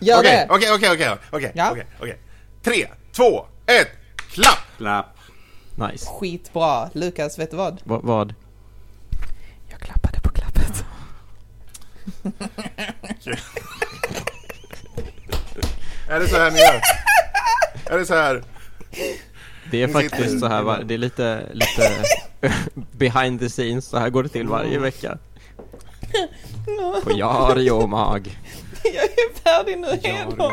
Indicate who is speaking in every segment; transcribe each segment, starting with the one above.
Speaker 1: Gör det!
Speaker 2: okej, okej, okej, okej,
Speaker 1: Ja.
Speaker 2: okej, okej. Tre, två, ett, klapp!
Speaker 3: Klapp.
Speaker 4: Nice.
Speaker 1: Skitbra. Lukas, vet du vad?
Speaker 4: Va, vad?
Speaker 1: Jag klappade på klappet.
Speaker 2: Är det så här ni gör? Är det så här?
Speaker 4: Det är faktiskt så här, va- det är lite, lite behind the scenes, så här går det till varje vecka. På Jari och Mag.
Speaker 1: Jag är färdig nu hejdå.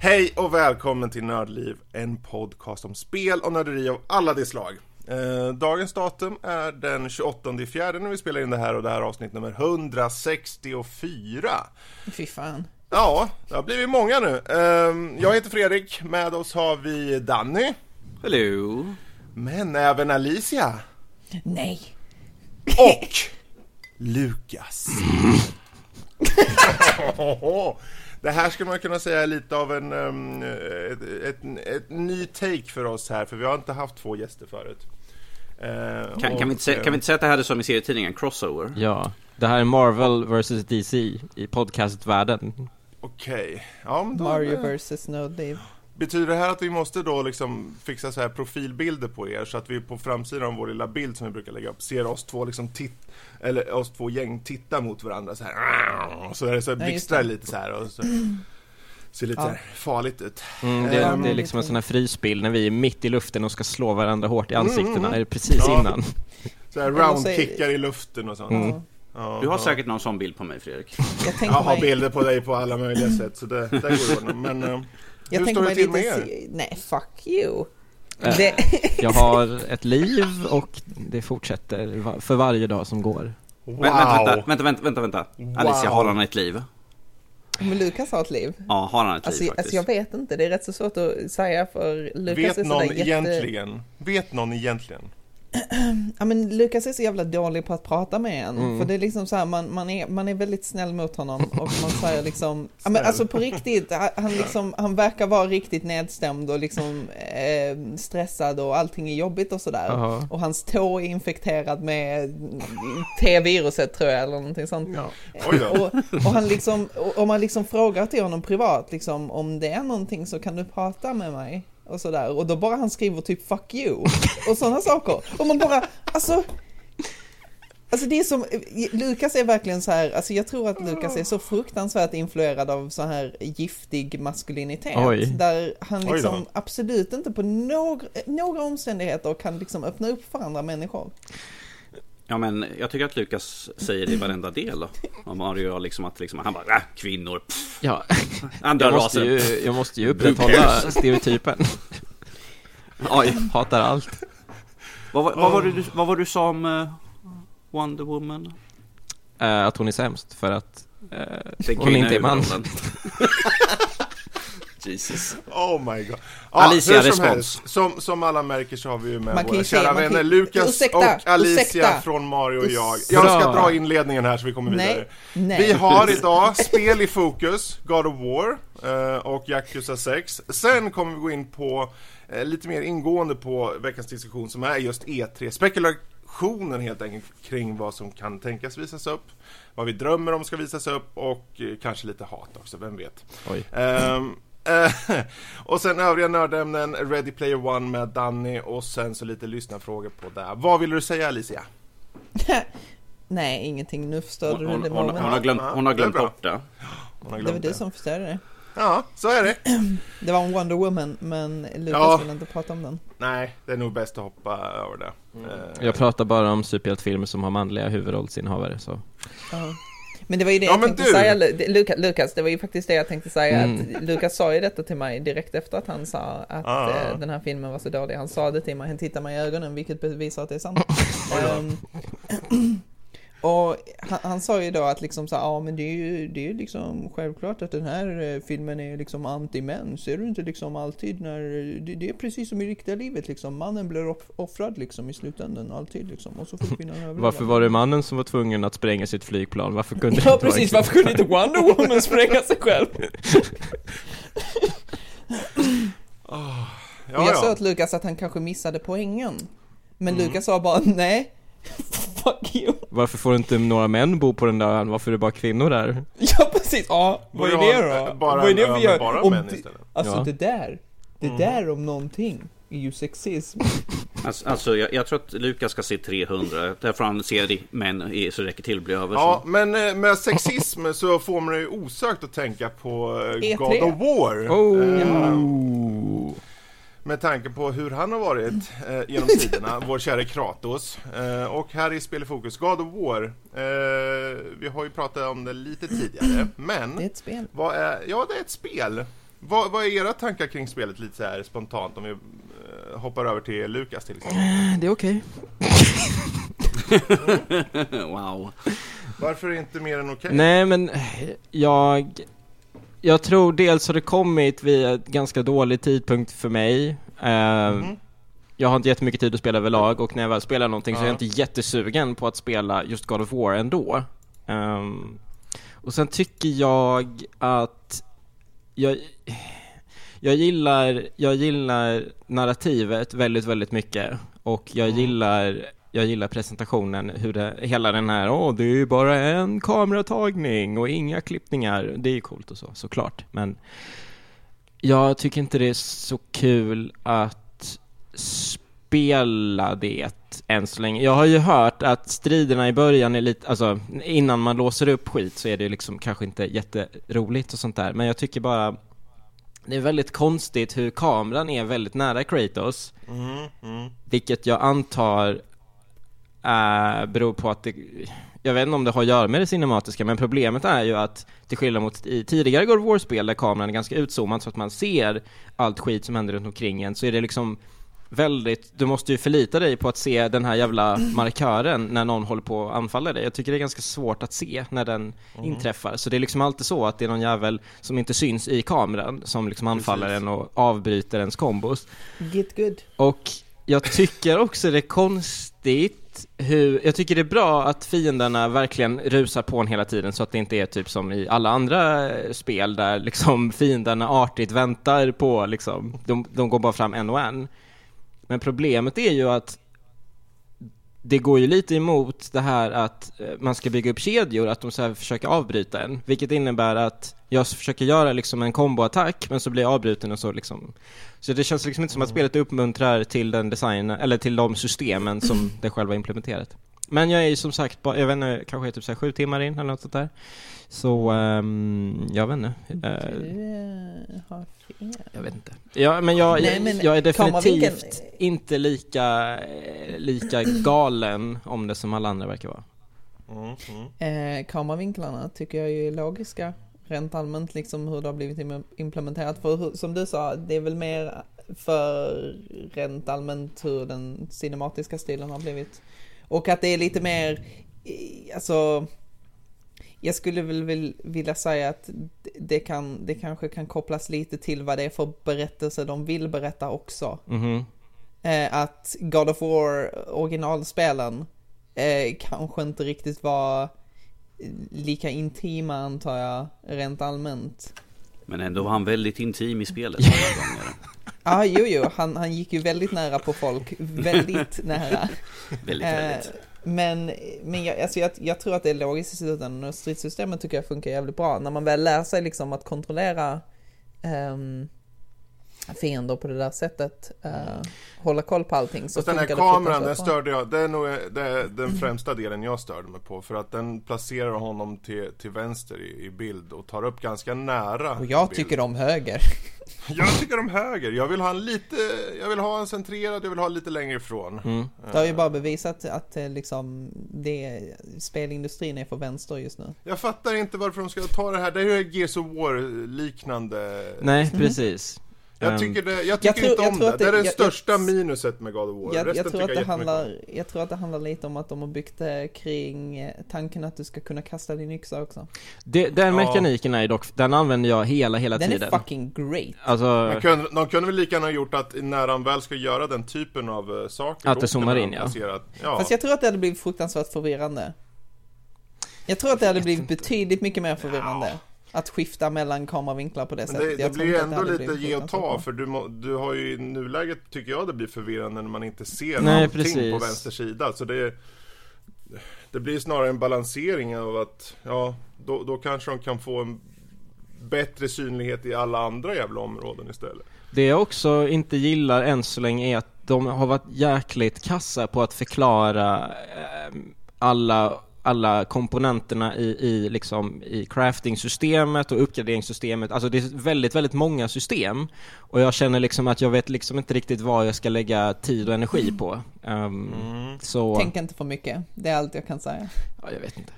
Speaker 2: Hej och välkommen till Nördliv, en podcast om spel och nörderi av alla de slag. Eh, dagens datum är den 28 fjärde när vi spelar in det här och det här är avsnitt nummer 164.
Speaker 1: Fy fan.
Speaker 2: Ja, det har blivit många nu. Eh, jag heter Fredrik, med oss har vi Danny,
Speaker 3: Hello.
Speaker 2: men även Alicia
Speaker 1: Nej.
Speaker 2: och Lukas. Det här skulle man kunna säga är lite av en um, ett, ett, ett ny take för oss här, för vi har inte haft två gäster förut. Eh,
Speaker 3: Kan,
Speaker 2: och,
Speaker 3: kan, vi inte säga,
Speaker 2: eh,
Speaker 3: kan vi inte säga att det här är som i serietidningen, crossover?
Speaker 4: Ja, det här är Marvel vs DC i podcastvärlden.
Speaker 2: Okej, ja men då,
Speaker 1: Mario
Speaker 2: eh,
Speaker 1: vs Nördliv.
Speaker 2: Betyder det här att vi måste då liksom fixa så här profilbilder på er så att vi på framsidan av vår lilla bild som vi brukar lägga upp ser oss två liksom titt eller oss två gäng titta mot varandra så här och så är det så blixtrar lite så här och så ser lite
Speaker 1: Ja.
Speaker 2: farligt ut.
Speaker 4: Mm, det,
Speaker 2: Ehm,
Speaker 4: det är liksom en sån här frysbild när vi är mitt i luften och ska slå varandra hårt i ansiktena,
Speaker 2: Mm.
Speaker 4: är det precis
Speaker 2: Ja.
Speaker 4: innan.
Speaker 2: Så här roundkickar i luften och sånt.
Speaker 4: Mm.
Speaker 1: Ja.
Speaker 3: Du har säkert någon sån bild på mig Fredrik.
Speaker 1: Jag
Speaker 2: Jag har
Speaker 1: mig,
Speaker 2: bilder på dig på alla möjliga sätt så det, det går att ordna. Men eh,
Speaker 1: jag
Speaker 2: hur står det till med er?
Speaker 1: Nej, fuck you.
Speaker 4: Äh.
Speaker 1: Det,
Speaker 4: Jag har ett liv och det fortsätter för varje dag som går.
Speaker 2: Wow!
Speaker 3: Vänta, vänta, vänta, vänta, vänta, vänta.
Speaker 2: Wow.
Speaker 3: Alicia, har han ett liv?
Speaker 1: Men Lukas har ett liv.
Speaker 3: Ja, har han ett
Speaker 1: Alltså,
Speaker 3: liv
Speaker 1: alltså
Speaker 3: faktiskt?
Speaker 1: jag vet inte, det är rätt så svårt att säga för Lukas
Speaker 2: Vet
Speaker 1: är
Speaker 2: någon
Speaker 1: sådär jätte...
Speaker 2: egentligen? Vet någon egentligen?
Speaker 1: Ja men Lukas är så jävla dålig på att prata med en.
Speaker 4: Mm.
Speaker 1: För det är liksom så här, man, man, är, man är väldigt snäll mot honom och man säger liksom, ja men alltså på riktigt, han- liksom, han verkar vara riktigt nedstämd och liksom eh, stressad och allting är jobbigt och sådär.
Speaker 4: Jaha.
Speaker 1: Och hans tå är infekterad med T-viruset tror jag eller någonting sånt.
Speaker 4: Ja.
Speaker 2: Då.
Speaker 1: Och, och han liksom, om man liksom frågar till honom privat liksom, om det är någonting så kan du prata med mig och sådär. Och då bara han skriver typ 'fuck you' och sådana saker. Och man bara, alltså Alltså det är som, Lukas är verkligen så här, alltså jag tror att Lukas är så fruktansvärt influerad av så här giftig maskulinitet.
Speaker 4: Oj.
Speaker 1: Där han liksom absolut inte på några, några omständigheter kan liksom öppna upp för andra människor.
Speaker 3: Ja, men jag tycker att Lukas säger det i varenda del då. Om Mario liksom att liksom, han bara äh, kvinnor, pff,
Speaker 4: Ja,
Speaker 3: andra
Speaker 4: jag måste,
Speaker 3: raser.
Speaker 4: ju, jag måste ju upprätthålla stereotypen.
Speaker 3: Oj,
Speaker 4: Hatar allt.
Speaker 3: vad, var- vad, var det du, vad var du sa om eh, Wonder Woman?
Speaker 4: Eh, att hon är sämst för att
Speaker 3: Det
Speaker 4: hon inte är man.
Speaker 3: Jesus.
Speaker 2: Oh my god.
Speaker 3: Alicia,
Speaker 2: hur som,
Speaker 3: respons.
Speaker 2: helst, som, som alla märker så har vi ju med
Speaker 1: Man
Speaker 2: våra kära
Speaker 1: kan-
Speaker 2: vänner Lukas
Speaker 1: Ursäkta,
Speaker 2: och Alicia
Speaker 1: ursäkta.
Speaker 2: från Mario och jag. Jag ska dra inledningen här så vi kommer
Speaker 1: Nej,
Speaker 2: vidare.
Speaker 1: nej.
Speaker 2: Vi har idag spel i fokus, God of War eh, och Yakuza 6. Sen kommer vi gå in på eh, lite mer ingående på veckans diskussion som är just E3. Spekulationen helt enkelt kring vad som kan tänkas visas upp, vad vi drömmer om ska visas upp och eh, kanske lite hat också, vem vet.
Speaker 4: Oj.
Speaker 2: Ehm, eh, och sen övriga nördämnen, Ready Player One med Danny och sen så lite lyssnarfrågor på det. Vad vill du säga Alicia?
Speaker 1: Nej, ingenting. Nu förstörde
Speaker 3: Hon,
Speaker 1: du
Speaker 3: hon,
Speaker 1: det
Speaker 3: hon, hon,
Speaker 1: momentet.
Speaker 3: har glömt, hon har
Speaker 2: det
Speaker 3: glömt
Speaker 2: bra.
Speaker 3: bort det.
Speaker 2: Hon har
Speaker 1: Det var
Speaker 2: glömt
Speaker 1: du som förstörde det.
Speaker 2: Ja, så är det.
Speaker 1: Det var en Wonder Woman, men Lukas
Speaker 2: Ja.
Speaker 1: vill inte prata om den.
Speaker 2: Nej, det är nog bäst att hoppa över det. Eh,
Speaker 4: Jag pratar bara om superhjältefilmer som har manliga huvudrollsinnehavare så.
Speaker 1: Men det var ju det
Speaker 2: Ja,
Speaker 1: jag tänkte
Speaker 2: du!
Speaker 1: säga, Lu- Lukas, Lukas, det var ju faktiskt det jag tänkte säga,
Speaker 4: Mm.
Speaker 1: att Lukas sa ju detta till mig direkt efter att han sa att
Speaker 2: Ah.
Speaker 1: eh, den här filmen var så dålig. Han sa det till mig, han tittade mig i ögonen, vilket bevisar att det är sant. Ehm, Och han, han sa ju då att liksom så ja men det är ju, det är liksom självklart att den här eh, filmen är liksom anti-män. Ser du inte liksom alltid när, det, det är precis som i riktiga livet liksom. Mannen blir off, offrad liksom i slutändan alltid liksom. Och så får kvinnan överleva.
Speaker 4: Varför var det mannen som var tvungen att spränga sitt flygplan? Varför kunde
Speaker 1: Ja
Speaker 4: inte
Speaker 1: precis, varför kunde inte Wonder Woman spränga sig själv?
Speaker 2: Ja,
Speaker 1: och jag sa
Speaker 2: ja.
Speaker 1: åt Lukas att han kanske missade poängen. Men
Speaker 2: Mm.
Speaker 1: Lukas sa bara nej. Fuck you.
Speaker 4: Varför får inte några män bo på den där ön? Varför är det bara kvinnor där?
Speaker 1: Ja precis, ja vad är det då?
Speaker 2: Bara
Speaker 1: vad är det vi gör?
Speaker 2: bara
Speaker 1: Om
Speaker 2: män
Speaker 1: det-
Speaker 2: istället.
Speaker 1: Alltså
Speaker 4: Ja.
Speaker 1: det där, det
Speaker 2: Mm.
Speaker 1: där om någonting är ju sexism.
Speaker 3: Alltså, alltså jag, jag tror att Lukas ska se 300. Därför han ser i män så det räcker till blir över.
Speaker 2: Ja,
Speaker 3: så.
Speaker 2: men eh, med sexism så får man ju osökt att tänka på eh,
Speaker 1: E3.
Speaker 2: God of War.
Speaker 4: Oh!
Speaker 2: Eh, Med tanke på hur han har varit eh, genom tiderna, vår kära Kratos. Eh, och här i Spel i fokus, God of War. Eh, vi har ju pratat om det lite tidigare, men
Speaker 1: Det är ett spel.
Speaker 2: vad är, ja det är ett spel. Vad, vad är era tankar kring spelet lite så här spontant om vi eh, hoppar över till Lukas till exempel?
Speaker 4: Det är okej.
Speaker 3: wow.
Speaker 2: Varför är det inte mer än okej?
Speaker 4: Nej men jag Jag tror dels har det kommit vid en ganska dålig tidpunkt för mig
Speaker 2: Mhm.
Speaker 4: Jag har inte jättemycket tid att spela överlag och när jag väl spelar någonting så är
Speaker 2: Ja.
Speaker 4: jag inte jättesugen på att spela just God of War ändå Ehm, Och sen tycker jag att jag, jag gillar, jag gillar narrativet väldigt, väldigt mycket och jag
Speaker 2: Mm.
Speaker 4: gillar jag gillar presentationen, hur det, hela den här, åh det är ju bara en kameratagning och inga klippningar, det är ju coolt och så, såklart, men jag tycker inte det är så kul att spela det än så länge. Jag har ju hört att striderna i början är lite, alltså innan man låser upp skit så är det liksom kanske inte jätteroligt och sånt där, men jag tycker bara det är väldigt konstigt hur kameran är väldigt nära Kratos,
Speaker 2: Mm, mm.
Speaker 4: vilket jag antar äh, beror på att det, jag vet inte om det har att göra med det cinematiska, men problemet är ju att till skillnad mot i tidigare God War-spel där kameran är ganska utzoomad så att man ser allt skit som händer runt omkring en, så är det liksom väldigt, du måste ju förlita dig på att se den här jävla markören när någon håller på att anfalla dig. Jag tycker det är ganska svårt att se när den inträffar. Så det är liksom alltid så att det är någon jävel som inte syns i kameran som liksom anfaller
Speaker 2: Precis.
Speaker 4: en och avbryter ens kombos.
Speaker 1: Get good.
Speaker 4: Och jag tycker också det är konstigt hur, jag tycker det är bra att fienderna verkligen rusar på en hela tiden så att det inte är typ som i alla andra eh, spel där liksom fienderna artigt väntar på liksom, de, de går bara fram en och en. Men problemet är ju att det går ju lite emot det här att eh, man ska bygga upp kedjor, att de så försöker avbryta en. Vilket innebär att jag försöker göra liksom en komboattack, men så blir jag avbruten och så liksom. Så det känns liksom inte som att spelet uppmuntrar till den designen, eller till de systemen som det själva implementerat. Men jag är ju som sagt bara, jag vet inte, kanske är typ så här sju timmar in eller något sånt där. Så, ehm, jag vet inte.
Speaker 1: Du
Speaker 4: Eh,
Speaker 1: har fel.
Speaker 4: jag vet inte. Ja, men jag,
Speaker 1: Nej, men
Speaker 4: jag är definitivt inte lika, eh, lika galen om det som alla andra verkar vara.
Speaker 2: Mm, mm.
Speaker 1: Eh, kameravinklarna tycker jag ju är logiska. Rent allmänt liksom hur det har blivit im- implementerat. För hur, som du sa, det är väl mer för rent allmänt hur den cinematiska stilen har blivit. Och att det är lite mer, eh, alltså jag skulle väl vilja säga att det, kan, det kanske kan kopplas lite till vad det är för berättelse de vill berätta också.
Speaker 4: Mhm.
Speaker 1: Eh, att God of War originalspelen eh, kanske inte riktigt var lika intima antar jag, rent allmänt.
Speaker 3: Men ändå var han väldigt intim i spelet alla gånger.
Speaker 1: Ja, ah, jo, jo, han, han gick ju väldigt nära på folk, väldigt nära.
Speaker 3: Väldigt,
Speaker 1: Eh,
Speaker 3: väldigt.
Speaker 1: men men jag, alltså jag, jag tror att det är logiskt i slutändan och stridssystemet tycker jag funkar jävligt bra. När man väl lär sig liksom att kontrollera fiender på det där sättet, eh, hålla koll på allting så
Speaker 2: Fast den här kameran, den störde jag, det är nog det är den främsta delen jag störde mig på. För att den placerar honom till, till vänster i, i bild och tar upp ganska nära
Speaker 1: Och jag
Speaker 2: bild.
Speaker 1: tycker om höger.
Speaker 2: Jag tycker om höger, jag vill ha en lite, jag vill ha en centrerad, jag vill ha lite längre ifrån.
Speaker 4: Mm.
Speaker 1: Det har ju bara bevisat att eh, liksom, det, spelindustrin är för vänster just nu.
Speaker 2: Jag fattar inte varför de ska ta det här, det är ju Gears of War liknande
Speaker 4: Nej,
Speaker 1: Mhm.
Speaker 4: precis.
Speaker 2: Jag
Speaker 4: Ehm,
Speaker 2: tycker, det, jag tycker
Speaker 1: Jag tror-
Speaker 2: inte
Speaker 1: jag
Speaker 2: om
Speaker 1: tror
Speaker 2: det.
Speaker 1: att
Speaker 2: Det är
Speaker 1: det-
Speaker 2: största
Speaker 1: jag-
Speaker 2: minuset med God of War.
Speaker 1: Jag,
Speaker 2: Resten
Speaker 1: jag, tror att det handlar, jag tror att det handlar lite om att de har byggt det kring eh, tanken att du ska kunna kasta din yxa också.
Speaker 4: det, den
Speaker 2: Ja.
Speaker 4: mekaniken är dock, den använder jag hela, hela
Speaker 1: Den
Speaker 4: tiden.
Speaker 1: är fucking great.
Speaker 4: Alltså,
Speaker 2: Man kunde, de kunde väl lika gärna ha gjort att när han väl ska göra den typen av uh, saker
Speaker 4: Att det zoomar in, ja.
Speaker 2: placera- ja.
Speaker 1: Fast jag tror att det hade blivit fruktansvärt förvirrande. Jag tror att det hade blivit betydligt mycket mer förvirrande. Att skifta mellan kameravinklar på det sättet.
Speaker 2: det, det blir ju ändå lite ge och ta för du, må, du har ju i nuläget tycker jag det blir förvirrande när man inte ser
Speaker 4: Nej,
Speaker 2: allting
Speaker 4: precis.
Speaker 2: på vänster sida. Så det, det blir snarare en balansering av att ja, då, då kanske de kan få en bättre synlighet i alla andra jävla områden istället.
Speaker 4: Det jag också inte gillar än så länge är att de har varit jäkligt kassa på att förklara eh, alla, alla komponenterna i, i, liksom, i crafting-systemet och uppgraderingssystemet. Alltså det är väldigt, väldigt många system. Och jag känner liksom att jag vet liksom inte riktigt vad jag ska lägga tid och energi på. Ehm, Så,
Speaker 1: Tänk inte för mycket. Det är allt jag kan säga.
Speaker 4: ja, jag vet inte.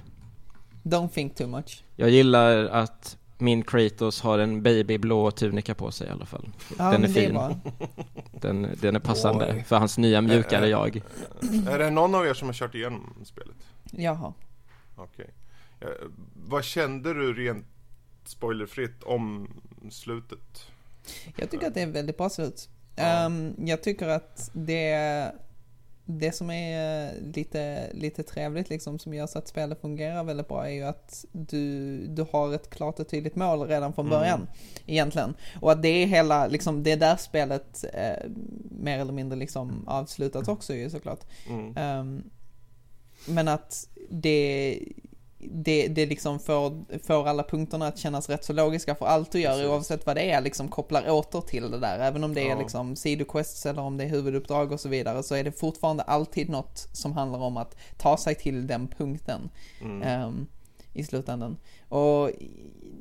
Speaker 1: Don't think too much.
Speaker 4: Jag gillar att min Kratos har en babyblå tunika på sig i alla fall.
Speaker 1: Ja,
Speaker 4: den är fin.
Speaker 1: bra.
Speaker 4: Den, den är passande
Speaker 2: Oj.
Speaker 4: för hans nya mjukare jag.
Speaker 2: Är det någon av er som har kört igenom spelet?
Speaker 1: Jaha.
Speaker 2: Okej. Eh, vad kände du rent spoilerfritt om slutet?
Speaker 1: Jag tycker att det är ett väldigt bra slut.
Speaker 2: Ja.
Speaker 1: Ehm, jag tycker att det, det som är lite, lite trevligt liksom som gör så att spelet fungerar väldigt bra är ju att du, du har ett klart och tydligt mål redan från
Speaker 2: Mm.
Speaker 1: början. Egentligen. Och att det är hela, liksom, det är där spelet eh, mer eller mindre liksom avslutat också ju såklart.
Speaker 2: Mm.
Speaker 1: Ehm, men att det, det, det liksom får, får alla punkterna att kännas rätt så logiska för allt du gör
Speaker 2: Precis.
Speaker 1: oavsett vad det är liksom kopplar åter till det där. Även om det är
Speaker 2: Ja.
Speaker 1: liksom sidoquests eller om det är huvuduppdrag och så vidare så är det fortfarande alltid något som handlar om att ta sig till den punkten
Speaker 2: Mm.
Speaker 1: ehm, i slutändan. Och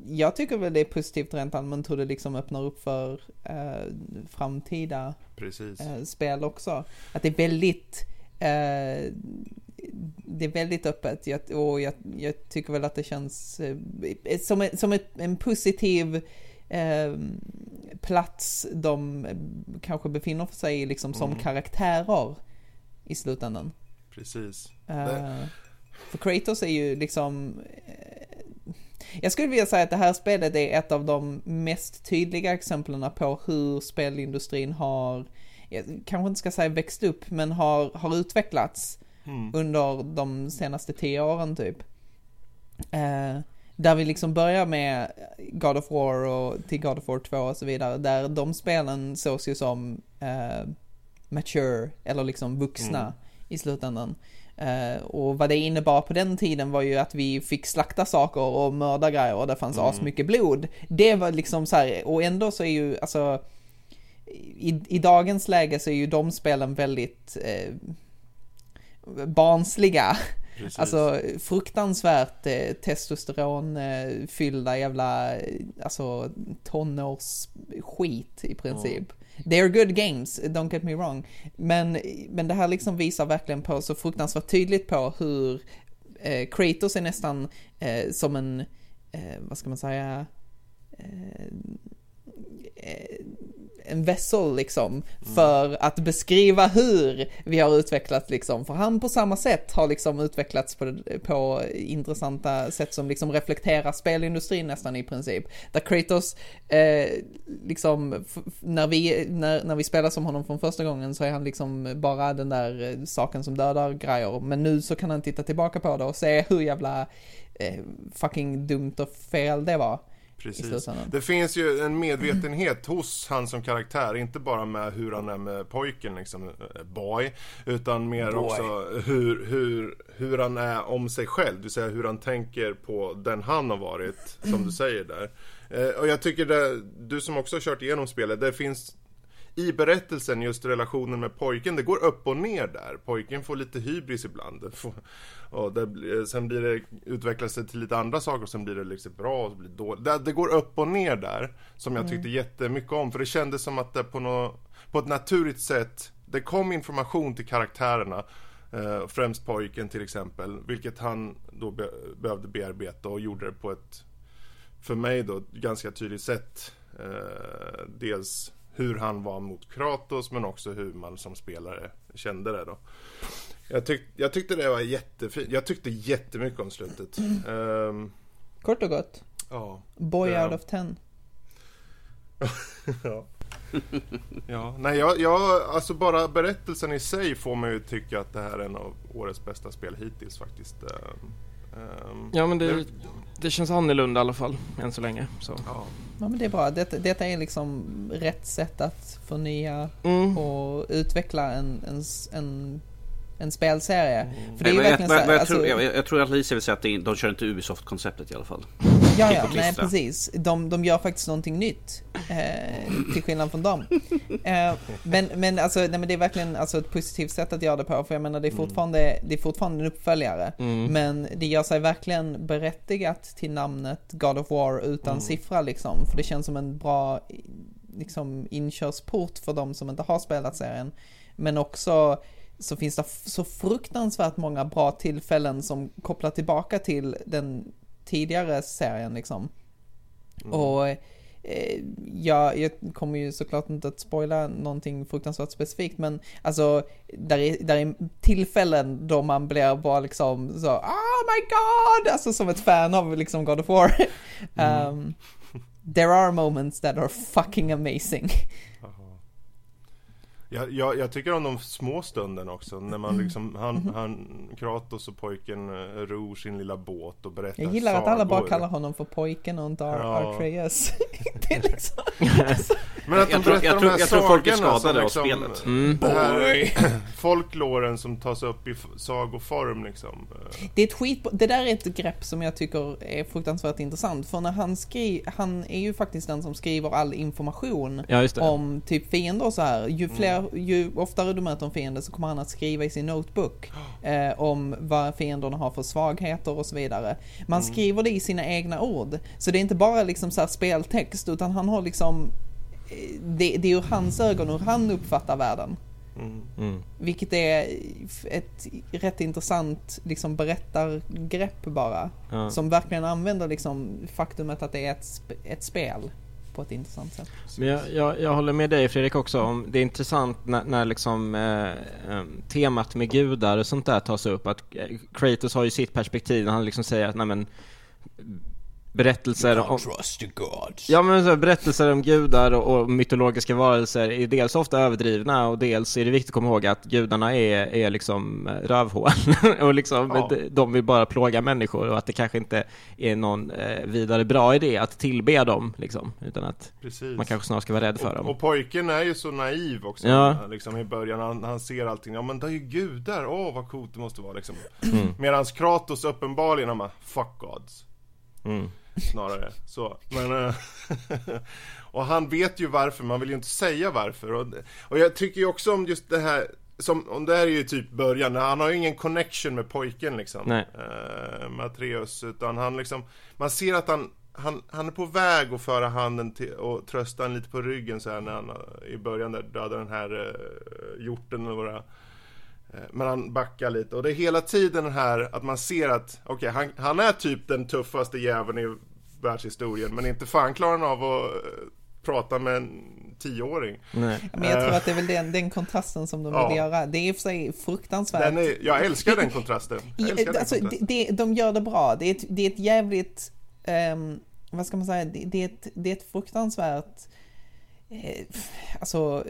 Speaker 1: jag tycker väl det är positivt rent allmänt hur det liksom öppnar upp för eh, framtida eh, spel också. Att det är väldigt eh, det är väldigt öppet jag, och jag, jag tycker väl att det känns eh, som, som ett, en positiv eh, plats de eh, kanske befinner sig i liksom som
Speaker 2: Mm.
Speaker 1: karaktärer i slutändan.
Speaker 2: Precis.
Speaker 1: Eh, för Kratos är ju liksom... jag skulle vilja säga att det här spelet är ett av de mest tydliga exemplen på hur spelindustrin har, jag kanske inte ska säga växt upp, men har, har utvecklats
Speaker 2: Mm.
Speaker 1: under de senaste tio åren typ. Eh, där vi liksom börjar med God of War och till God of War 2 och så vidare, där de spelen sågs ju som eh, mature, eller liksom vuxna
Speaker 2: Mm.
Speaker 1: i slutändan. Eh, och vad det innebar på den tiden var ju att vi fick slakta saker och mörda grejer och det fanns
Speaker 2: Mm.
Speaker 1: asmycket blod. Det var liksom så här, och ändå så är ju, alltså, i, i dagens läge så är ju de spelen väldigt eh, barnsliga.
Speaker 2: Precis.
Speaker 1: Alltså fruktansvärt eh, testosteronfyllda jävla, eh, alltså tonårsskit i princip. They're good games, don't get me wrong. Men, men det här liksom visar verkligen på så fruktansvärt tydligt på hur eh, Kratos är nästan eh, som en, eh, vad ska man säga, eh, eh, en vessel liksom för att beskriva hur vi har utvecklats liksom. För han på samma sätt har liksom utvecklats på, på intressanta sätt som liksom reflekterar spelindustrin nästan i princip. Där Kratos, eh, liksom, när vi, när, när vi spelar som honom från första gången så är han liksom bara den där eh, saken som dödar grejer. Men nu så kan han titta tillbaka på det och se hur jävla eh, fucking dumt och fel det var. I
Speaker 2: Precis.
Speaker 1: slutändan.
Speaker 2: Det finns ju en medvetenhet hos han som karaktär, inte bara med hur han är med pojken liksom, eh, boy, utan mer
Speaker 1: Boy.
Speaker 2: också hur, hur, hur han är om sig själv, det vill säga hur han tänker på den han har varit, som du säger där. Eh, och jag tycker det, du som också har kört igenom spelet, det finns i berättelsen just relationen med pojken, det går upp och ner där. Pojken får lite hybris ibland. Får, och det, sen blir det, utvecklas det till lite andra saker och sen blir det liksom bra och så blir det dåligt. Det, det går upp och ner där, som jag tyckte jättemycket om. För det kändes som att det på, nå, på ett naturligt sätt, det kom information till karaktärerna. Eh, främst pojken till exempel, vilket han då be, behövde bearbeta och gjorde det på ett, för mig då, ganska tydligt sätt. Eh, dels hur han var mot Kratos men också hur man som spelare kände det då. Jag, tyck, jag tyckte det var jättefint. Jag tyckte jättemycket om slutet. Ehm,
Speaker 1: Kort och gott.
Speaker 2: ja.
Speaker 1: Boy
Speaker 2: Ja.
Speaker 1: out of ten.
Speaker 2: ja. ja. Nej, jag, jag, alltså bara berättelsen i sig får mig ju tycka att det här är en av årets bästa spel hittills faktiskt. Ehm,
Speaker 4: Ja men det, det känns annorlunda i alla fall, än så länge. Så.
Speaker 2: ja.
Speaker 1: Ja men det är bra. Detta, detta är liksom rätt sätt att förnya
Speaker 4: Mm.
Speaker 1: och utveckla en, en, en, en spelserie. För det är
Speaker 3: Nej,
Speaker 1: ju
Speaker 3: men
Speaker 1: verkligen
Speaker 3: jag,
Speaker 1: så
Speaker 3: jag,
Speaker 1: här,
Speaker 3: jag,
Speaker 1: alltså,
Speaker 3: tror, jag, jag tror att Alicia vill säga att är, de kör inte Ubisoft-konceptet i alla fall.
Speaker 1: Ja, ja, nej precis. De, de gör faktiskt någonting nytt. Eh, till skillnad från dem. Eh, men, men, alltså, nej, men det är verkligen alltså, ett positivt sätt att göra det på. För jag menar det är fortfarande, det är fortfarande en uppföljare.
Speaker 4: Mm.
Speaker 1: Men det gör sig verkligen berättigat till namnet God of War utan siffra liksom. För det känns som en bra liksom, inkörsport för de som inte har spelat serien. Men också så finns det så fruktansvärt många bra tillfällen som kopplar tillbaka till den tidigare serien liksom. Och eh, ja, jag kommer ju såklart inte att spoila någonting fruktansvärt specifikt men alltså där är, där är tillfällen då man blir bara liksom så Oh my god! Alltså som ett fan av liksom God of War. um, there are moments that are fucking amazing.
Speaker 2: Jag, jag, jag tycker om de små stunderna också. När man liksom, han, han, Kratos och pojken eh, ror sin lilla båt och berättar
Speaker 1: Jag gillar att alla bara
Speaker 2: sagor.
Speaker 1: kallar honom för pojken och inte
Speaker 2: Ja.
Speaker 1: Artreus. det är liksom...
Speaker 2: Men att de
Speaker 3: Jag tror-
Speaker 2: berättar
Speaker 3: jag
Speaker 2: de
Speaker 3: tror-
Speaker 2: här
Speaker 3: jag tror folk är
Speaker 2: sagorna
Speaker 3: skadade
Speaker 2: som
Speaker 3: av
Speaker 2: liksom,
Speaker 3: spelet.
Speaker 4: Mm.
Speaker 2: Här folklåren som tas upp i sagoform liksom.
Speaker 1: Det är ett skit, det där är ett grepp som jag tycker är fruktansvärt intressant. För när han skriver, han är ju faktiskt den som skriver all information
Speaker 4: Ja,
Speaker 1: om typ fiender och så här. Ju fler, ju oftare du möter en fiende så kommer han att skriva i sin notebook eh, om vad fienderna har för svagheter och så vidare. Man skriver det i sina egna ord. Så det är inte bara liksom så speltext utan han har liksom eh, det, det är ur hans ögon, hur han uppfattar världen.
Speaker 2: Mm.
Speaker 4: Mm.
Speaker 1: Vilket är ett rätt intressant liksom berättargrepp bara.
Speaker 4: Ja.
Speaker 1: Som verkligen använder liksom faktumet att det är ett, ett spel på ett intressant sätt.
Speaker 4: Men jag, jag, jag håller med dig Fredrik också om det är intressant när, när liksom eh, eh temat med gudar och sånt där tas upp att eh, Kratos har ju sitt perspektiv när han liksom säger att nej men berättelser om. Ja men så berättelser om gudar och, och mytologiska varelser är dels ofta överdrivna och dels är det viktigt att komma ihåg att gudarna är, är liksom eh, rövhål och liksom
Speaker 2: Ja.
Speaker 4: de, vill bara plåga människor och att det kanske inte är någon eh, vidare bra idé att tillbe dem liksom utan att
Speaker 2: Precis.
Speaker 4: man kanske snarare ska vara rädd för
Speaker 2: och,
Speaker 4: dem.
Speaker 2: och pojken är ju så naiv också.
Speaker 4: Ja.
Speaker 2: Liksom i början, han, han ser allting. Ja men det är ju gudar, åh vad coolt det måste vara liksom.
Speaker 4: Mm.
Speaker 2: Medans Kratos uppenbarligen, han bara, fuck gods.
Speaker 4: Mm.
Speaker 2: Snarare så. Men, eh, och han vet ju varför, man vill ju inte säga varför. Och, och jag tycker ju också om just det här, som, om det här är ju typ början, han har ju ingen connection med pojken liksom.
Speaker 4: Nej.
Speaker 2: Eh, med Atreus, utan han liksom, man ser att han han, han är på väg att föra handen till, och trösta han lite på ryggen så här när han i början där dödar den här uh, hjorten och våra Eh, Men han backar lite och det är hela tiden här att man ser att okej, han, han är typ den tuffaste jäveln i världshistorien men inte fan klarar han av att eh, prata med en tioåring.
Speaker 4: Nej.
Speaker 1: Men jag tror att det är väl den, den kontrasten som de vill
Speaker 2: Ja.
Speaker 1: göra. Det är i och för sig fruktansvärt.
Speaker 2: Den är, jag älskar den kontrasten. Älskar den
Speaker 1: alltså,
Speaker 2: kontrasten.
Speaker 1: det, de gör det bra. Det är ett, det är ett jävligt, ehm, vad ska man säga, det, det, är, ett, det är ett fruktansvärt, eh, alltså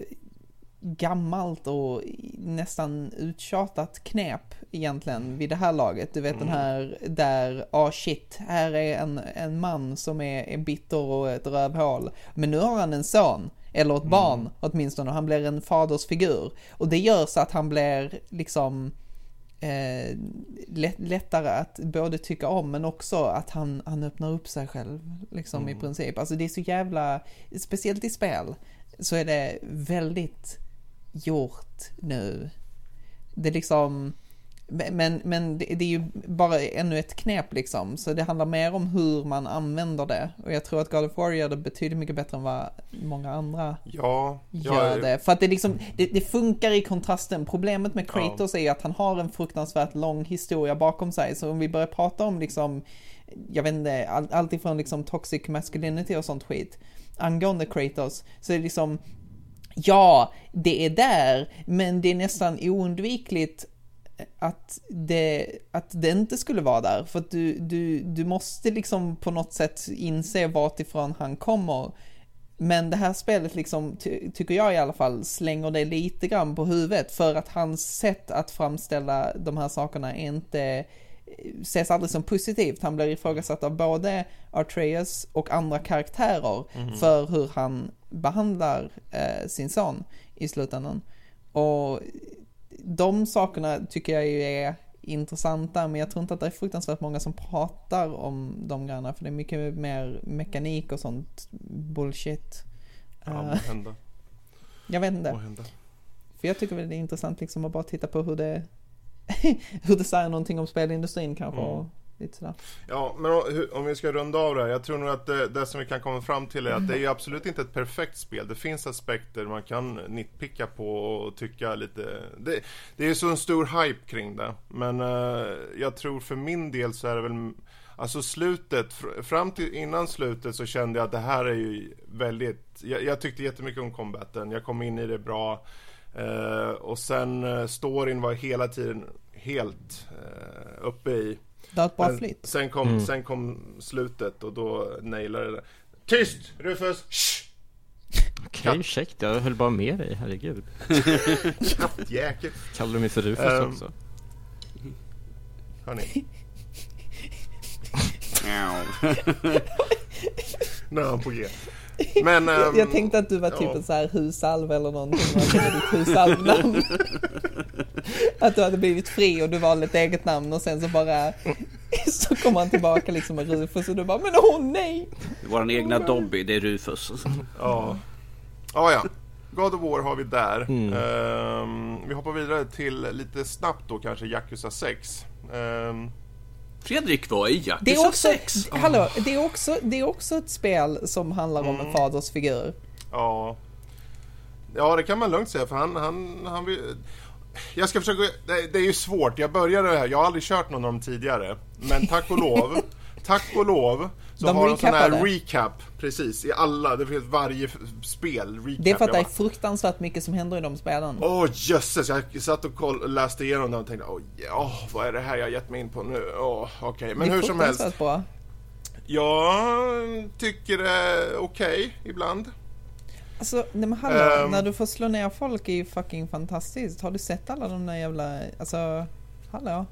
Speaker 1: gammalt och nästan uttjatat knep egentligen vid det här laget. Du vet den här där, ah shit, här är en, en man som är, är bitter och ett rövhål. Men nu har han en son, eller ett barn åtminstone, och han blir en fadersfigur. Och det gör så att han blir liksom eh, lätt, lättare att både tycka om men också att han, han öppnar upp sig själv liksom i princip. Alltså det är så jävla, speciellt i spel, så är det väldigt gjort nu. Det är liksom, men, men det, det är ju bara ännu ett knep liksom, så det handlar mer om hur man använder det. Och jag tror att God of War gör det betydligt mycket bättre än vad många andra
Speaker 2: Ja,
Speaker 1: gör det. För att det liksom, det, det funkar i kontrasten. Problemet med Kratos är ju att han har en fruktansvärt lång historia bakom sig. Så om vi börjar prata om liksom, jag vet inte, all, allt ifrån liksom toxic masculinity och sånt skit angående Kratos, så är det liksom ja, det är där, men det är nästan oundvikligt att det, att det inte skulle vara där. För att du, du, du måste liksom på något sätt inse vart ifrån han kommer. Men det här spelet liksom, ty tycker jag i alla fall, slänger det lite grann på huvudet för att hans sätt att framställa de här sakerna är inte ses aldrig som positivt. Han blir ifrågasatt av både Artreus och andra karaktärer
Speaker 2: Mhm.
Speaker 1: för hur han behandlar eh, sin son i slutändan. Och de sakerna tycker jag ju är intressanta, men jag tror inte att det är fruktansvärt många som pratar om de grejerna, för det är mycket mer mekanik och sånt bullshit.
Speaker 2: Ja,
Speaker 1: Eh,
Speaker 2: måhända.
Speaker 1: jag vet inte. För jag tycker väl det är intressant liksom att bara titta på hur det, hur det säger någonting om spelindustrin kanske
Speaker 2: Mm.
Speaker 1: och lite sådär.
Speaker 2: Ja, men om- vi ska runda av det här. Jag tror nog att det, det som vi kan komma fram till är att det är ju absolut inte ett perfekt spel. Det finns aspekter man kan nitpicka på och tycka lite... Det, det är ju så en stor hype kring det. Men eh, jag tror för min del så är det väl... Alltså slutet, fr- fram till innan slutet så kände jag att det här är ju väldigt... Jag, jag tyckte jättemycket om combaten. Jag kom in i det bra. Eh, och sen uh, storyn var hela tiden helt eh, uppe i.
Speaker 1: Det har ett bra
Speaker 2: Men
Speaker 1: flyt.
Speaker 2: Sen kom,
Speaker 4: Mm.
Speaker 2: sen kom slutet och då nailade det. Tyst! Rufus! Shh!
Speaker 4: Okej, ursäkta, jag höll bara med dig, herregud.
Speaker 2: Kattjäkel!
Speaker 4: Kallar du mig för Rufus
Speaker 2: Ehm,
Speaker 4: också?
Speaker 2: Hörni, nu är han på G. Men...
Speaker 1: jag,
Speaker 2: ehm,
Speaker 1: jag tänkte att du var typ
Speaker 2: ja.
Speaker 1: en så här husalv eller någonting, ditt husalvnamn. att du hade blivit fri och du valde ett eget namn och sen så bara så kommer han tillbaka liksom med Rufus och du bara men åh nej!
Speaker 3: Våran egna Dobby, det är Rufus.
Speaker 2: Ja. Ja, ja. God of War har vi där.
Speaker 4: Mm.
Speaker 2: Ehm, vi hoppar vidare till lite snabbt då kanske Yakuza 6. Ehm,
Speaker 3: Fredrik var i Yakuza
Speaker 1: Det är också,
Speaker 3: 6.
Speaker 1: hallå, det är också, det är också ett spel som handlar om
Speaker 2: Mm.
Speaker 1: en faders figur.
Speaker 2: Ja. Ja, det kan man lugnt säga för han, han, han vill... Jag ska försöka... Det, det är ju svårt. Jag började det här. Jag har aldrig kört någon av dem tidigare. Men tack och lov. Tack och lov. Så
Speaker 1: De
Speaker 2: har de sån här recap. Precis. I alla. Det finns varje spel. Recap.
Speaker 1: Det är för att det är fruktansvärt mycket som händer i de spelen.
Speaker 2: Åh jösses, jag satt och koll, läste igenom det och tänkte åh, ja, vad är det här jag gett mig in på nu? Åh, okej, men
Speaker 1: det är
Speaker 2: hur som helst.
Speaker 1: fruktansvärt bra.
Speaker 2: Jag tycker det är okej ibland.
Speaker 1: Alltså, nej men hallå,
Speaker 2: Ehm.
Speaker 1: när du får slå ner folk är ju fucking fantastiskt. Har du sett alla de där jävla, alltså, hallå?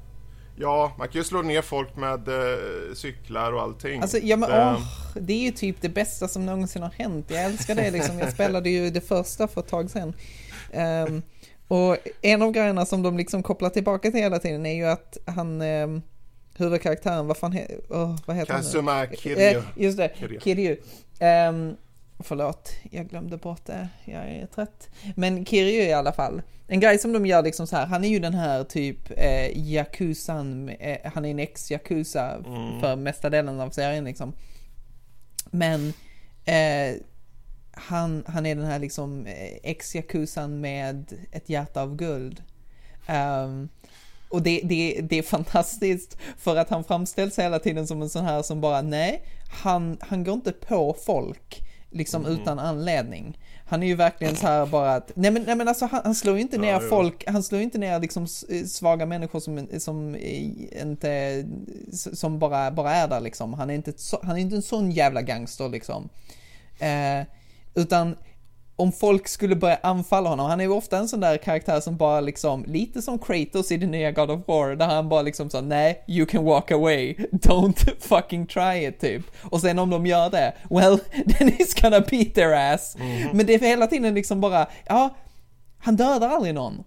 Speaker 2: Ja, man kan ju slå ner folk med eh, cyklar och allting.
Speaker 1: Alltså, ja men
Speaker 2: Ehm,
Speaker 1: åh, det är ju typ det bästa som någonsin har hänt. Jag älskar det liksom. Jag spelade ju det första för ett tag sedan. Ehm, och en av grejerna som de liksom kopplar tillbaka till hela tiden är ju att han, um, huvudkaraktären, vad fan he, åh, vad heter han nu?
Speaker 2: Kazuma Kiryu.
Speaker 1: Eh, just det,
Speaker 2: Kiryu.
Speaker 1: Kiryu. Um, förlåt, jag glömde bort det. Jag är trött. Men Kiryu i alla fall. En grej som de gör liksom så här, han är ju den här typ eh, Yakuzan, eh, han är en ex-Yakuza
Speaker 2: Mm.
Speaker 1: för mesta delen av serien liksom. Men eh, han, han är den här liksom eh, ex-Yakuzan med ett hjärta av guld. Ehm, och det, det, det är fantastiskt för att han framställs hela tiden som en sån här som bara, nej, han, han går inte på folk liksom utan anledning. Han är ju verkligen så här bara att, nej men, nej men alltså han, han slår ju inte
Speaker 2: Ja,
Speaker 1: ner
Speaker 2: jo.
Speaker 1: folk, han slår ju inte ner liksom s- svaga människor som, som eh, inte, som bara, bara är där liksom. Han är inte, han är inte en sån jävla gangster liksom. Eh, utan om folk skulle börja anfalla honom, han är ju ofta en sån där karaktär som bara liksom, lite som Kratos i det nya God of War, där han bara liksom sa nej, you can walk away, don't fucking try it typ. Och sen om de gör det, well, then he's gonna beat their ass. Men det är hela tiden liksom bara, ja, han dödar aldrig någon.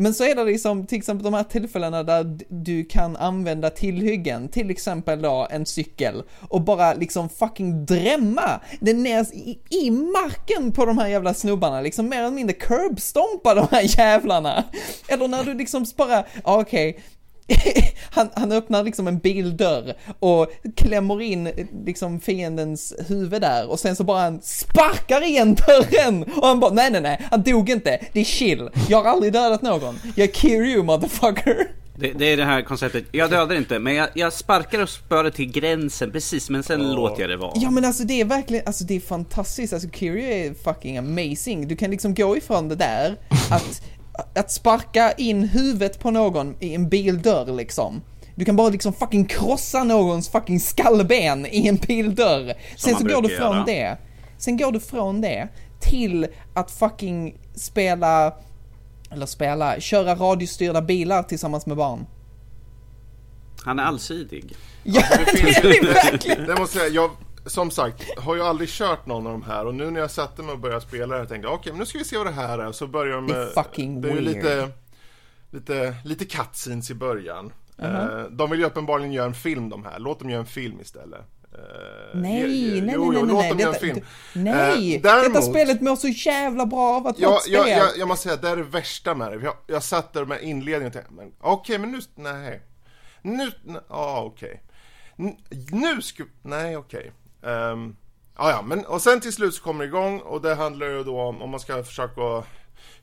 Speaker 1: Men så är det liksom till exempel de här tillfällena där du kan använda tillhyggen, till exempel då en cykel, och bara liksom fucking drämma den ner i, i marken på de här jävla snubbarna, liksom mer eller mindre curbstompa de här jävlarna. Eller när du liksom bara, ah, okej, okej, han, han öppnar liksom en bildörr och klämmer in liksom fiendens huvud där och sen så bara han sparkar igen dörren och han bara nej nej nej, han dog inte, det är chill, jag har aldrig dödat någon, jag är Kiryu motherfucker.
Speaker 3: Det, det är det här konceptet, jag dödar inte men jag, jag sparkar och spör det till gränsen precis men sen låter jag det vara.
Speaker 1: Ja men alltså det är verkligen, alltså det är fantastiskt, alltså Kiryu är fucking amazing. Du kan liksom gå ifrån det där, att, att sparka in huvudet på någon i en bildörr liksom. Du kan bara liksom fucking krossa någons fucking skallben i en bildörr. Sen så går du från
Speaker 3: göra.
Speaker 1: det, sen går du från det till att fucking spela, eller spela, köra radiostyrda bilar tillsammans med barn.
Speaker 3: Han är allsidig.
Speaker 1: Ja,
Speaker 2: Det finns
Speaker 1: det är
Speaker 2: lite,
Speaker 1: verkligen.
Speaker 2: det måste jag jag, som sagt, har ju aldrig kört någon av de här och nu när jag satte mig och började spela det tänkte jag okej, men nu ska vi se vad det här är. Så börjar de
Speaker 1: Det är
Speaker 2: med,
Speaker 1: fucking
Speaker 2: det är ju
Speaker 1: weird.
Speaker 2: lite, lite, lite cutscenes i början.
Speaker 1: Uh-huh.
Speaker 2: Eh, de vill ju uppenbarligen göra en film de här, låt dem göra en film istället. Eh,
Speaker 1: Nej, nej,
Speaker 2: jo,
Speaker 1: nej, nej, nej.
Speaker 2: göra en
Speaker 1: Detta,
Speaker 2: film.
Speaker 1: nej,
Speaker 2: Eh, däremot-
Speaker 1: detta spelet mår så jävla bra av att vara
Speaker 2: Ja, jag, jag, måste säga, det är det värsta med det. Jag, jag satt där med inledningen och tänkte, men okej, men nu, nej. Nu, ja ah, okej. N- Nu ska, nej okej. Ehm, ja, ja, men och sen till slut så kommer det igång och det handlar ju då om, om man ska försöka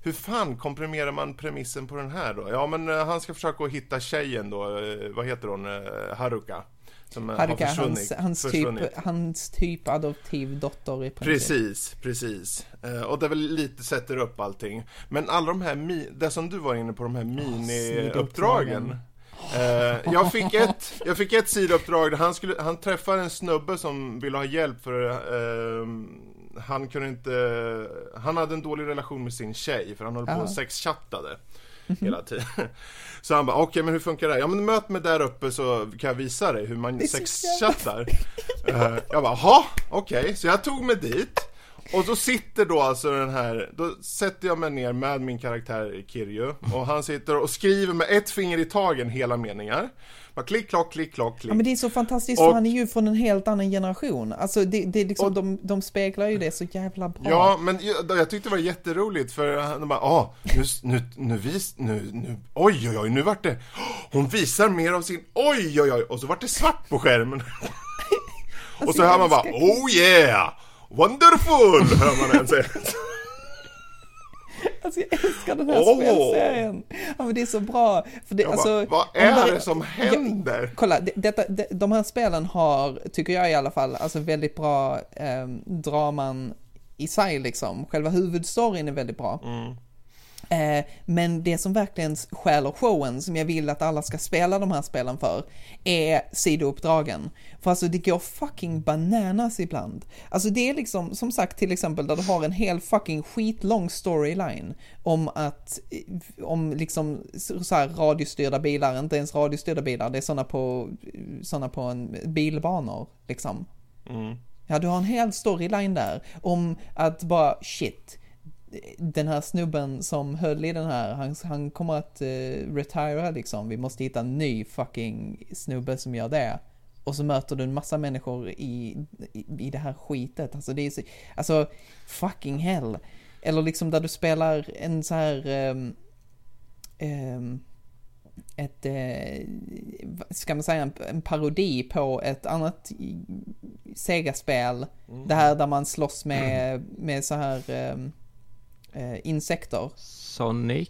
Speaker 2: hur fan komprimerar man premissen på den här då? Ja men eh, han ska försöka hitta tjejen då, eh, vad heter hon, Eh, Haruka? Som
Speaker 1: Haruka, hans, hans,
Speaker 2: försvunnit.
Speaker 1: typ, hans typ adoptiv dotter i princip.
Speaker 2: Precis, precis. Och det väl lite sätter upp allting. Men alla de här, det som du var inne på, de här mini-uppdragen. Eh, jag, fick ett, jag fick ett sidouppdrag där han, skulle, han träffar en snubbe som ville ha hjälp för eh, han kunde inte, han hade en dålig relation med sin tjej för han höll på och sexchattade hela tiden. Så han bara, okej men hur funkar det här? Ja men möt mig där uppe så kan jag visa dig hur man sexchattar. Eh, jag bara, jaha, okej. Så jag tog mig dit. Och då sitter då alltså den här, då sätter jag mig ner med min karaktär Kirju och han sitter och skriver med ett finger i tagen hela meningar. Bara klick, klock, klick, klock, klick.
Speaker 1: Ja men det är så fantastiskt
Speaker 2: Och-
Speaker 1: för han är ju från en helt annan generation. Alltså det, det är liksom,
Speaker 2: Och-
Speaker 1: de, de speglar ju det så jävla bra.
Speaker 2: Ja, men jag, jag tyckte det var jätteroligt för han bara, ah, nu, nu, nu vis, nu, nu, oj, oj, oj, nu vart det, hon visar mer av sin, oj, oj, oj, och så vart det svart på skärmen. och så
Speaker 1: jag
Speaker 2: hör man bara, oh yeah, wonderful, hör man en säga.
Speaker 1: Alltså jag älskar den här
Speaker 2: Åh!
Speaker 1: spelserien. Ja men det är så bra. För det,
Speaker 2: Jag
Speaker 1: alltså,
Speaker 2: bara, vad är
Speaker 1: det-
Speaker 2: som händer?
Speaker 1: Kolla, det, detta, det, de här spelen har, tycker jag i alla fall, alltså väldigt bra eh, draman i sig liksom. Själva huvudstoryn är väldigt bra. Eh, men det som verkligen stjäler showen, som jag vill att alla ska spela de här spelen för, är sidouppdragen. För alltså det går fucking bananas ibland. Alltså det är liksom, som sagt till exempel där du har en hel fucking skitlång storyline om att, eh, om liksom så här radiostyrda bilar, inte ens radiostyrda bilar, det är sådana på, såna på en bilbanor liksom. Ja, du har en hel storyline där om att bara shit, den här snubben som höll i den här, han, han kommer att uh, retira liksom. Vi måste hitta en ny fucking snubbe som gör det. Och så möter du en massa människor i, i, i det här skitet. Alltså det är så, alltså fucking hell. Eller liksom där du spelar en så här ehm, ehm, ett, eh, ska man säga, en, en parodi på ett annat Sega-spel. Det här där man slåss med, med så här ehm, eh, insekter.
Speaker 4: Sonic.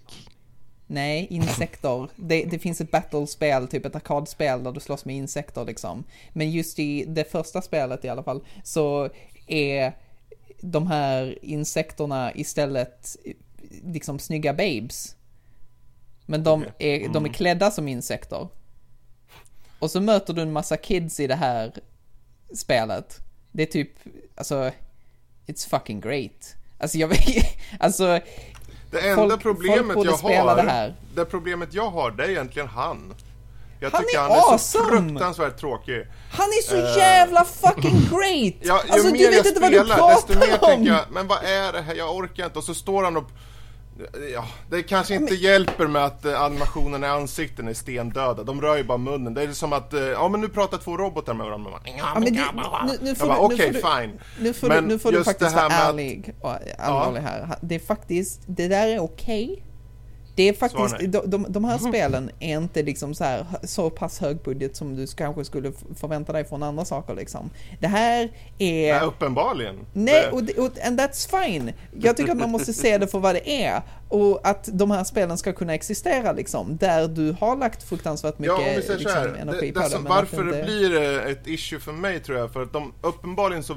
Speaker 1: Nej, insekter. Det, det finns ett battle-spel, typ ett arkadspel där du slåss med insekter liksom. Men just i det första spelet i alla fall så är de här insekterna istället liksom snygga babes. Men de är, de är klädda som insekter. Och så möter du en massa kids i det här spelet. Det är typ, alltså, it's fucking great. Alltså jag alltså,
Speaker 2: Det enda
Speaker 1: Folk- folk
Speaker 2: problemet
Speaker 1: borde
Speaker 2: jag har,
Speaker 1: det här.
Speaker 2: det problemet jag har, det är egentligen han. Jag
Speaker 1: Han
Speaker 2: tycker
Speaker 1: är
Speaker 2: han är så
Speaker 1: awesome!
Speaker 2: fruktansvärt tråkig.
Speaker 1: han är så jävla fucking great!
Speaker 2: Ja,
Speaker 1: alltså du vet inte vad du
Speaker 2: spelar, desto mer
Speaker 1: pratar
Speaker 2: tänker
Speaker 1: om!
Speaker 2: jag, men vad är det här, jag orkar inte. Och så står han och... Ja, det kanske inte hjälper med att eh, animationerna i ansikten är stendöda. De rör ju bara munnen. Det är som att, eh, ja men nu pratar två robotar med varandra. Bara,
Speaker 1: Ja, men du, nu, nu
Speaker 2: jag
Speaker 1: får
Speaker 2: bara,
Speaker 1: du, nu
Speaker 2: okej,
Speaker 1: du,
Speaker 2: fine.
Speaker 1: nu får
Speaker 2: Men
Speaker 1: du, nu får du faktiskt vara ärlig och allvarlig här. Det är faktiskt, det där är okej. Det är faktiskt,
Speaker 2: nej.
Speaker 1: de, de, de här spelen är inte liksom så, här, så pass hög budget som du kanske skulle förvänta dig från andra saker liksom. Det här är...
Speaker 2: Ja, uppenbarligen.
Speaker 1: Nej,
Speaker 2: Det-
Speaker 1: och, det- och and that's fine. Jag tycker att man måste se det för vad det är. Och att de här spelen ska kunna existera liksom, där du har lagt fruktansvärt mycket
Speaker 2: Ja,
Speaker 1: liksom,
Speaker 2: här.
Speaker 1: energi
Speaker 2: Det,
Speaker 1: på
Speaker 2: det
Speaker 1: det. men att
Speaker 2: varför det blir ett issue för mig tror jag, för att de uppenbarligen så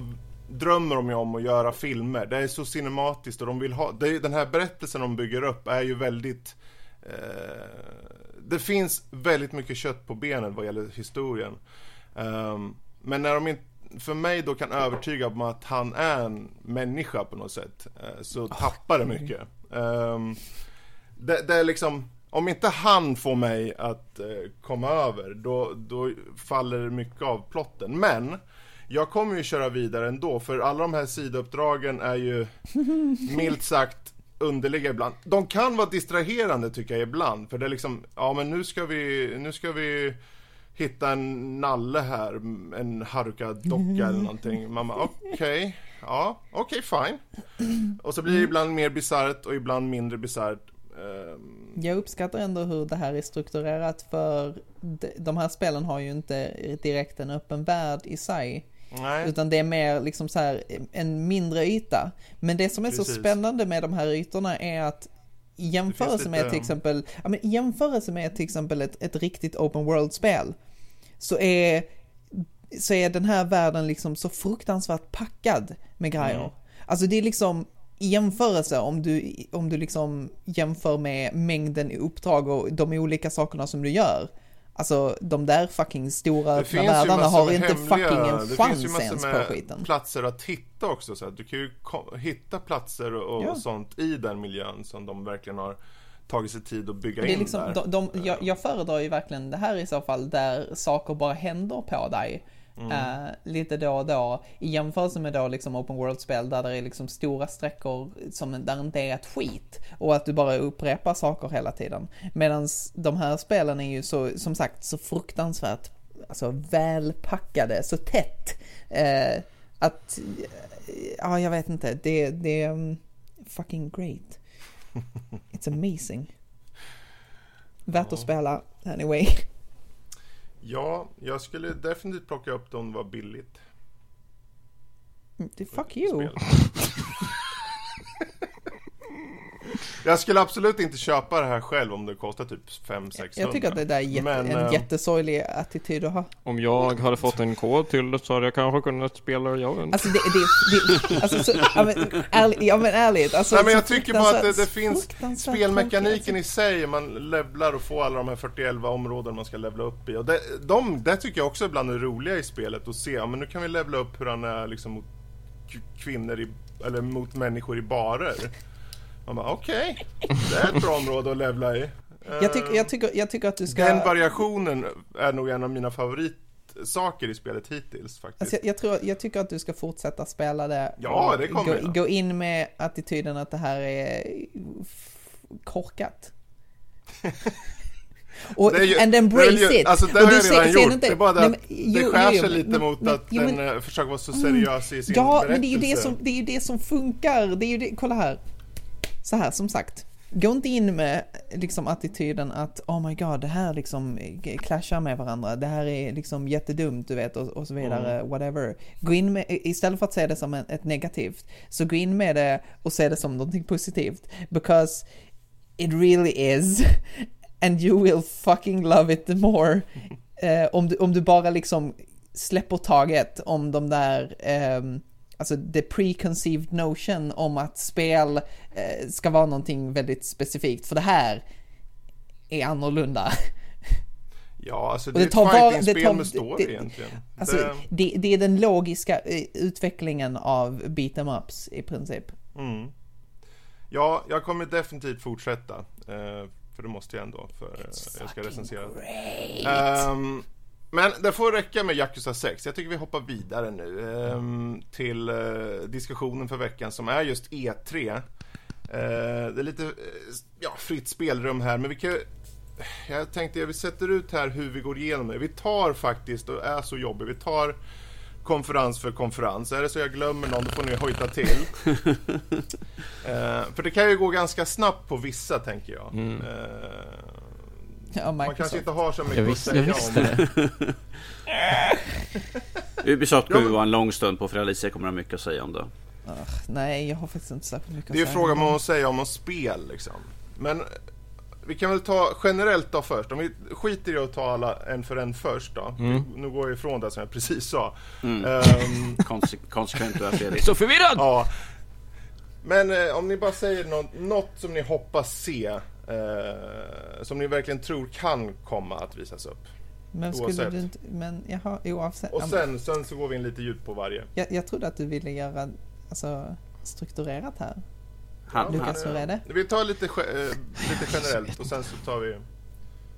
Speaker 2: drömmer de ju om att göra filmer. Det är så cinematiskt och de vill ha, det är, den här berättelsen de bygger upp är ju väldigt eh, det finns väldigt mycket kött på benen vad gäller historien. Ehm, men när de inte för mig då kan övertyga om att han är en människa på något sätt eh, så tappar det mycket. Ehm, det, det är liksom, om inte han får mig att eh, komma över, då, då faller mycket av plotten. Men, jag kommer ju köra vidare ändå, för alla de här sidouppdragen är ju milt sagt underliga ibland. De kan vara distraherande tycker jag ibland, för det är liksom, ja men nu ska vi, nu ska vi hitta en nalle här, en Haruka-docka eller någonting. Man bara, okej, ja, okej, fine. Och så blir det ibland mer bisarrt och ibland mindre bisarrt. Ehm,
Speaker 1: Jag uppskattar ändå hur det här är strukturerat för de här spelen har ju inte direkt en öppen värld i sig.
Speaker 2: Nej,
Speaker 1: Utan det är mer liksom så här en mindre yta. Men det som är så
Speaker 2: Precis.
Speaker 1: spännande med de här ytorna är att i jämförelse med till exempel, ja, men jämförelse med till exempel ett, ett riktigt open world-spel så är, så är den här världen liksom så fruktansvärt packad med grejer.
Speaker 2: Mm.
Speaker 1: Alltså det är liksom i jämförelse om du, om du liksom jämför med mängden uppdrag och de olika sakerna som du gör. Alltså de där fucking stora öppna världarna har inte
Speaker 2: hemliga,
Speaker 1: fucking en
Speaker 2: det finns ju
Speaker 1: chans
Speaker 2: massor
Speaker 1: ens på
Speaker 2: med
Speaker 1: skiten.
Speaker 2: platser att hitta också så att du kan ju hitta platser och,
Speaker 1: Ja.
Speaker 2: och sånt i den miljön som de verkligen har tagit sig tid att bygga in
Speaker 1: liksom,
Speaker 2: där.
Speaker 1: de, de, jag, jag föredrar ju verkligen det här i så fall där saker bara händer på dig.
Speaker 2: Mm.
Speaker 1: eh, lite då och då i jämförelse med då liksom open world-spel där det är liksom stora sträckor som där inte är ett skit och att du bara upprepar saker hela tiden. Medan de här spelen är ju så, som sagt, så fruktansvärt alltså välpackade, så tätt. Eh, att, eh, ja jag vet inte, det, det är um, fucking great. It's amazing. Värt att spela, anyway.
Speaker 2: Ja, jag skulle definitivt plocka upp det om det var billigt.
Speaker 1: Det, fuck you.
Speaker 2: Jag skulle absolut inte köpa det här själv om det kostar typ 5-600.
Speaker 1: Jag tycker att det där är jätte,
Speaker 2: Men,
Speaker 1: en
Speaker 2: eh,
Speaker 1: jättesorglig attityd att ha.
Speaker 4: Om jag hade fått en kod till det så hade jag kanske kunnat spela det, jag vet inte.
Speaker 1: Alltså det, det, det alltså så, ja men, ärligt, ja men ärligt. Alltså,
Speaker 2: Nej men jag tycker bara att det, det finns spelmekaniken i sig, man levlar och får alla de här 41 områden man ska levla upp i. Och det, de, det tycker jag också ibland är roliga i spelet, att se, ja men nu kan vi levla upp hur han är liksom mot kvinnor i, eller mot människor i barer. Man bara okej, det är ett bra område att levla i.
Speaker 1: Jag tycker, jag, tycker, jag tycker att du ska...
Speaker 2: Den variationen är nog en av mina favoritsaker i spelet hittills faktiskt.
Speaker 1: Alltså jag, jag, tror, jag tycker att du ska fortsätta spela det.
Speaker 2: Ja, det kommer
Speaker 1: gå,
Speaker 2: jag.
Speaker 1: gå in med attityden att det här är korkat. Och,
Speaker 2: Det är ju-
Speaker 1: and
Speaker 2: det
Speaker 1: embrace
Speaker 2: är ju-
Speaker 1: it.
Speaker 2: Alltså det
Speaker 1: Och
Speaker 2: har jag redan
Speaker 1: ser
Speaker 2: gjort,
Speaker 1: inte-
Speaker 2: det är bara det
Speaker 1: Nej,
Speaker 2: att
Speaker 1: men-
Speaker 2: det
Speaker 1: jo,
Speaker 2: skär sig
Speaker 1: men-
Speaker 2: lite mot
Speaker 1: men-
Speaker 2: att
Speaker 1: jo, men-
Speaker 2: den eh, försöker vara så seriös i sin
Speaker 1: Ja,
Speaker 2: berättelse.
Speaker 1: men det är ju det som, det är ju det som funkar. Det är ju det, kolla här. Så här, som sagt. Gå inte in med liksom attityden att oh my god, det här liksom clashar med varandra. Det här är liksom jättedumt, du vet, och, och så vidare,
Speaker 2: Mm.
Speaker 1: whatever. Gå in med, istället för att se det som ett negativt, så gå in med det och se det som någonting positivt. Because it really is. And you will fucking love it the more. Eh, om, du, om du bara liksom släpper taget om de där, ehm, alltså the preconceived notion om att spel eh, ska vara någonting väldigt specifikt. För det här är annorlunda.
Speaker 2: Ja, alltså det är
Speaker 1: det tar
Speaker 2: ett fighting-spel med story
Speaker 1: det-
Speaker 2: egentligen.
Speaker 1: Alltså,
Speaker 2: det,
Speaker 1: det, det är den logiska eh, utvecklingen av beat em ups i princip.
Speaker 2: mm. Ja, jag kommer definitivt fortsätta. Eh, för det måste jag ändå, för eh, jag ska recensera. Ehm, men det får räcka med Yakuza 6. Jag tycker vi hoppar vidare nu ehm, till eh, diskussionen för veckan som är just E3. Eh, det är lite eh, ja, fritt spelrum här, men vi kan jag tänkte att vi sätter ut här hur vi går igenom det. Vi tar faktiskt, och är så jobbig, vi tar konferens för konferens. Är det så jag glömmer någon, då får ni hojta till. eh, för det kan ju gå ganska snabbt på vissa, tänker jag.
Speaker 3: Mm.
Speaker 1: Ja,
Speaker 2: man kanske inte har så mycket
Speaker 4: Jag,
Speaker 2: att
Speaker 4: visste,
Speaker 2: säga
Speaker 4: jag visste
Speaker 2: om.
Speaker 4: det.
Speaker 3: Ubisoft
Speaker 2: Ja,
Speaker 3: kommer
Speaker 2: men-
Speaker 3: vara en lång stund på för Alicia kommer ha mycket att säga om det.
Speaker 1: Ugh, nej, jag har faktiskt inte särskilt mycket
Speaker 2: Det är ju
Speaker 1: att säga.
Speaker 2: frågan vad man säger om spel liksom. Men eh, vi kan väl ta generellt då först. Om vi skiter i att ta alla en för en först då.
Speaker 4: Mm.
Speaker 2: Nu går jag ifrån det som jag precis sa.
Speaker 3: Mm.
Speaker 2: Ehm,
Speaker 3: Konse- konsekvent du är Fredrik.
Speaker 4: Så förvirrad!
Speaker 2: ja. Men eh, om ni bara säger något, något som ni hoppas se. Eh, som ni verkligen tror kan komma att visas upp.
Speaker 1: Men skulle
Speaker 2: oavsett.
Speaker 1: du inte, men jaha, oavsett.
Speaker 2: Och sen, sen så går vi in lite djupt på varje.
Speaker 1: Jag, jag trodde att du ville göra, alltså, strukturerat här.
Speaker 3: Han,
Speaker 1: Lukas, hur är det?
Speaker 2: Vi tar lite, eh, lite generellt och sen så tar vi...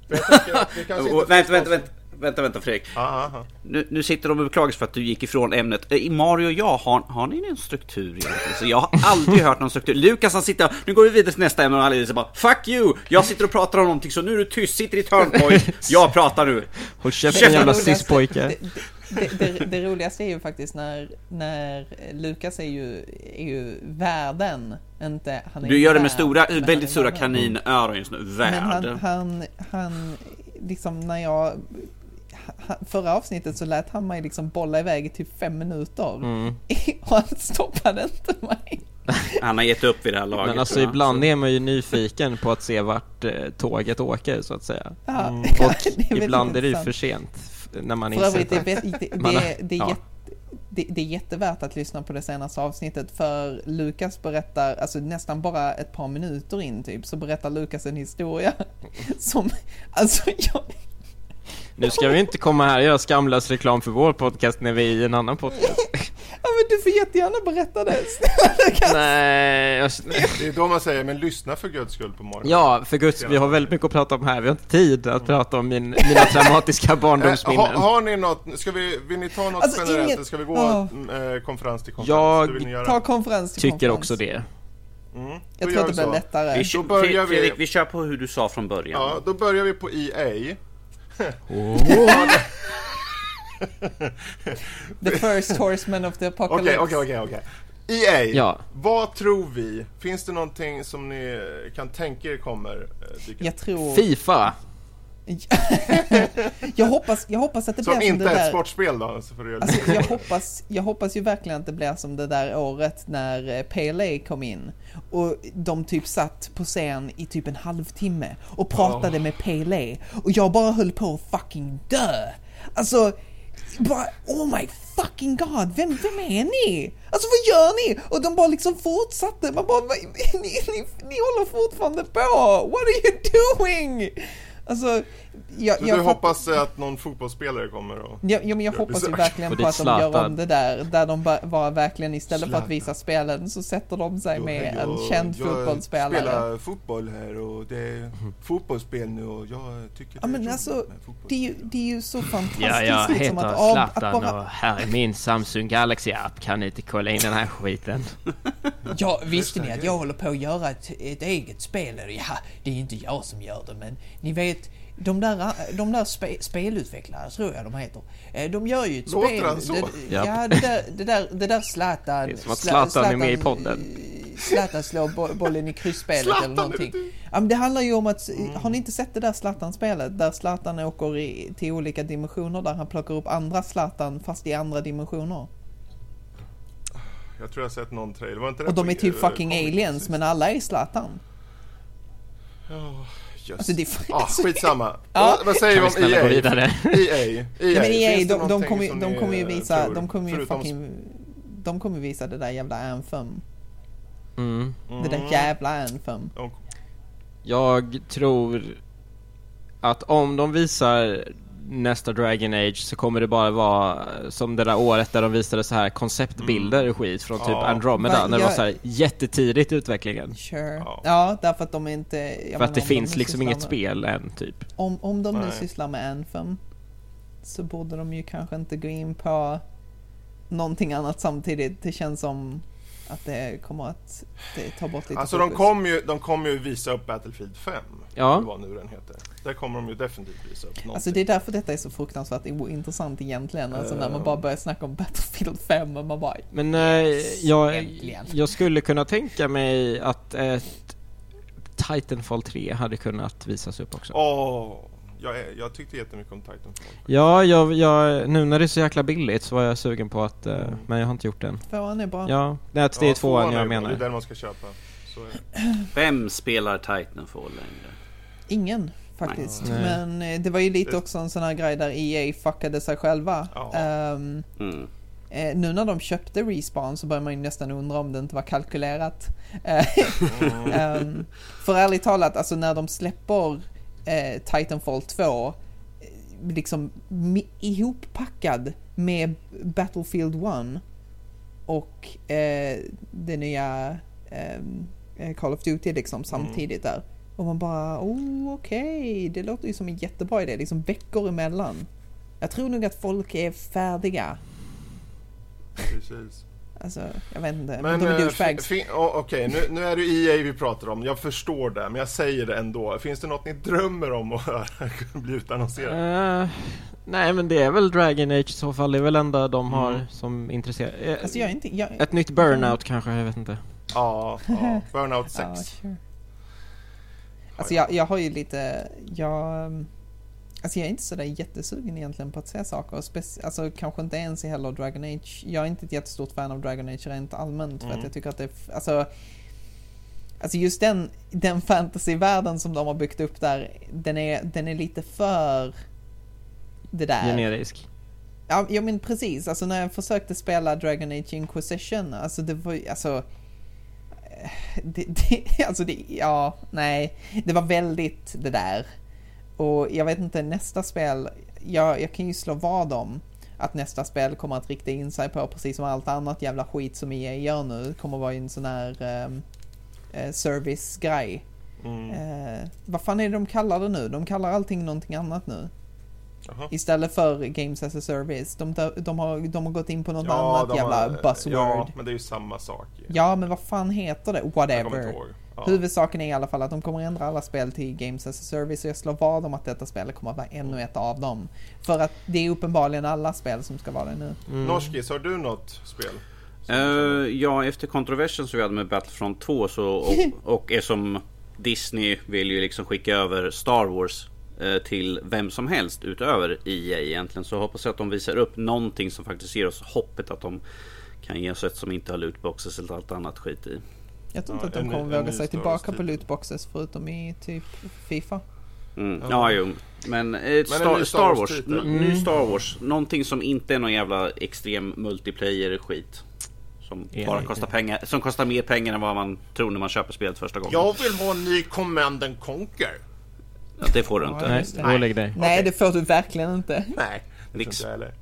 Speaker 2: För jag tänker att vi kanske
Speaker 3: Oh,
Speaker 2: inte
Speaker 3: vänta, vänta,
Speaker 2: ta-
Speaker 3: vänta, vänta, vänta Fredrik.
Speaker 2: Aha, aha.
Speaker 3: Nu, nu sitter de och beklagar sig för att du gick ifrån ämnet. Eh, I Mario och jag, har, har ni en struktur egentligen? Så jag har aldrig hört någon struktur. Lukas han sitter, nu går vi vidare till nästa ämne och Alice bara Fuck you! Jag sitter och pratar om någonting så nu är du tyst, sitter i ett hörn pojk. Jag pratar nu.
Speaker 4: Håll käften jävla cis-pojke.
Speaker 1: Det, det, det, roligaste är ju faktiskt när, när Lukas är ju, är ju värden, inte han är
Speaker 3: Du gör det med
Speaker 1: värd,
Speaker 3: stora, väldigt stora kaninöron just nu.
Speaker 1: Men han,
Speaker 3: Värd.
Speaker 1: han, han, liksom när jag, han, förra avsnittet så lät han mig liksom bolla iväg i typ fem minuter.
Speaker 4: Mm.
Speaker 1: Och han stoppade inte mig.
Speaker 3: Han har gett upp vid det här laget.
Speaker 4: Men alltså ibland är man ju nyfiken på att se vart eh, tåget åker så att säga.
Speaker 1: Ja,
Speaker 2: Mm.
Speaker 1: ja,
Speaker 4: Och
Speaker 1: det är
Speaker 4: ibland är det ju för sent när man inser Man ja.
Speaker 1: det, det är jättevärt att lyssna på det senaste avsnittet för Lukas berättar, alltså nästan bara ett par minuter in typ, så berättar Lukas en historia som, alltså jag,
Speaker 4: Nu ska vi inte komma här och göra skamlös reklam för vår podcast när vi är i en annan podcast.
Speaker 1: ja men du får jättegärna berätta det.
Speaker 4: Nej, jag...
Speaker 2: Det är då man säger, men lyssna för guds skull på morgonen.
Speaker 4: Ja, för guds vi har väldigt mycket att prata om här. Vi har inte tid att prata om min, mina traumatiska
Speaker 2: Eh,
Speaker 4: barndomsminnen.
Speaker 2: ha, har ni något, ska vi, vill ni ta något
Speaker 1: Alltså,
Speaker 2: generellt eller ska vi gå eh, konferens till konferens?
Speaker 4: Jag
Speaker 2: Hur vill ni göra?
Speaker 1: Ta konferens till
Speaker 4: Tycker
Speaker 1: konferens.
Speaker 4: också det.
Speaker 2: Mm,
Speaker 1: Jag tror att
Speaker 2: vi
Speaker 1: det blir lättare.
Speaker 3: Vi,
Speaker 2: Då börjar vi-
Speaker 3: Fredrik, vi kör på hur du sa från början.
Speaker 2: Ja, då börjar vi på EA.
Speaker 1: The first horseman of the
Speaker 2: Okej,
Speaker 1: apocalypse.
Speaker 2: okej, okej, okej. EA,
Speaker 4: Ja.
Speaker 2: vad tror vi? Finns det någonting som ni kan tänka er kommer eh,
Speaker 1: Jag tror...
Speaker 4: Fifa!
Speaker 1: jag, hoppas, jag hoppas att det
Speaker 2: Som
Speaker 1: blir som
Speaker 2: inte
Speaker 1: det
Speaker 2: är ett
Speaker 1: där...
Speaker 2: sportspel då? Så får
Speaker 1: Alltså, jag, hoppas, jag hoppas ju verkligen att det blir som det där året när eh, PLA kom in och de typ satt på scen i typ en halvtimme och pratade med PLA och jag bara höll på att fucking dö. Alltså, bara oh my fucking god, vem, vem är ni? Alltså vad gör ni? Och de bara liksom fortsatte, man bara, "Vad- ni, ni, ni håller fortfarande på, what are you doing? Alltså, jag,
Speaker 2: Så
Speaker 1: jag
Speaker 2: du hoppas att någon fotbollsspelare kommer och...
Speaker 1: Ja, ja men jag
Speaker 2: Ja,
Speaker 1: hoppas ju verkligen på att de gör
Speaker 4: Zlatan.
Speaker 1: om det där, där de ba- var verkligen istället för att
Speaker 2: Zlatan.
Speaker 1: visa spelen så sätter de sig med
Speaker 2: hej,
Speaker 1: en
Speaker 2: jag-
Speaker 1: känd
Speaker 2: Jag
Speaker 1: fotbollsspelare.
Speaker 2: spelar fotboll här och det är fotbollsspel nu och jag tycker
Speaker 1: Ja
Speaker 2: det är
Speaker 1: men
Speaker 2: roligt
Speaker 1: alltså, det är ju, det är ju så fantastiskt
Speaker 4: Ja, jag
Speaker 1: liksom
Speaker 4: heter
Speaker 1: att, av, att
Speaker 4: Zlatan
Speaker 1: bara,
Speaker 4: och här är min Samsung Galaxy-app. Kan ni inte kolla in den här skiten?
Speaker 1: Ja, visste ni att jag håller på att göra ett, ett eget spel? Ja, det är inte jag som gör det, men ni vet, de där, de där spe, spelutvecklare, tror jag de heter, eh, de gör ju ett
Speaker 2: Låter
Speaker 1: spel...
Speaker 2: han så?
Speaker 1: Det, ja, det där, det där, det där Zlatan...
Speaker 4: Det är som att
Speaker 1: Zla-
Speaker 4: Zlatan är med i podden.
Speaker 1: Zlatan slår bo- bollen i kryssspelet
Speaker 2: Zlatan
Speaker 1: eller någonting.
Speaker 2: det.
Speaker 1: Ja, men det handlar ju om att, har ni inte sett det där Zlatan-spelet? Där Zlatan åker i, till olika dimensioner, där han plockar upp andra Zlatan fast i andra dimensioner.
Speaker 2: Jag tror jag har sett någon trailer. Var inte det
Speaker 1: Och de är typ
Speaker 2: eh,
Speaker 1: fucking aliens, men alla är Zlatan.
Speaker 2: Ja, just.
Speaker 1: Alltså det är
Speaker 2: Ah, skitsamma.
Speaker 1: Ja.
Speaker 2: Vad, vad säger vi om
Speaker 4: snälla gå
Speaker 2: EA?
Speaker 4: vidare?
Speaker 2: EA. EA.
Speaker 1: Men EA,
Speaker 2: det
Speaker 1: de, de kommer ju, de kommer ju visa,
Speaker 2: tror?
Speaker 1: de kommer ju fucking, de kommer visa det där jävla Anthem.
Speaker 4: Mm.
Speaker 1: Det där
Speaker 2: Mm.
Speaker 1: jävla Anthem.
Speaker 4: Jag tror att om de visar nästa Dragon Age så kommer det bara vara som det där året där de visade så här konceptbilder och skit från typ
Speaker 2: Ja.
Speaker 4: Andromeda
Speaker 1: Va,
Speaker 4: när det var så här jättetidigt i utvecklingen.
Speaker 1: Sure.
Speaker 2: Ja.
Speaker 1: Ja. därför att de inte... jag
Speaker 4: För
Speaker 1: menar,
Speaker 4: att det
Speaker 1: de
Speaker 4: finns
Speaker 1: nu
Speaker 4: liksom inget
Speaker 1: med-
Speaker 4: spel än typ.
Speaker 1: Om, om de nu
Speaker 2: Nej.
Speaker 1: sysslar med Anthem så borde de ju kanske inte gå in på någonting annat samtidigt. Det känns som Att det kommer att det tar bort lite
Speaker 2: Alltså de kommer ju, de kommer ju visa upp Battlefield 5.
Speaker 4: Ja.
Speaker 2: Vad nu den heter. Där kommer de ju definitivt visa upp någonting.
Speaker 1: Alltså det är därför detta är så fruktansvärt ointressant egentligen. Alltså när man
Speaker 2: Ehm.
Speaker 1: bara börjar snacka om Battlefield 5 och man bara
Speaker 4: Men eh, jag,
Speaker 1: Äntligen.
Speaker 4: jag skulle kunna tänka mig att ett Titanfall 3 hade kunnat visas upp också.
Speaker 2: Åh, jag, är, jag tyckte jättemycket om Titanfall.
Speaker 4: Ja, jag, jag, nu när det är så jäkla billigt så var jag sugen på att, eh,
Speaker 2: Mm.
Speaker 4: men jag har inte gjort det än.
Speaker 1: tvåan är bra.
Speaker 4: Ja, det är, det är
Speaker 2: Ja,
Speaker 4: tvåan
Speaker 2: är
Speaker 4: jag
Speaker 2: bra, Det är
Speaker 4: menar.
Speaker 2: den man ska köpa. Är.
Speaker 3: Vem spelar Titanfall längre?
Speaker 1: Ingen faktiskt.
Speaker 4: Nej.
Speaker 1: Men eh, det var ju lite
Speaker 2: Det-
Speaker 1: också en sån här grej där EA fuckade sig själva.
Speaker 2: Ja.
Speaker 1: Ehm,
Speaker 3: Mm.
Speaker 1: eh, nu när de köpte Respawn så börjar man ju nästan undra om det inte var kalkylerat. Eh, ehm, för ärligt talat, alltså när de släpper eh, Titanfall 2 eh, liksom ihoppackad med Battlefield 1 och eh, det nya ehm, eh, Call of Duty liksom samtidigt där. Och man bara, oh okej, det låter ju som en jättebra idé, liksom veckor emellan. Jag tror nog att folk är färdiga.
Speaker 2: Precis.
Speaker 1: Alltså, jag vet inte.
Speaker 2: Men
Speaker 1: de är
Speaker 2: eh,
Speaker 1: douchebags.
Speaker 2: oh, okej, nu, nu är det EA vi pratar om. Jag förstår det, men jag säger det ändå. Finns det något ni drömmer om att höra bli utannonserat?
Speaker 4: Eh, nej men det är väl Dragon Age i så fall, det är väl enda de har
Speaker 2: Mm.
Speaker 4: som intresserar. eh,
Speaker 1: Alltså jag inte... Jag,
Speaker 4: Ett nytt Burnout kanske, jag vet inte.
Speaker 2: Ja, ja. Burnout 6.
Speaker 1: Ja, sure. Alltså jag, jag har ju lite, jag, alltså jag är inte sådär jättesugen egentligen på att se saker. Alltså kanske inte ens i heller Dragon Age. Jag är inte ett jättestort fan av Dragon Age rent allmänt för
Speaker 2: Mm.
Speaker 1: att jag tycker att det, alltså, alltså just den, den fantasyvärlden som de har byggt upp där, den är, den är lite för det där.
Speaker 4: Generisk.
Speaker 1: Ja, ja men precis, alltså när jag försökte spela Dragon Age Inquisition, alltså det var ju, alltså... eh, Det, det, alltså det, ja, nej. Det var väldigt det där. Och jag vet inte, nästa spel, jag, jag kan ju slå vad om att nästa spel kommer att rikta in sig på, precis som allt annat jävla skit som EA gör nu, kommer vara en sån här um, service-grej.
Speaker 2: Mm.
Speaker 1: Eh, vad fan är det de kallar det nu? De kallar allting någonting annat nu.
Speaker 2: Jaha.
Speaker 1: Istället för Games as a Service. De, de, har, de har gått in på något
Speaker 2: Ja,
Speaker 1: annat jävla
Speaker 2: har-
Speaker 1: buzzword.
Speaker 2: Ja,
Speaker 1: Ja.
Speaker 2: men det är ju samma sak. ju.
Speaker 1: men vad fan heter det?
Speaker 2: Jag kommer inte
Speaker 1: Whatever.
Speaker 2: ihåg. Ja.
Speaker 1: Huvudsaken är i alla fall att de kommer ändra alla spel till Games as a Service och jag slår vad om att detta spelet kommer att vara ännu ett av dem. För att det är uppenbarligen alla spel som ska vara det nu.
Speaker 4: Mm.
Speaker 2: Norskis, har du något spel?
Speaker 3: Eh, ja, efter kontroversen som vi hade med Battlefront 2 så, och, och är som Disney vill ju liksom skicka över Star Wars eh, till vem som helst utöver EA egentligen. Så hoppas jag att de visar upp någonting som faktiskt ger oss hoppet att de kan ge oss ett som inte har lootboxes eller allt annat skit i.
Speaker 1: Jag tror
Speaker 2: Ja,
Speaker 1: inte att de kommer
Speaker 2: en
Speaker 1: våga sig tillbaka på lootboxes förutom i typ Fifa.
Speaker 3: Mm.
Speaker 2: Ja.
Speaker 3: Ja, jo. Men, eh,
Speaker 2: en
Speaker 3: Star,
Speaker 2: ny Star
Speaker 3: Wars,
Speaker 2: Wars-titel.
Speaker 3: n- ny Star Wars. Någonting som inte är någon jävla extrem multiplayer skit. Som
Speaker 4: Är
Speaker 3: bara kostar pengar, som kostar mer pengar än vad man tror när man köper spelet första gången.
Speaker 2: Jag vill ha en ny Command and Conquer.
Speaker 3: Ja, det får du inte.
Speaker 4: Nej.
Speaker 1: Nej,
Speaker 2: Okej.
Speaker 1: det får du verkligen inte.
Speaker 2: Nej, det
Speaker 3: Nix.
Speaker 2: inte.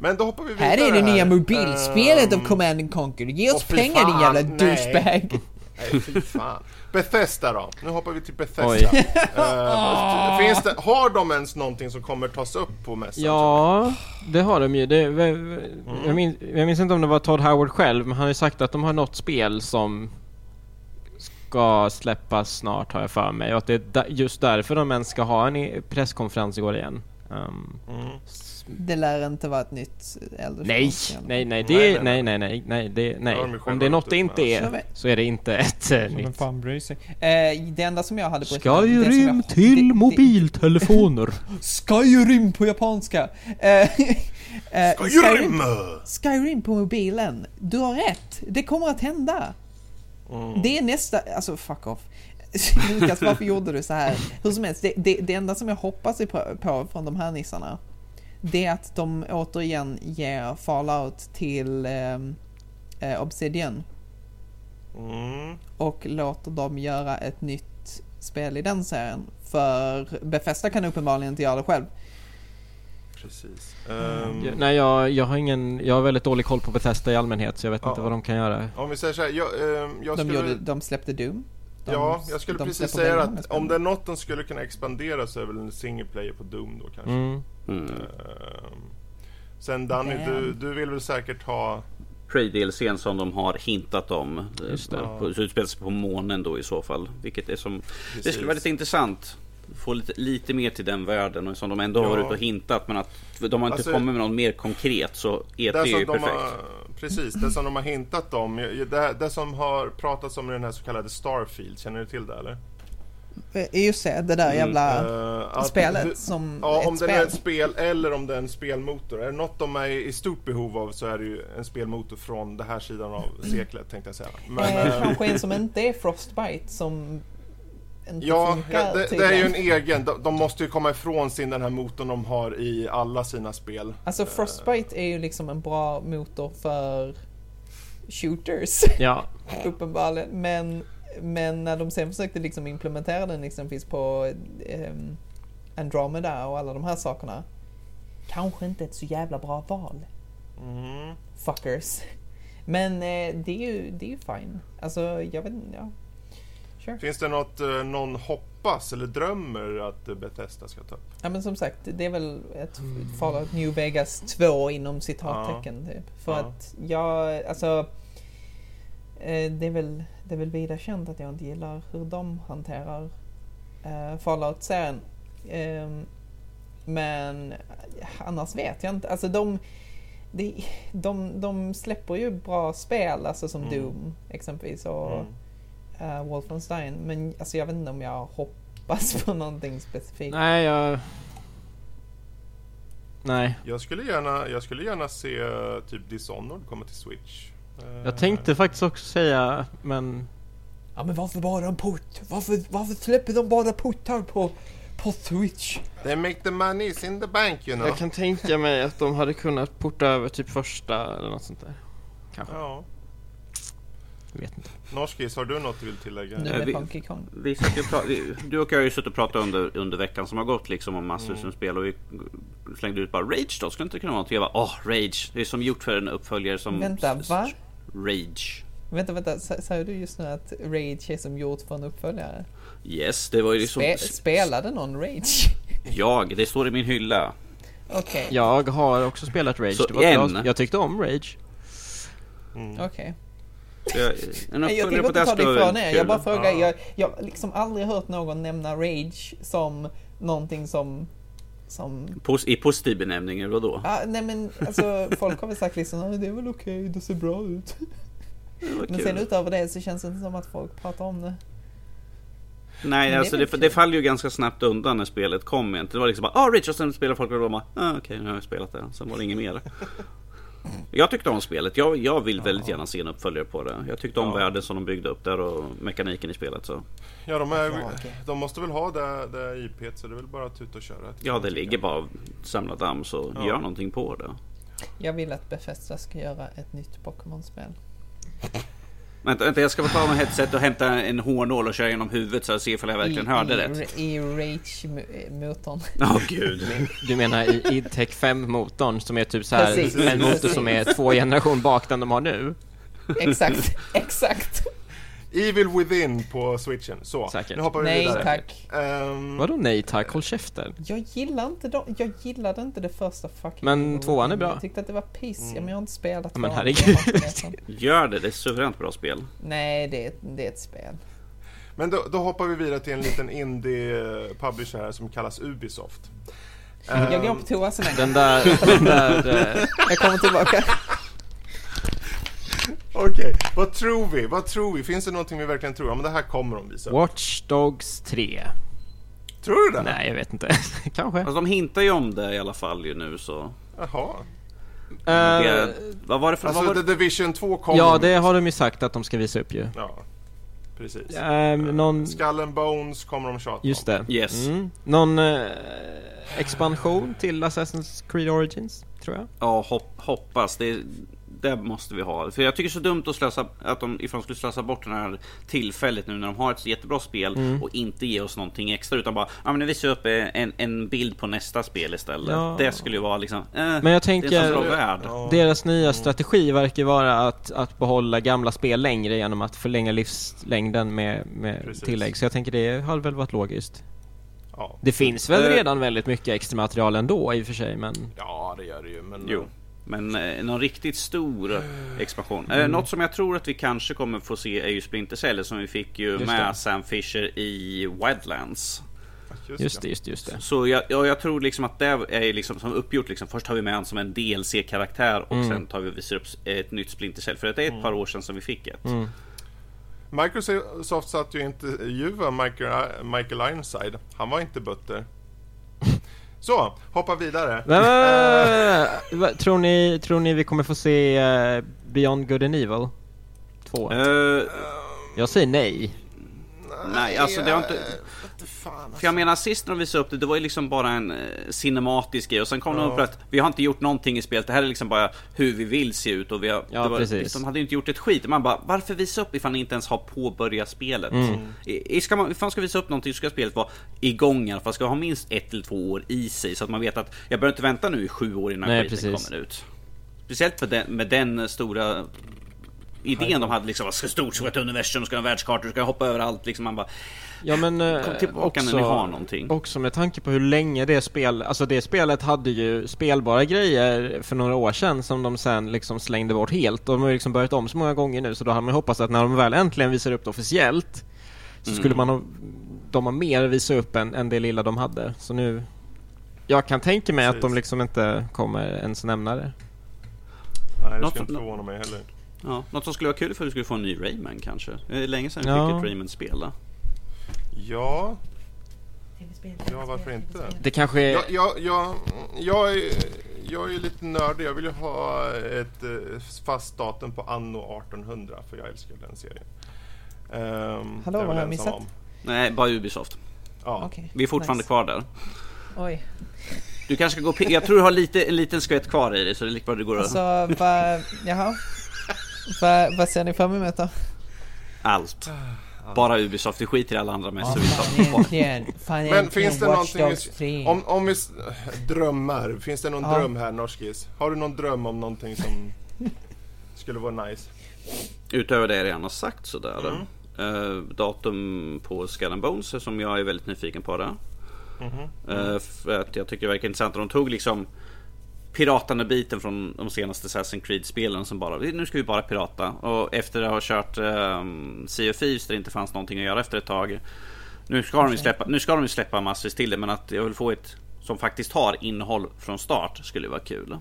Speaker 2: Men då hoppar vi vidare
Speaker 1: Här är det nya mobilspelet
Speaker 2: Ehm,
Speaker 1: av Command and Conquer. Ge oss pengar din
Speaker 2: fan,
Speaker 1: jävla
Speaker 2: nej.
Speaker 1: douchebag.
Speaker 2: Nej, fy fan. Bethesda då? Nu hoppar vi till Bethesda.
Speaker 4: Oj.
Speaker 2: Eh, finns det, har de ens någonting som kommer tas upp på mässan?
Speaker 4: Ja, det har de ju. Det,
Speaker 2: Mm.
Speaker 4: jag, minns, jag minns inte om det var Todd Howard själv, men han har ju sagt att de har något spel som ska släppas snart har jag för mig. Och att det är just därför de ens ska ha en i- presskonferens i år igen. Um,
Speaker 2: Mm.
Speaker 1: Det lär inte vara ett nytt Elder
Speaker 4: nej, nej, nej,
Speaker 2: Nej,
Speaker 4: det,
Speaker 2: nej,
Speaker 4: nej, nej, nej, nej, det, nej.
Speaker 2: de själva
Speaker 4: Om det är något det inte är, så är det inte ett
Speaker 5: vem
Speaker 4: nytt.
Speaker 5: fan bryr sig?
Speaker 1: Eh, det enda som jag hade på det som jag-
Speaker 4: till
Speaker 1: det-
Speaker 4: mobiltelefoner.
Speaker 1: Skyrim på japanska! Eh, eh,
Speaker 2: Skyrim!
Speaker 1: Skyrim på mobilen. Du har rätt. Det kommer att hända.
Speaker 2: Mm.
Speaker 1: Det är nästa, alltså fuck off. Lukas, varför gjorde du så här? Hur som helst, det, det, det enda som jag hoppas på, på från de här nissarna, det är att de återigen ger Fallout till ehm, eh, Obsidian
Speaker 2: Mm.
Speaker 1: och låter dem göra ett nytt spel i den serien. För Bethesda kan uppenbarligen inte göra det själv.
Speaker 2: Precis. Ehm,
Speaker 4: Ja, nej, jag, jag har ingen, jag har väldigt dålig koll på Bethesda i allmänhet så jag vet
Speaker 2: Ja.
Speaker 4: inte vad de kan göra.
Speaker 2: Om vi säger så här, jag, ehm, jag
Speaker 1: De,
Speaker 2: skulle...
Speaker 1: gjorde, de släppte Doom. De,
Speaker 2: ja, jag skulle precis säga att om det är något de skulle kunna expandera så är väl en single player på Doom då kanske.
Speaker 4: Mm.
Speaker 3: Mm.
Speaker 2: Ehm, sen Danny,
Speaker 1: Damn.
Speaker 2: du, du vill väl säkert ha
Speaker 3: Prey-DLCn som de har hintat om.
Speaker 4: Just det.
Speaker 3: På- Så utspelar sig på månen då i så fall. Vilket är som... Det
Speaker 2: Precis.
Speaker 3: skulle vara lite intressant. Få lite, lite mer till den världen och som de ändå har
Speaker 2: Ja.
Speaker 3: varit ute och hintat. Men att de har inte
Speaker 2: Alltså-
Speaker 3: kommit med något mer konkret så E3
Speaker 2: Det
Speaker 3: är ju
Speaker 2: de
Speaker 3: perfekt.
Speaker 2: har, precis, det som de har hintat om. Det, det som har pratats om i den här så kallade Starfield, känner du till det eller?
Speaker 1: Eh, Just det, det där jävla
Speaker 2: Eh, att-
Speaker 1: spelet som
Speaker 2: Ja,
Speaker 1: ett
Speaker 2: om det
Speaker 1: spel.
Speaker 2: är ett spel eller om det är en spelmotor. Är det något de är i stort behov av så är det ju en spelmotor från den här sidan av seklet tänkte jag säga. Men,
Speaker 1: eh,
Speaker 2: eh,
Speaker 1: kanske en som inte är Frostbite som inte
Speaker 2: Ja,
Speaker 1: funkar
Speaker 2: ja det, det är ju en egen. De, de måste ju komma ifrån sin den här motorn de har i alla sina spel.
Speaker 1: Alltså Frostbite är ju liksom en bra motor för shooters
Speaker 4: Ja,
Speaker 1: uppenbarligen. Men, men när de sen försökte liksom implementera den exempelvis på ehm, Andromeda och alla de här sakerna. Kanske inte ett så jävla bra val.
Speaker 2: Mm.
Speaker 1: Fuckers. Men eh, det är ju, det är ju fine. Alltså jag vet inte, ja. Sure.
Speaker 2: Finns det något eh, någon hoppas eller drömmer att eh, Bethesda ska ta upp?
Speaker 1: Ja men som sagt, det är väl ett Fallout New Vegas 2 inom citattecken typ. För
Speaker 2: Ja.
Speaker 1: att jag, alltså det är väl, det är väl vida känt att jag inte gillar hur de hanterar eh, Fallout-serien. Ehm, men eh, annars vet jag inte. Alltså de, de, de, de släpper ju bra spel, alltså som
Speaker 2: Mm.
Speaker 1: Doom exempelvis och
Speaker 2: Mm.
Speaker 1: eh, Wolfenstein. Men alltså jag vet inte om jag hoppas på någonting specifikt.
Speaker 4: nej jag... Nej.
Speaker 2: Jag skulle gärna, jag skulle gärna se eh, typ Dishonored komma till Switch.
Speaker 4: Jag tänkte faktiskt också säga, men...
Speaker 1: Ja men varför bara en port? Varför, varför släpper de bara portar på, på Switch?
Speaker 2: They make the money in the bank you know.
Speaker 4: Jag kan tänka mig att de hade kunnat porta över typ första eller något sånt där. Kanske.
Speaker 2: Ja.
Speaker 4: Jag vet inte.
Speaker 2: Norskis, har du något du vill tillägga?
Speaker 1: Nu med
Speaker 3: vi-
Speaker 1: Kong.
Speaker 3: Vi pra- du och jag har ju suttit och pratat under, under veckan som har gått liksom om massor
Speaker 2: Mm.
Speaker 3: av spel och vi slängde ut bara Rage då, skulle inte kunna vara någonting? Jag bara åh Rage, det är som gjort för en uppföljare som
Speaker 1: Vänta, va?
Speaker 3: Rage
Speaker 1: Vänta, vänta, sa- sa du just nu att Rage är som gjort för en uppföljare?
Speaker 3: Yes, det var ju liksom
Speaker 1: Spe, spelade någon Rage?
Speaker 3: Jag, det står i min hylla
Speaker 1: Okej,
Speaker 4: Jag har också spelat Rage.
Speaker 3: Så
Speaker 4: det var
Speaker 3: en.
Speaker 4: Jag tyckte om Rage.
Speaker 2: Mm.
Speaker 1: okej.
Speaker 3: Jag-
Speaker 1: Nej, Jag tänker
Speaker 3: på
Speaker 1: inte ta det ifrån er. Jag bara frågar,
Speaker 2: Ja.
Speaker 1: jag, jag har liksom aldrig hört någon nämna Rage som någonting som som...
Speaker 3: I positiv benämning, eller vadå?
Speaker 1: Ah, nej men alltså folk har väl sagt liksom "Ah, det är väl okej, det ser bra ut. Men sen utöver det så känns det inte som att folk pratar om det.
Speaker 3: Nej,
Speaker 1: det
Speaker 3: alltså det, det faller ju ganska snabbt undan när spelet kom egentligen. Det var liksom bara ah sen spelar folk och de bara ah, okej nu har jag spelat det. Sen var det inget mer. Jag tyckte om spelet. Jag, jag vill väldigt gärna se en uppföljare på det. Jag tyckte om
Speaker 2: Ja.
Speaker 3: världen som de byggde upp där och mekaniken i spelet. Så.
Speaker 2: Ja, de, är, de måste väl ha det, det IP så det är väl bara att tuta och köra.
Speaker 3: Ja, det ligger bara samla damm så
Speaker 2: Ja.
Speaker 3: gör någonting på det.
Speaker 1: Jag vill att Bethesda ska göra ett nytt Pokémon-spel.
Speaker 3: Vänta, vänta, jag ska få ta med headset och hämta en hårnål och köra genom huvudet så jag ser ifall jag verkligen
Speaker 1: I,
Speaker 3: hörde
Speaker 1: i,
Speaker 3: rätt.
Speaker 1: I Rage-motorn.
Speaker 3: Åh gud.
Speaker 4: Du menar i idtech 5-motorn som är typ så här
Speaker 1: Precis.
Speaker 4: en motor
Speaker 1: Precis.
Speaker 4: som är två generation bak den de har nu?
Speaker 1: exakt, exakt.
Speaker 2: Evil Within på switchen. Så,
Speaker 4: Säkert.
Speaker 2: nu hoppar vi
Speaker 1: Nej
Speaker 2: vidare.
Speaker 1: tack.
Speaker 2: Ehm,
Speaker 4: Vadå nej tack, håll käften.
Speaker 1: Jag gillar inte dem. Jag gillade inte det första fucking
Speaker 4: Men tvåan är bra.
Speaker 1: Jag tyckte att det var piss. Ja, men jag har inte spelat
Speaker 4: men herregud.
Speaker 3: Gör det, det är ett suveränt bra spel.
Speaker 1: Nej, det är, det är ett spel.
Speaker 2: Men då, då hoppar vi vidare till en liten indie-publisher här som kallas Ubisoft.
Speaker 1: Jag går
Speaker 2: Ehm,
Speaker 1: på toa så länge.
Speaker 4: Den där, den där eh,
Speaker 1: Jag kommer tillbaka.
Speaker 2: Okej, vad tror vi? Vad tror vi? Finns det någonting vi verkligen tror? Ja, men det här kommer de visa.
Speaker 4: Watch Dogs 3.
Speaker 2: Tror du det?
Speaker 4: Nej, jag vet inte. Kanske.
Speaker 3: Alltså de hintar ju om det i alla fall ju nu så.
Speaker 2: Jaha.
Speaker 3: Det, vad var det för...
Speaker 2: Alltså,
Speaker 3: vad var
Speaker 2: The
Speaker 3: det?
Speaker 2: Division 2 kommer
Speaker 4: ja,
Speaker 2: de
Speaker 4: det har de ju sagt att de ska visa upp ju.
Speaker 2: Ja, precis.
Speaker 4: Ehm, någon...
Speaker 2: Skull and Bones kommer de tjata
Speaker 4: Just
Speaker 2: om.
Speaker 4: det.
Speaker 3: Yes.
Speaker 4: Mm. Någon eh, expansion till Assassin's Creed Origins, tror jag.
Speaker 3: Ja, hopp, hoppas. Det, det måste vi ha. För jag tycker det är så dumt att slösa, att de, ifall de skulle slösa bort det här tillfället nu när de har ett jättebra spel
Speaker 4: Mm.
Speaker 3: och inte ge oss någonting extra utan bara, ja men nu visar vi upp eh, en, en bild på nästa spel istället.
Speaker 4: Ja.
Speaker 3: Det skulle ju vara liksom, eh,
Speaker 4: Men jag tänker, deras nya strategi verkar vara att, att behålla gamla spel längre genom att förlänga livslängden med, med
Speaker 2: Precis.
Speaker 4: tillägg. Så jag tänker det har väl varit logiskt.
Speaker 2: Ja.
Speaker 4: Det finns väl
Speaker 3: Eh.
Speaker 4: redan väldigt mycket extra material ändå i och för sig, men...
Speaker 2: ja, det gör det ju. Men,
Speaker 3: Jo. Men eh, någon riktigt stor expansion. Eh, något som jag tror att vi kanske kommer få se är ju Splinter Cell som vi fick ju
Speaker 4: Just
Speaker 3: med
Speaker 4: det.
Speaker 3: Sam Fisher i Wildlands.
Speaker 4: Just det, just det, just det.
Speaker 3: Så jag, jag, jag tror liksom att det är liksom som uppgjort liksom. Först har vi med honom som en DLC-karaktär och sen tar vi visar upp ett nytt Splinter Cell. För det är ett par år sedan som vi fick ett.
Speaker 2: Microsoft satt ju inte intervjua Michael, Michael Ironside. Han var inte butter. Så, hoppa vidare.
Speaker 4: Men, men, men, tror, ni, tror ni vi kommer få se eh, Beyond Good and Evil 2?
Speaker 3: Eh,
Speaker 4: Jag säger nej.
Speaker 3: nej, alltså det har inte...
Speaker 2: vete fan,
Speaker 3: För jag menar sist när de visade upp det, det var ju liksom bara en eh, cinematisk grej och sen kom de upp att vi har inte gjort någonting i spelet, det här är liksom bara hur vi vill se ut och vi har,
Speaker 4: Ja,
Speaker 3: det var,
Speaker 4: precis.
Speaker 3: De hade ju inte gjort ett skit, man bara varför visa upp ifall ni inte ens har påbörjat spelet? I, i- ska man, ifall man ska visa upp någonting så ska spelet vara igång i alla fall, ska ha minst ett eller två år i sig så att man vet att jag behöver inte vänta nu i sju år innan
Speaker 4: Nej,
Speaker 3: skiten
Speaker 4: precis.
Speaker 3: kommer ut. Speciellt med den, med den stora idén de hade liksom, vad ska stort, ska ett universum, ska ha en världskarta, ska hoppa överallt liksom. Man bara,
Speaker 4: Ja men eh,
Speaker 3: Kom tillbaka när ni har någonting.
Speaker 4: Också med tanke på hur länge det spel, alltså det spelet hade ju spelbara grejer för några år sedan som de sen liksom slängde bort helt. Och de har ju liksom börjat om så många gånger nu så då hade man ju hoppats att när de väl äntligen visar upp det officiellt så skulle man ha, de har mer visa upp än, än det lilla de hade. Så nu, jag kan tänka mig att de
Speaker 2: Precis.
Speaker 4: liksom inte kommer ens nämna det.
Speaker 2: Nej, det
Speaker 3: Något
Speaker 2: skulle inte förvåna mig heller.
Speaker 3: Ja, något som skulle vara kul för att vi skulle få en ny Rayman kanske. Det är länge sedan vi
Speaker 4: Ja.
Speaker 3: fick ett Rayman-spel.
Speaker 2: Ja, ja varför inte?
Speaker 4: Det kanske är...
Speaker 2: Jag, jag, jag, jag, är, jag är lite nördig. Jag vill ju ha ett eh, fast datum på anno 1800 för jag älskar den serien. Um,
Speaker 1: Hallå, vad har jag missat?
Speaker 3: Nej, bara Ubisoft.
Speaker 2: Ja.
Speaker 1: Okej,
Speaker 3: Vi är fortfarande
Speaker 1: nice.
Speaker 3: kvar där.
Speaker 1: Oj.
Speaker 3: Du kanske ska gå Jag tror du har lite, en liten skvätt kvar i dig så det är lika bra du går och...
Speaker 1: Alltså, vad, jaha. Vad, vad ser ni fram emot då?
Speaker 3: Allt. Bara Ubisoft, vi skiter i alla andra mest. så vi tar-
Speaker 1: fan äntligen, fan
Speaker 2: Men finns det någonting...
Speaker 1: Dogs 3.
Speaker 2: Om, om vi... Drömmar. Finns det någon
Speaker 1: Ja.
Speaker 2: dröm här, Norskis? Har du någon dröm om någonting som skulle vara nice?
Speaker 3: Utöver det jag redan har sagt sådär.
Speaker 2: Mm.
Speaker 3: Eh, datum på Skull and Bones som jag är väldigt nyfiken på. Det.
Speaker 2: Mm-hmm.
Speaker 3: Eh, för att jag tycker det verkar intressant. De tog liksom piratande biten från de senaste Assassin's Creed-spelen som bara, nu ska vi bara pirata. Och efter att ha kört um, Sea of Thieves där det inte fanns någonting att göra efter ett tag. Nu ska de ju släppa, nu ska de ju släppa massvis till det men att jag vill få ett som faktiskt har innehåll från start skulle vara kul.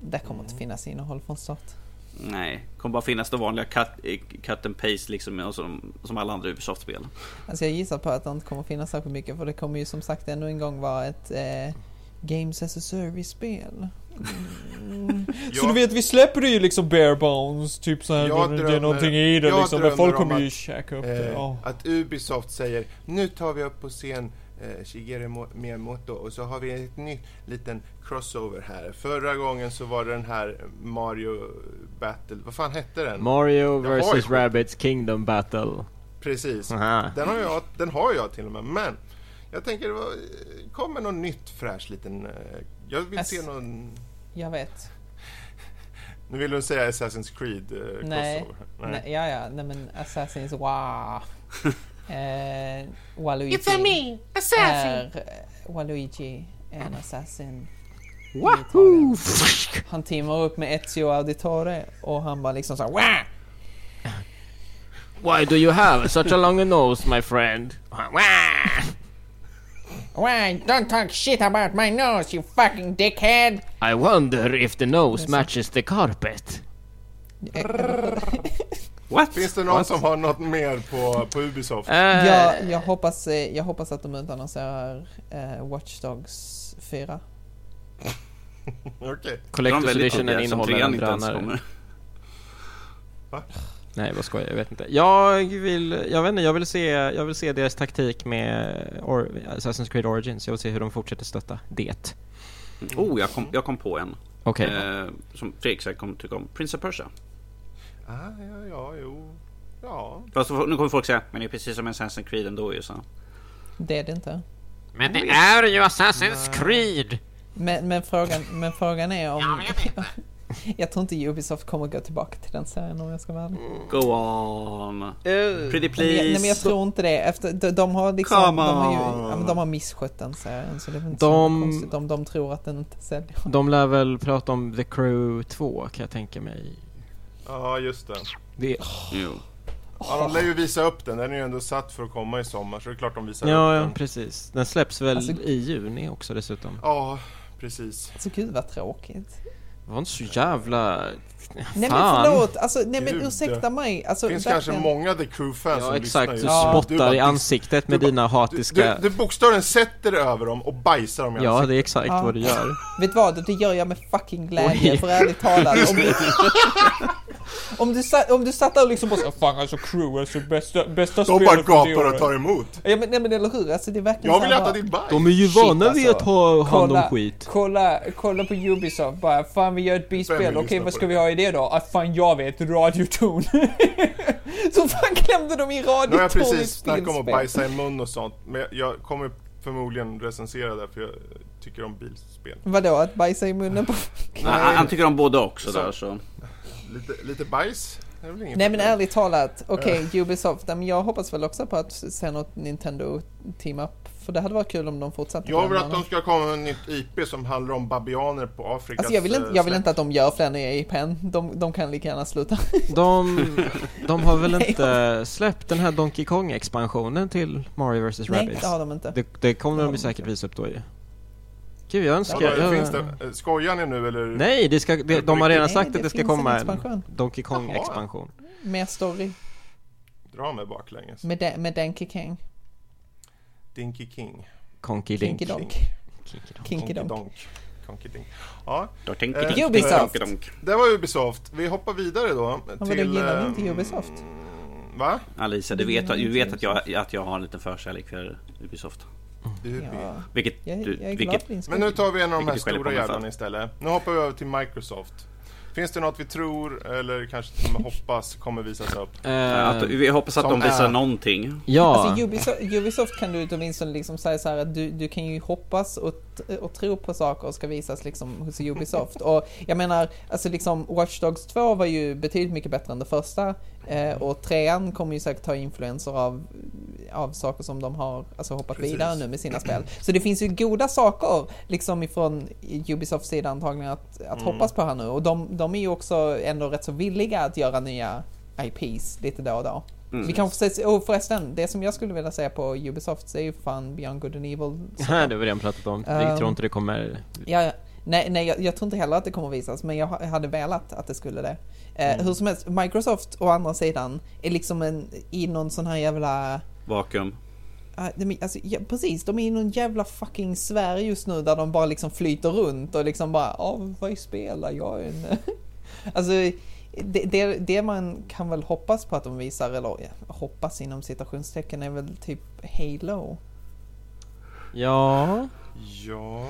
Speaker 1: Det kommer inte finnas innehåll från start.
Speaker 3: Nej, kommer bara finnas det vanliga cut, eh, cut and paste liksom som, som alla andra Ubisoft-spel.
Speaker 1: Alltså jag gissar på att det inte kommer finnas särskilt mycket för det kommer ju som sagt ännu en gång vara ett eh, Games as a Service-spel. Mm. Så
Speaker 2: Jag-
Speaker 1: du vet, vi släpper det ju liksom bare bones, typ såhär,
Speaker 2: Jag
Speaker 1: det, det är
Speaker 2: drömmer-
Speaker 1: någonting i det
Speaker 2: jag
Speaker 1: liksom, men
Speaker 2: drömmer
Speaker 1: folk
Speaker 2: om
Speaker 1: kommer ju
Speaker 2: att,
Speaker 1: käka upp det.
Speaker 2: Eh,
Speaker 1: ja.
Speaker 2: Att Ubisoft säger nu tar vi upp på scen eh, Shigeru Mo- Miyamoto och så har vi ett nytt liten crossover här. Förra gången så var det den här Mario Battle, vad fan hette den?
Speaker 4: Mario vs
Speaker 2: skit.
Speaker 4: Rabbids Kingdom Battle.
Speaker 2: Precis.
Speaker 4: Aha.
Speaker 2: Den har, jag, den har jag till och med, men jag tänker kommer någon nytt fräsch liten... eh, Jag vill
Speaker 1: Ass-
Speaker 2: se någon...
Speaker 1: Jag vet.
Speaker 2: Nu vill du säga Assassin's Creed eh,
Speaker 1: Nej. Nej. Ja, ja, nej men Assassins, wow. eh, Waluigi.
Speaker 5: It's a me, assassin.
Speaker 1: Är, eh, Waluigi är en assassin.
Speaker 4: Wahoo!
Speaker 1: Han teamar upp med Ezio Auditore och han bara liksom såhär Wah!
Speaker 4: Why do you have such a long nose my friend? Wah!
Speaker 1: Why? Don't talk shit about my nose you fucking dickhead!
Speaker 4: I wonder if the nose matches the carpet.
Speaker 3: What?
Speaker 2: Finns det någon som har något mer på, på Ubisoft?
Speaker 4: Eh,
Speaker 1: Jag, jag, hoppas, eh, jag hoppas att de utannonserar eh, Watch Dogs 4.
Speaker 2: Okej.
Speaker 3: Är
Speaker 4: Collector's editionen innehåller en
Speaker 3: inte ens
Speaker 4: drönare. Nej, vad skojar jag vet inte. Jag vill, jag vet inte, jag vill se, jag vill se deras taktik med Or, Assassin's Creed Origins. Jag vill se hur de fortsätter stötta det.
Speaker 3: Oh, jag kom, jag kom på en.
Speaker 4: Okej.
Speaker 3: Eh, som Fredrik säkert kommer tycka om. Prince of Persia.
Speaker 2: Ah, ja, ja, jo. Ja.
Speaker 3: Fast nu kommer folk säga, men det är precis som Assassin's Creed ändå ju så.
Speaker 1: Det är det inte.
Speaker 4: Men det är ju Assassin's Creed!
Speaker 1: Men, men, frågan, men frågan är om... jag tror inte Ubisoft kommer gå tillbaka till den serien om jag ska vara ärlig.
Speaker 3: Go on. Pretty
Speaker 1: Nej, men jag-
Speaker 3: please.
Speaker 1: Nej, men jag tror inte det. Efter, de, de har liksom,
Speaker 3: Come
Speaker 1: de har, ju,
Speaker 3: on.
Speaker 1: ja, men de har misskött den serien så det är inte
Speaker 4: De-
Speaker 1: så konstigt om de tror att den inte säljer.
Speaker 4: De lär väl prata om The Crew 2 kan jag tänka mig.
Speaker 2: Ja, just det.
Speaker 4: Det,
Speaker 3: Jo.
Speaker 2: Ja, de lär ju visa upp den. Den är ju ändå satt för att komma i sommar, så det är klart de visar
Speaker 4: ja,
Speaker 2: upp
Speaker 4: ja,
Speaker 2: den.
Speaker 4: precis. Den släpps väl
Speaker 1: Alltså-
Speaker 4: i juni också dessutom.
Speaker 2: Ja, precis.
Speaker 1: Alltså gud vad tråkigt.
Speaker 4: Det var inte så jävla...
Speaker 1: Nej men
Speaker 4: Fan.
Speaker 1: förlåt, alltså nej men ursäkta mig. Alltså,
Speaker 2: Det finns
Speaker 1: verkligen.
Speaker 2: kanske många The Crew-fans som
Speaker 4: Ja
Speaker 2: lyssnar
Speaker 4: exakt,
Speaker 2: just
Speaker 4: du.
Speaker 1: Ja.
Speaker 2: Du
Speaker 4: spottar
Speaker 2: bara
Speaker 4: i ansiktet med
Speaker 2: du
Speaker 4: dina
Speaker 2: Du,
Speaker 4: hatiska...
Speaker 2: du, du bokstavligen sätter dig över dem och bajsar dem i
Speaker 4: Ja,
Speaker 2: ansiktet.
Speaker 4: det är exakt
Speaker 1: Ja.
Speaker 4: vad du gör.
Speaker 1: Vet du vad, det gör jag med fucking glädje
Speaker 4: Oj.
Speaker 1: för ärligt talat. Om du, om du, sa- om du satt där och liksom bara så, fan alltså crew alltså bästa, bästa
Speaker 2: De bara
Speaker 1: spelet från det
Speaker 2: gapar och
Speaker 1: året."
Speaker 2: tar emot.
Speaker 1: Ja men, nej, men eller hur, alltså det är verkligen
Speaker 2: Jag vill äta ditt bajs.
Speaker 4: De är ju
Speaker 1: Shit,
Speaker 4: vana vid
Speaker 1: alltså.
Speaker 4: att ta hand om
Speaker 1: Kolla.
Speaker 4: skit.
Speaker 1: Kolla, kolla på Ubisoft bara, fan vi gör ett bispel, okej vad ska
Speaker 2: det?
Speaker 1: vi ha i det då? Ah, fan jag vet, radioton. så fan klämde de i
Speaker 2: Nu har jag
Speaker 1: radioton i
Speaker 2: precis snackat om att bajsa i mun och sånt, men jag- jag kommer förmodligen recensera det för jag tycker om bilspel.
Speaker 1: Vadå, att bajsa i munnen på...
Speaker 3: Nej, han, han tycker om både också
Speaker 2: Så.
Speaker 3: där så.
Speaker 2: Lite, lite bajs, det är väl inget
Speaker 1: Nej men ärligt talat, okej Ubisoft, men jag hoppas väl också på att se något Nintendo team-up. För det hade varit kul om de fortsatte
Speaker 2: Jag vill att de ska komma med ett nytt IP som handlar om babianer på Afrikas
Speaker 1: Alltså jag vill, inte,
Speaker 2: eh,
Speaker 1: jag vill inte att de gör fler nya IPn. De, de kan lika gärna sluta.
Speaker 4: De, de har väl
Speaker 1: Nej,
Speaker 4: inte släppt den här Donkey Kong-expansionen till Mario vs
Speaker 1: Nej,
Speaker 4: Rabbids?
Speaker 1: det har de inte.
Speaker 4: Det, det kommer de
Speaker 1: de
Speaker 4: säkert visa upp då ju. Gud jag önskar...
Speaker 2: Vadå,
Speaker 4: jag,
Speaker 2: finns det, eh, skojar ni nu eller?
Speaker 4: Nej, det ska, det, de har redan
Speaker 1: Nej,
Speaker 4: sagt
Speaker 1: det
Speaker 4: att det ska komma en
Speaker 1: expansion.
Speaker 4: Donkey Kong-expansion.
Speaker 1: Mer story.
Speaker 2: Dra mig baklänges.
Speaker 1: Med, de, med Donkey King.
Speaker 2: Dinky King.
Speaker 4: Konky Dink.
Speaker 1: Kinky Donk.
Speaker 4: Kinky Donk.
Speaker 1: Kinky Donk.
Speaker 2: Ja, Eh,
Speaker 1: Ubisoft.
Speaker 2: Det var Ubisoft. Vi hoppar vidare då.
Speaker 1: Men vadå,
Speaker 2: till,
Speaker 1: gillar du
Speaker 2: eh,
Speaker 1: inte Ubisoft?
Speaker 2: Va?
Speaker 3: Alicia, du vet,
Speaker 1: gillar
Speaker 3: du vet att, jag, att jag har en liten förkärlek för Ubisoft.
Speaker 2: Ubi.
Speaker 1: Ja,
Speaker 3: Vilket
Speaker 1: jag,
Speaker 3: du,
Speaker 1: jag är glad
Speaker 3: vilket,
Speaker 1: för.
Speaker 2: Men nu tar vi en av de här
Speaker 3: du
Speaker 2: stora jävlarna istället. Nu hoppar vi över till Microsoft. Finns det något vi tror, eller kanske till och med hoppas, kommer visas upp?
Speaker 4: Eh,
Speaker 3: att, vi hoppas att de visar
Speaker 2: är-
Speaker 3: någonting.
Speaker 4: ja,
Speaker 1: Alltså Ubisoft, Ubisoft kan du åtminstone liksom säga så här att du, du kan ju hoppas och, och tro på saker och ska visas liksom hos Ubisoft. Och jag menar, alltså liksom Watch Dogs 2 var ju betydligt mycket bättre än det första. Eh, och trean kommer ju säkert ta influenser av, av saker som de har alltså, hoppat
Speaker 2: Precis.
Speaker 1: vidare nu med sina spel. Så det finns ju goda saker liksom ifrån Ubisofts sida antagligen att, att hoppas på här nu. Och de, de är ju också ändå rätt så villiga att göra nya IPs lite då och då.
Speaker 3: Mm.
Speaker 1: Vi kanske ses, och förresten, det som jag skulle vilja säga på Ubisoft är ju fan Beyond Good and Evil.
Speaker 4: det har vi redan pratat om. Vi
Speaker 1: Um,
Speaker 4: tror inte det kommer...
Speaker 1: Ja. Nej, nej jag, jag tror inte heller att det kommer visas, men jag ha- hade velat att det skulle det. Eh, Hur som helst, Microsoft å andra sidan är liksom en, i någon sån här jävla...
Speaker 3: Vakuum.
Speaker 1: ah, Alltså, ja, precis, de är i någon jävla fucking sfär just nu där de bara liksom flyter runt och liksom bara, ja, vad spelar jag? alltså, det, det, det man kan väl hoppas på att de visar, eller ja, hoppas inom citationstecken, är väl typ Halo.
Speaker 4: Ja...
Speaker 2: Ja...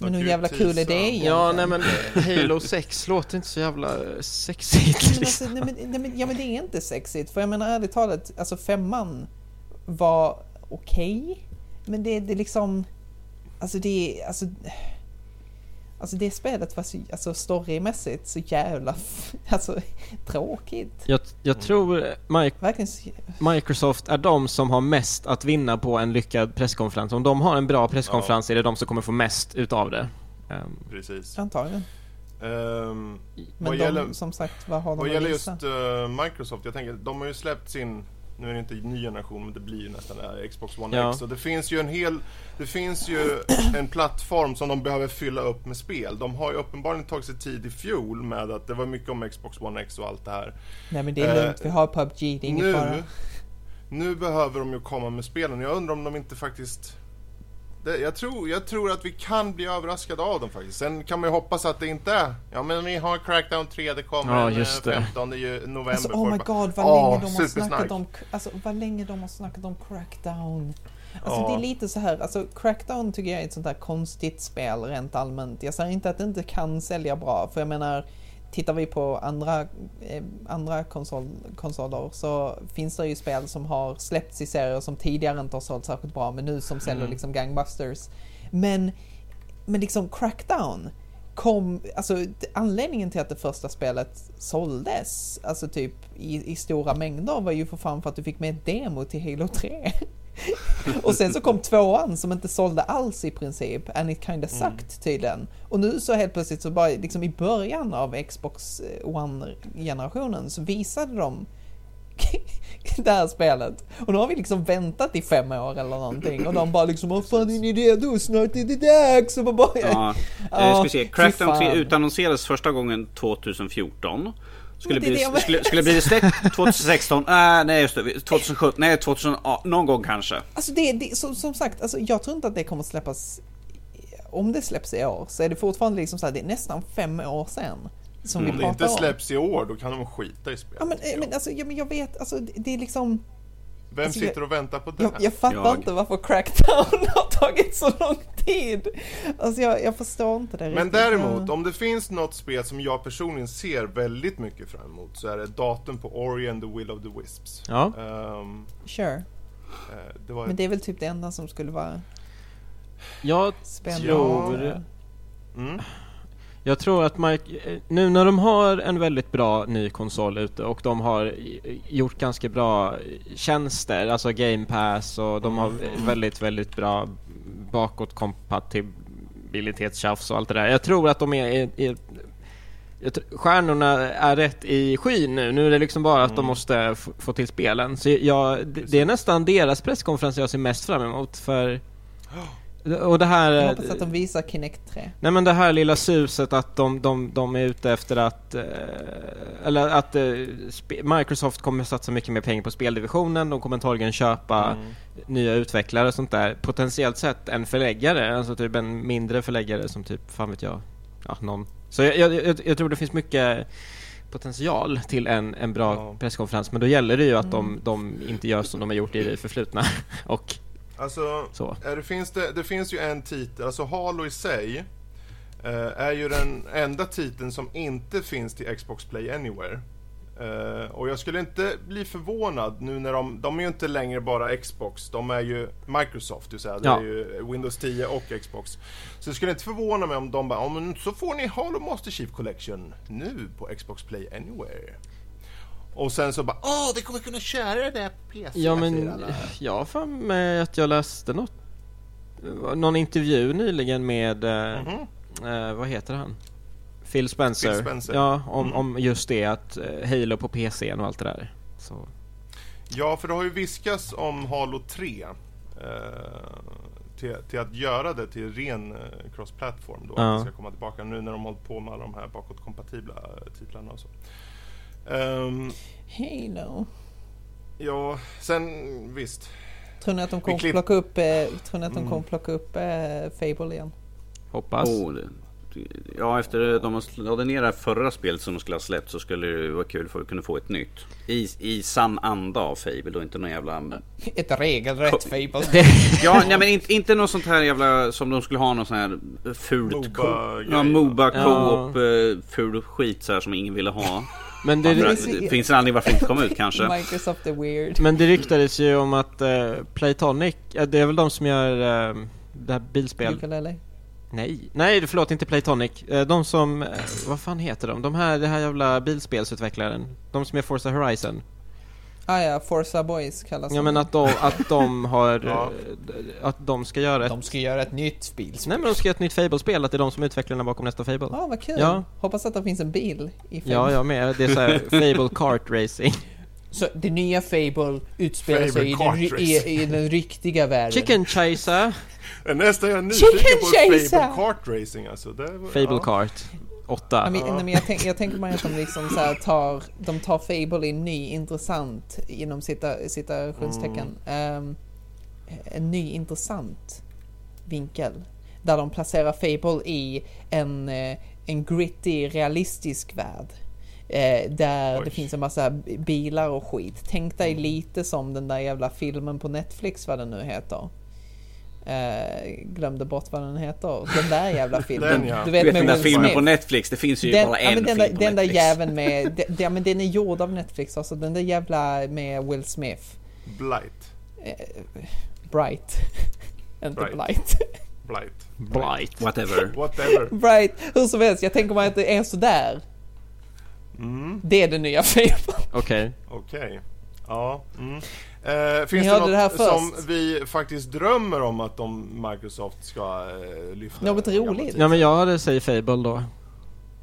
Speaker 1: Men hur jävla kul är det egentligen?
Speaker 4: Ja, nej men Halo 6 låter inte så jävla sexigt
Speaker 1: Men
Speaker 4: liksom.
Speaker 1: alltså, nej, men, nej, men, ja men det är inte sexigt, för jag menar ärligt talat, alltså femman var okej, men det, det liksom, alltså det, alltså, alltså det spelet var så, alltså storymässigt så jävla, alltså tråkigt.
Speaker 4: Jag, jag tror Mike,
Speaker 1: Verkligen så,
Speaker 4: Microsoft är de som har mest att vinna på en lyckad presskonferens. Om de har en bra presskonferens är det de som kommer få mest utav det. Ehm,
Speaker 2: Precis.
Speaker 1: antagligen.
Speaker 2: Ehm,
Speaker 1: Men
Speaker 2: vad
Speaker 1: de,
Speaker 2: gäller,
Speaker 1: som sagt, vad har de
Speaker 2: vad gäller just eh, Microsoft, jag tänker, de har ju släppt sin nu är det inte ny generation men det blir ju nästan det här, Xbox One
Speaker 4: Ja.
Speaker 2: X. Och det finns ju en hel, det finns ju en plattform som de behöver fylla upp med spel. De har ju uppenbarligen tagit sig tid i fjol med att det var mycket om Xbox One X och allt det här.
Speaker 1: Nej men det är lugnt,
Speaker 2: eh,
Speaker 1: vi har PubG, det är ingen fara.
Speaker 2: Nu, nu behöver de ju komma med spelen. Jag undrar om de inte faktiskt... Det, jag, tror, jag tror att vi kan bli överraskade av dem faktiskt. Sen kan man ju hoppas att det inte är... Ja men vi har Crackdown 3, det kommer
Speaker 4: Ja,
Speaker 2: den, eh,
Speaker 4: just det.
Speaker 2: 15 ju- november.
Speaker 1: Alltså oh my god vad
Speaker 2: "Åh,
Speaker 1: länge de har
Speaker 2: supersnark."
Speaker 1: snackat om, alltså vad länge de har snackat om Crackdown. Alltså
Speaker 2: Ja.
Speaker 1: det är lite så här, alltså Crackdown tycker jag är ett sånt här konstigt spel rent allmänt. Jag säger inte att det inte kan sälja bra, för jag menar Tittar vi på andra, eh, andra konsol, konsoler så finns det ju spel som har släppts i serier som tidigare inte har sålt särskilt bra men nu som säljer liksom gangbusters. Men, men liksom Crackdown, kom, alltså anledningen till att det första spelet såldes, alltså typ i, i stora mängder var ju för fan för att du fick med ett demo till Halo 3. och sen så kom tvåan som inte sålde alls i princip, and it kinda sucked tydligen. Och nu så helt plötsligt så bara liksom i början av Xbox One-generationen så visade de det här spelet. Och nu har vi liksom väntat i fem år eller någonting och de bara liksom Vad fan är ni redo? Snart är det dags! Och bara,
Speaker 3: Ja,
Speaker 1: Ja,
Speaker 3: eh, ska vi se. Crackdown 3
Speaker 1: fan.
Speaker 3: utannonserades första gången 2014. Skulle
Speaker 1: det
Speaker 3: bli,
Speaker 1: det
Speaker 3: skulle, skulle bli släppt 2016? Äh, nej just det, 2017, nej 2018, någon gång kanske.
Speaker 1: Alltså det, det som, som sagt, alltså jag tror inte att det kommer släppas om det släpps i år så är det fortfarande liksom så här, det är nästan fem år sedan som
Speaker 2: Om
Speaker 1: vi
Speaker 2: det
Speaker 1: pratar
Speaker 2: inte
Speaker 1: om.
Speaker 2: släpps i år, då kan de skita i spelet.
Speaker 1: Ja men, men alltså, ja, men jag vet, alltså det, det är liksom
Speaker 2: Vem
Speaker 1: alltså,
Speaker 2: sitter och väntar på det?
Speaker 1: Jag, jag fattar
Speaker 3: Jag.
Speaker 1: inte varför Crackdown har tagit så lång tid. Alltså jag, jag förstår inte det
Speaker 2: Men
Speaker 1: riktigt.
Speaker 2: däremot, om det finns något spel som jag personligen ser väldigt mycket fram emot så är det datum på Ori and the Will of the Wisps.
Speaker 4: Ja.
Speaker 2: Ehm,
Speaker 1: Sure.
Speaker 2: eh, det var
Speaker 1: Men det är väl typ det enda som skulle vara
Speaker 4: Jag
Speaker 1: spännande.
Speaker 4: tror-
Speaker 2: Mm.
Speaker 4: Jag tror att Mike, nu när de har en väldigt bra ny konsol ute och de har gjort ganska bra tjänster, alltså Game Pass och de har väldigt, väldigt bra bakåtkompatibilitetstjafs och allt det där. Jag tror att de är, är, är stjärnorna är rätt i skyn nu. Nu är det liksom bara att de måste få till spelen. Så jag, det, det är nästan deras presskonferens jag ser mest fram emot för... Och det här...
Speaker 1: Jag hoppas att de visar Kinect 3.
Speaker 4: Nej men det här lilla suset att de, de, de är ute efter att... Eh, eller att eh, Microsoft kommer satsa mycket mer pengar på speldivisionen. De kommer antagligen köpa nya utvecklare och sånt där. Potentiellt sett en förläggare, alltså typ en mindre förläggare som typ, fan vet jag, ja någon. Så jag, jag, jag, tror det finns mycket potential till en, en bra
Speaker 2: Ja.
Speaker 4: presskonferens. Men då gäller det ju att de, de inte gör som de har gjort i det förflutna. och
Speaker 2: Alltså,
Speaker 4: så.
Speaker 2: det, finns det, det finns ju en titel, alltså Halo i sig eh, är ju den enda titeln som inte finns till Xbox Play Anywhere. Eh, och jag skulle inte bli förvånad nu när de, de är ju inte längre bara Xbox, de är ju Microsoft, det vill säga det
Speaker 4: Ja.
Speaker 2: är ju Windows 10 och Xbox. Så det skulle inte förvåna mig om de bara, "Ja, men så får ni Halo Master Chief Collection nu på Xbox Play Anywhere. Och sen så bara, åh, det kommer kunna köra det där på PC.
Speaker 4: Ja men jag har för mig att jag läste något någon intervju nyligen med eh,
Speaker 2: Mhm.
Speaker 4: eh, vad heter han? Phil Spencer.
Speaker 2: Phil Spencer.
Speaker 4: Ja, om,
Speaker 2: Mm.
Speaker 4: om just det att eh, Halo på PC och allt det där. Så.
Speaker 2: Ja, för det har ju viskats om Halo 3. Eh, till, till att göra det till ren eh, cross-platform då.
Speaker 4: Ja.
Speaker 2: Att det ska komma tillbaka nu när de hållit på med alla de här bakåtkompatibla titlarna och så. Ehm,
Speaker 1: Halo.
Speaker 2: ja, sen visst.
Speaker 1: Tror ni att de kommer
Speaker 2: klipp-
Speaker 1: plocka upp, eh, tror ni att de
Speaker 2: Mm.
Speaker 1: kommer plocka upp eh, Fable igen?
Speaker 4: Hoppas.
Speaker 3: Oh, det, ja, efter att de lade ner det här förra spelet som de skulle ha släppt så skulle det vara kul för att kunna få ett nytt. I, i sann anda av Fable och inte någon jävla...
Speaker 1: Ett regelrätt Fable.
Speaker 3: Ja, nej men inte, inte något sånt här jävla som de skulle ha någon sån här fult
Speaker 2: Moba
Speaker 3: co-
Speaker 2: grej,
Speaker 3: Ja? Moba
Speaker 4: Ja.
Speaker 3: co-op, eh, ful skit så här som ingen ville ha.
Speaker 4: Men det,
Speaker 1: Ja, det-
Speaker 3: finns en anledning varför det inte kom ut kanske.
Speaker 1: Microsoft är weird.
Speaker 4: men det ryktades ju om att eh, Playtonic, ja, det är väl de som gör eh, det här bilspel...
Speaker 1: Ukulele.
Speaker 4: Nej, nej förlåt inte Playtonic. De som, vad fan heter de? De här, det här jävla bilspelsutvecklaren. De som är Forza Horizon.
Speaker 1: Ah ja, Forza Boys kallas
Speaker 4: Ja men att de, att de har,
Speaker 2: Ja.
Speaker 4: eh, att de ska göra ett...
Speaker 1: De ska göra ett nytt spel.
Speaker 4: Nej men de ska göra ett nytt Fable-spel, att det är de som är utvecklarna bakom nästa Fable.
Speaker 1: Ja, vad kul.
Speaker 4: Ja.
Speaker 1: Hoppas att det finns en bil i Fable.
Speaker 4: Ja, jag med. Det är såhär Fable Kart Racing.
Speaker 1: Så det nya Fable utspelar
Speaker 2: Fable
Speaker 1: sig i den, i, i den riktiga världen.
Speaker 4: Chicken Chaser.
Speaker 2: Nästan jag är nyfiken
Speaker 1: Chicken
Speaker 2: på
Speaker 1: chaser!
Speaker 2: Fable Kart Racing alltså. Det var,
Speaker 4: Fable
Speaker 2: ja.
Speaker 4: Kart.
Speaker 1: Ja,
Speaker 4: 8.
Speaker 1: men, nej, men jag, tänk, jag tänker mig att de liksom så här tar, de tar Fable i ny intressant, inom cita, citationstecken, ehm, en ny intressant vinkel. Där de placerar Fable i en, eh, en gritty, realistisk värld. Eh, där
Speaker 2: Oj.
Speaker 1: det finns en massa bilar och skit. Tänk dig lite som den där jävla filmen på Netflix, vad den nu heter. Eh, glömde bort vad den heter. Den där jävla filmen.
Speaker 2: Den, ja.
Speaker 1: Du
Speaker 3: Du
Speaker 1: vet
Speaker 3: vet
Speaker 1: med
Speaker 3: den där filmen
Speaker 1: Smith.
Speaker 3: på Netflix, det finns ju
Speaker 1: Den,
Speaker 3: bara
Speaker 1: ja,
Speaker 3: en
Speaker 1: men den,
Speaker 3: film
Speaker 1: där,
Speaker 3: på
Speaker 1: den där
Speaker 3: Netflix.
Speaker 1: jäveln med, de- ja men den är gjord av Netflix alltså, den där jävla med Will Smith.
Speaker 2: Blight.
Speaker 1: Eh, Bright. Inte
Speaker 2: Bright.
Speaker 1: Blight.
Speaker 2: Blight.
Speaker 4: Blight.
Speaker 3: Whatever.
Speaker 2: Whatever.
Speaker 1: Right, hur som helst, jag tänker mig att det är sådär.
Speaker 2: Mm,
Speaker 1: Det är det nya Fable.
Speaker 4: Okej.
Speaker 2: Okej. Ja. Mm. Eh, finns
Speaker 1: Ni
Speaker 2: det något
Speaker 1: det
Speaker 2: som vi faktiskt drömmer om att de Microsoft ska eh, lyfta?
Speaker 1: Något roligt.
Speaker 4: Ja men jag hade säger Fable då.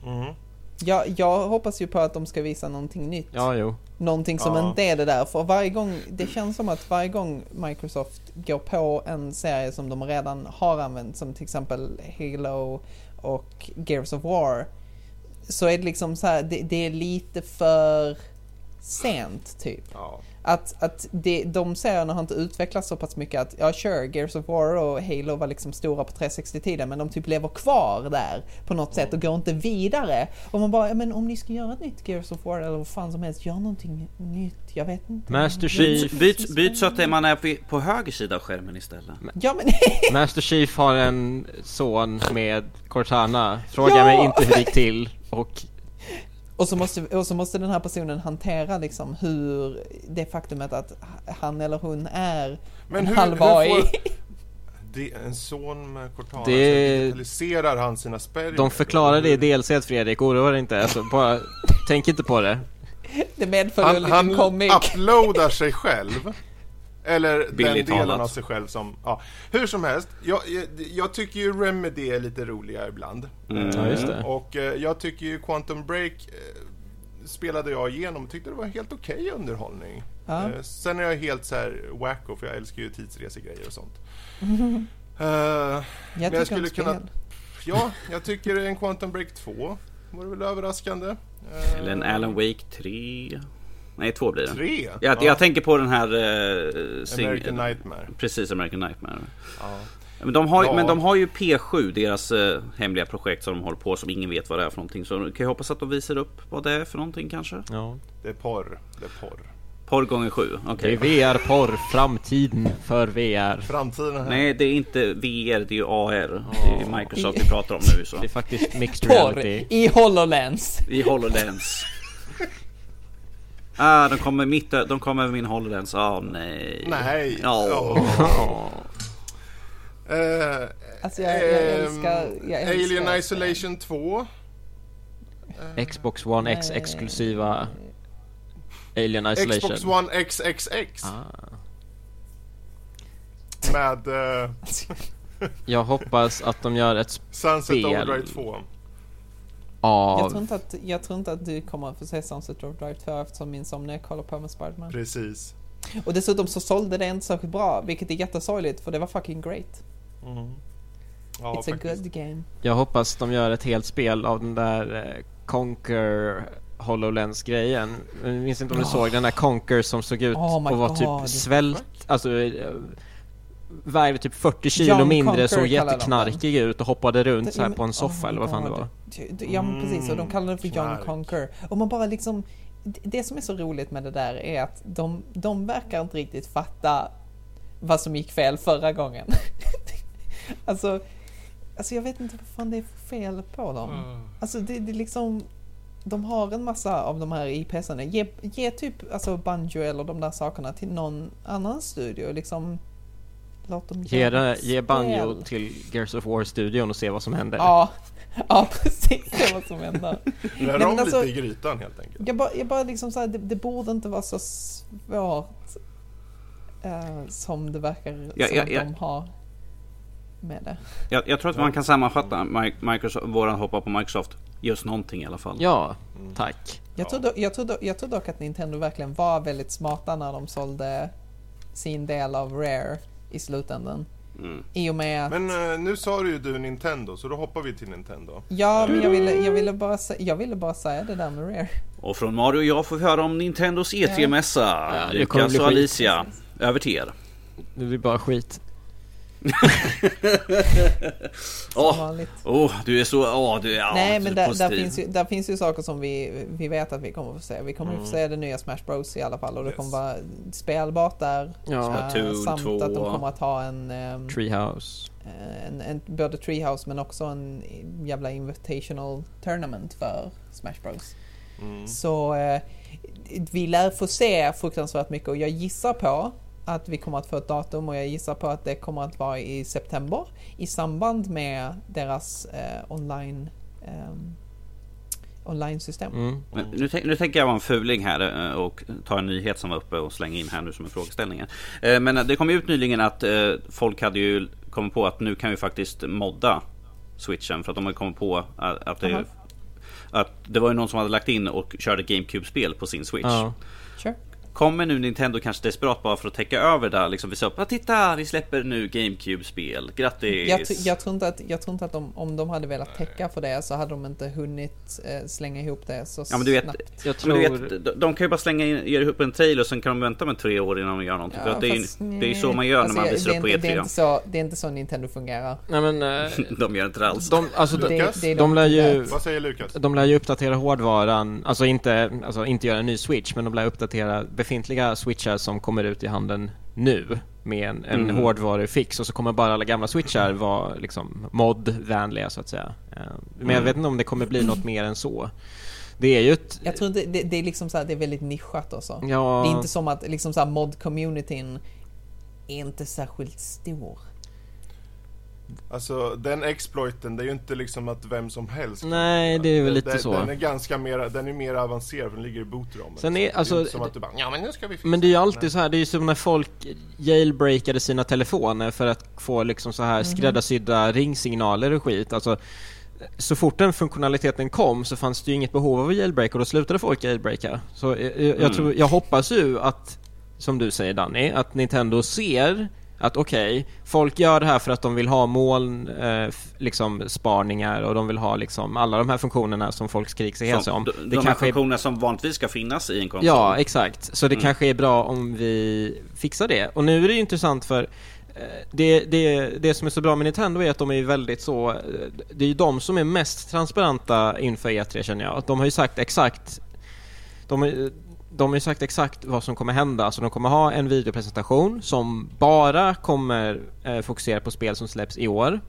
Speaker 2: Mm.
Speaker 1: Jag, jag hoppas ju på att de ska visa någonting nytt.
Speaker 4: Ja, jo.
Speaker 1: Någonting som
Speaker 2: Ja.
Speaker 1: inte är det där. För varje gång, det känns som att varje gång Microsoft går på en serie som de redan har använt, som till exempel Halo och Gears of War, så är det liksom så här, det, det är lite för sent typ.
Speaker 2: Ja.
Speaker 1: Att, att det, de serierna har inte utvecklats så pass mycket att, ja sure, Gears of War och Halo var liksom stora på 360-tiden men de typ lever kvar där på något sätt och går inte vidare. Och man bara, men om ni ska göra ett nytt Gears of War eller vad fan som helst, gör någonting nytt, jag vet inte.
Speaker 4: Master Chief.
Speaker 3: Byt, byt så att man är på, på höger sida av skärmen istället.
Speaker 1: Ja men,
Speaker 4: Master Chief har en son med Cortana. Fråga
Speaker 1: Ja!
Speaker 4: mig inte hur det gick till. Och
Speaker 1: och, så måste, och så måste den här personen hantera liksom hur det faktumet att han eller hon är
Speaker 2: Men
Speaker 1: en
Speaker 2: hur,
Speaker 1: halv
Speaker 2: hur
Speaker 1: AI.
Speaker 2: får det, en son med Cortana,
Speaker 4: Det-
Speaker 2: digitaliserar han sina spärr?
Speaker 4: de förklarar det i DLC Fredrik, oroa dig inte. Alltså, bara, tänk inte på det.
Speaker 1: Det medföljer en
Speaker 2: Han,
Speaker 1: liten
Speaker 2: han
Speaker 1: comic.
Speaker 2: uploadar sig själv. Eller
Speaker 3: Billigt
Speaker 2: den delen
Speaker 3: talat.
Speaker 2: av sig själv som, ja. Hur som helst, jag, jag, jag tycker ju Remedy är lite roliga ibland.
Speaker 3: Mm.
Speaker 2: Eh,
Speaker 4: Ja, just det.
Speaker 2: Och eh, jag tycker ju Quantum Break eh, spelade jag igenom och tyckte det var helt okej underhållning.
Speaker 1: Ja.
Speaker 2: Eh, sen är jag helt så här wacko för jag älskar ju tidsresegrejer och sånt. Eh,
Speaker 1: Jag
Speaker 2: jag
Speaker 1: tycker
Speaker 2: skulle
Speaker 1: om
Speaker 2: kunna-
Speaker 1: spel.
Speaker 2: ja, jag tycker en Quantum Break 2 vore väl överraskande.
Speaker 3: Eller en Alan Wake 3. Nej, 2 blir det.
Speaker 2: 3?
Speaker 3: Jag, jag tänker på den här... Uh,
Speaker 2: American Nightmare.
Speaker 3: Precis, American Nightmare.
Speaker 2: Ja.
Speaker 3: Men de, har,
Speaker 2: Ja.
Speaker 3: men de har ju P7, deras eh, hemliga projekt som de håller på som ingen vet vad det är för någonting. Så kan jag hoppas att de visar upp vad det är för någonting kanske.
Speaker 4: Ja.
Speaker 2: Det är porr. Det är porr.
Speaker 3: Porr gånger 7,
Speaker 4: Det
Speaker 3: okej.
Speaker 4: är VR-porr, framtiden för VR.
Speaker 2: Framtiden här.
Speaker 3: Nej, det är inte VR, det är ju AR. Det är Microsoft vi pratar om nu så.
Speaker 4: Det är faktiskt mixed
Speaker 1: Porr
Speaker 4: reality.
Speaker 1: i HoloLens.
Speaker 3: I HoloLens. Ah, de kommer mitt de kommer över min HoloLens. Ah, nej.
Speaker 2: Nej.
Speaker 3: Ja.
Speaker 2: Ja. Eh,
Speaker 1: Alltså jag, jag
Speaker 2: ehm,
Speaker 1: älskar, jag älskar
Speaker 2: Alien Isolation 2.
Speaker 4: Xbox One X exklusiva Alien Isolation.
Speaker 2: Xbox One XXX.
Speaker 4: Ah.
Speaker 2: Med eh,
Speaker 4: Jag hoppas att de gör ett
Speaker 2: Sunset
Speaker 4: Spel.
Speaker 2: Overdrive 2.
Speaker 1: Jag tror,
Speaker 4: av...
Speaker 1: inte att, jag tror inte att du kommer att få se Sunset Overdrive 2 eftersom min Insomniac håller på med Spiderman.
Speaker 2: Precis.
Speaker 1: Och dessutom så sålde det inte särskilt bra, vilket är jättesorgligt för det var fucking great.
Speaker 2: Mm. Ja,
Speaker 1: It's a
Speaker 2: faktiskt.
Speaker 1: good game.
Speaker 4: Jag hoppas de gör ett helt spel av den där eh, Conquer HoloLens-grejen. Jag minns inte om du
Speaker 1: Oh.
Speaker 4: såg den där Conquer som såg ut
Speaker 1: Oh
Speaker 4: och var
Speaker 1: God.
Speaker 4: typ svält, alltså eh, vägde typ 40 kilo
Speaker 1: John
Speaker 4: mindre,
Speaker 1: Conquer
Speaker 4: såg jätteknarkig ut och hoppade runt så här
Speaker 1: Det-
Speaker 4: på en
Speaker 1: oh
Speaker 4: soffa
Speaker 1: my
Speaker 4: eller vad fan det
Speaker 1: God.
Speaker 4: var.
Speaker 1: Ja men precis, och de
Speaker 2: Mm,
Speaker 1: kallar det för John
Speaker 2: knark.
Speaker 1: Conquer. Och man bara liksom, det- som är så roligt med det där är att de, de verkar inte riktigt fatta vad som gick fel förra gången. alltså, alltså jag vet inte vad fan det är för fel på dem. Alltså det, det är liksom, de har en massa av de här IPsarna. Ge, ge typ alltså Banjo eller de där sakerna till någon annan studio liksom. Låt dem
Speaker 4: Ge, ge Banjo till Gears of War-studion och se vad som händer.
Speaker 1: Ja, ja precis det vad som händer.
Speaker 2: Rör
Speaker 1: men
Speaker 2: om
Speaker 1: alltså-
Speaker 2: lite i grytan helt enkelt.
Speaker 1: Jag bara, jag bara liksom så här, det, det borde inte vara så svårt eh, som det verkar
Speaker 3: Ja,
Speaker 1: som
Speaker 3: ja,
Speaker 1: att
Speaker 3: ja.
Speaker 1: de har med det.
Speaker 3: Jag, jag tror att man kan sammanfatta Mi- Microsoft, våran hoppa på Microsoft. Just någonting i alla fall.
Speaker 4: Ja, tack.
Speaker 1: Jag, tror dock, jag, tror dock, jag tror dock att Nintendo verkligen var väldigt smarta när de sålde sin del av Rare i slutändan.
Speaker 3: Mm.
Speaker 1: I och med att...
Speaker 2: Men eh, nu sa du ju du Nintendo, så då hoppar vi till Nintendo.
Speaker 1: ja, men jag ville, jag, ville bara jag ville bara säga det där med Rare.
Speaker 3: Och från Mario och jag får vi höra om Nintendos E3-mässa.
Speaker 4: Ja,
Speaker 3: Lukas och
Speaker 4: skit.
Speaker 3: Alicia, över till er.
Speaker 4: Det blir bara skit.
Speaker 3: Åh,
Speaker 1: vanligt.
Speaker 3: oh, du är så... Åh, du är ja,
Speaker 1: Nej,
Speaker 3: du
Speaker 1: men
Speaker 3: är
Speaker 1: där, där, finns ju, där finns ju saker som vi, vi vet att vi kommer att få se. Vi kommer att få se det nya Smash Bros i alla fall och det
Speaker 2: Yes.
Speaker 1: kommer vara spelbart där.
Speaker 4: Ja.
Speaker 1: Eh,
Speaker 3: Splatoon
Speaker 1: samt
Speaker 3: 2.
Speaker 1: att de kommer att ha en, ehm,
Speaker 4: Treehouse.
Speaker 1: en, en både Treehouse men också en jävla invitational tournament för Smash Bros.
Speaker 2: Mm.
Speaker 1: Så eh, vi lär få se fruktansvärt mycket och jag gissar på att vi kommer att få ett datum och jag gissar på att det kommer att vara i september i samband med deras eh, online ehm, online-system.
Speaker 4: Mm.
Speaker 3: Men Nu, nu tänker jag vara en fuling här eh, och ta en nyhet som var uppe och slänga in här nu som en frågeställning. Eh, Men det kom ut nyligen att eh, folk hade ju kommit på att nu kan vi faktiskt modda switchen för att de har kommit på att, att, det,
Speaker 1: Jaha.
Speaker 3: att det var ju någon som hade lagt in och körde GameCube-spel på sin switch.
Speaker 4: Ja.
Speaker 1: Sure.
Speaker 3: Kommer nu Nintendo kanske desperat bara för att täcka över det liksom visa upp, ja titta vi släpper nu GameCube-spel, grattis!
Speaker 1: Jag, jag tror inte att, jag tror inte att de, om de hade velat täcka för det så hade de inte hunnit eh, slänga ihop det så
Speaker 3: Ja men du vet,
Speaker 1: snabbt.
Speaker 4: Jag
Speaker 3: men du
Speaker 4: tror...
Speaker 3: vet de, de kan ju bara slänga in, ge ihop en trailer och sen kan de vänta med tre år innan de gör någonting. för att det, är, ju- det är ju så man gör
Speaker 1: alltså,
Speaker 3: när man visar
Speaker 1: det
Speaker 3: upp på
Speaker 1: är inte- Det är,
Speaker 3: E3.
Speaker 1: inte så, det är inte så Nintendo fungerar.
Speaker 4: Nej men... eh,
Speaker 3: De gör inte det alls.
Speaker 4: De, alltså, de,
Speaker 2: Lukas?
Speaker 1: Det, det är
Speaker 4: de lär ju...
Speaker 2: Vad säger Lukas?
Speaker 4: De lär ju uppdatera hårdvaran, alltså inte, alltså inte göra en ny switch, men de lär uppdatera befintliga switchar som kommer ut i handeln nu med en, en
Speaker 3: Mm.
Speaker 4: hårdvarufix och så kommer bara alla gamla switchar vara liksom mod-vänliga så att säga. Eh, Men jag
Speaker 3: Mm.
Speaker 4: vet inte om det kommer bli något mer än så. Det är ju ett...
Speaker 1: Jag tror inte, det, det är liksom så här, det är väldigt nischat också.
Speaker 4: Ja,
Speaker 1: Det är inte som att liksom så mod-communityn är inte särskilt stor.
Speaker 2: Alltså den exploiten, det är ju inte liksom att vem som helst
Speaker 4: Nej, det är väl lite
Speaker 2: den,
Speaker 4: så.
Speaker 2: Den är ganska mer, den är mer avancerad för den ligger i bootramen.
Speaker 4: Sen är-
Speaker 2: det
Speaker 4: alltså,
Speaker 2: inte som att du bara, ja men nu ska vi fixa
Speaker 4: Men det är ju
Speaker 2: det."
Speaker 4: alltid
Speaker 2: Nej.
Speaker 4: så här, det är ju som när folk jailbreakade sina telefoner för att få liksom så här skräddarsydda ringsignaler och skit. Alltså, så fort den funktionaliteten kom så fanns det ju inget behov av att jailbreaka och då slutade folk jailbreaka. Så jag, jag, jag,
Speaker 3: Mm.
Speaker 4: tror, jag hoppas ju att, som du säger Danny, att Nintendo ser att okej, folk gör det här för att de vill ha moln, eh, liksom sparningar och de vill ha liksom alla de här funktionerna som folk skriker sig
Speaker 3: Som,
Speaker 4: om.
Speaker 3: de,
Speaker 4: Det
Speaker 3: de här
Speaker 4: kanske är
Speaker 3: funktionerna som vanligtvis ska finnas i en konsol.
Speaker 4: Ja, exakt. Så det
Speaker 3: Mm.
Speaker 4: kanske är bra om vi fixar det. Och nu är det ju intressant för eh, det, det, det som är så bra med Nintendo är att de är väldigt så... eh, Det är ju de som är mest transparenta inför E3 känner jag. De har ju sagt exakt... De, de har ju sagt exakt vad som kommer hända. Alltså de kommer ha en videopresentation som bara kommer eh, fokusera på spel som släpps i år.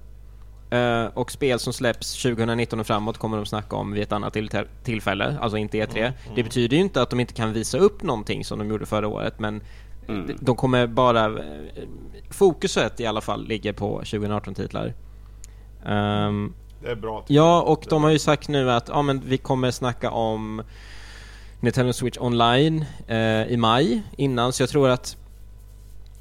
Speaker 4: Eh, och spel som släpps 2019 och framåt kommer de snacka om vid ett annat till- tillfälle, alltså inte E3. Det betyder ju inte att de inte kan visa upp någonting som de gjorde förra året, men
Speaker 3: Mm.
Speaker 4: de- kommer bara... eh, Fokuset i alla fall ligger på 2018-titlar. Ehm,
Speaker 2: Det är bra.
Speaker 4: ja, och de har ju sagt nu att ja, men vi kommer snacka om Nintendo Switch Online eh, i maj innan, så jag tror att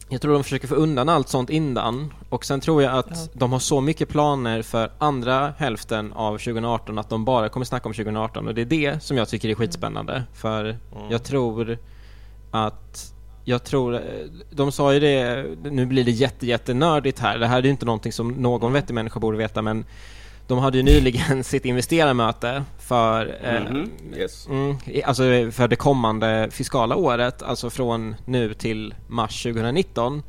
Speaker 4: jag tror de försöker få undan allt sånt innan. Och sen tror jag att
Speaker 1: Ja.
Speaker 4: de har så mycket planer för andra hälften av 2018 att de bara kommer snacka om 2018 och det är det som jag tycker är skitspännande. För jag tror att jag tror, de sa ju det, nu blir det jätte, jättenördigt här, det här är ju inte någonting som någon vettig människa borde veta men de hade ju nyligen sitt investerarmöte för eh,
Speaker 3: Mhm, yes.
Speaker 4: Mm, alltså för det kommande fiskala året, alltså från nu till mars 2019.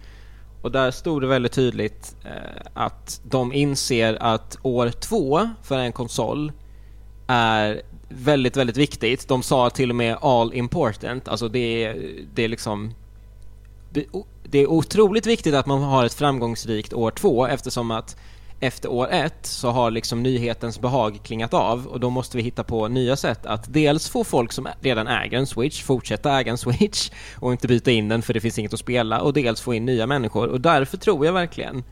Speaker 4: Och där stod det väldigt tydligt eh, att de inser att år två för en konsol är väldigt, väldigt viktigt. De sa till och med all important, alltså det är, det är liksom det är otroligt viktigt att man har ett framgångsrikt år två eftersom att efter år ett så har liksom nyhetens behag klingat av och då måste vi hitta på nya sätt att dels få folk som redan äger en Switch fortsätta äga en Switch och inte byta in den för det finns inget att spela och dels få in nya människor och därför tror jag verkligen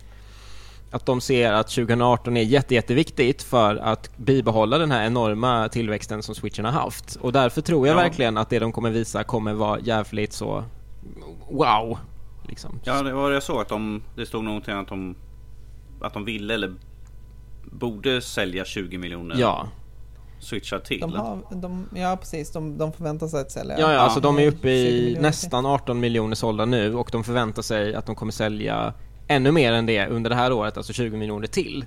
Speaker 4: att de ser att 2018 är jätte, jätteviktigt för att bibehålla den här enorma tillväxten som Switchen har haft. Och därför tror jag
Speaker 3: Ja.
Speaker 4: verkligen att det de kommer visa kommer vara jävligt så wow. Liksom.
Speaker 3: Ja, det var det jag såg att de, det stod någonting att de, att de ville eller borde sälja 20 miljoner
Speaker 4: Ja,
Speaker 3: switchar till.
Speaker 1: De har, de, ja precis, de, de förväntar sig att sälja.
Speaker 4: ja, ja alltså de är uppe
Speaker 1: 20
Speaker 4: i nästan 18 miljoner sålda nu och de förväntar sig att de kommer sälja ännu mer än det under det här året, alltså 20 miljoner till.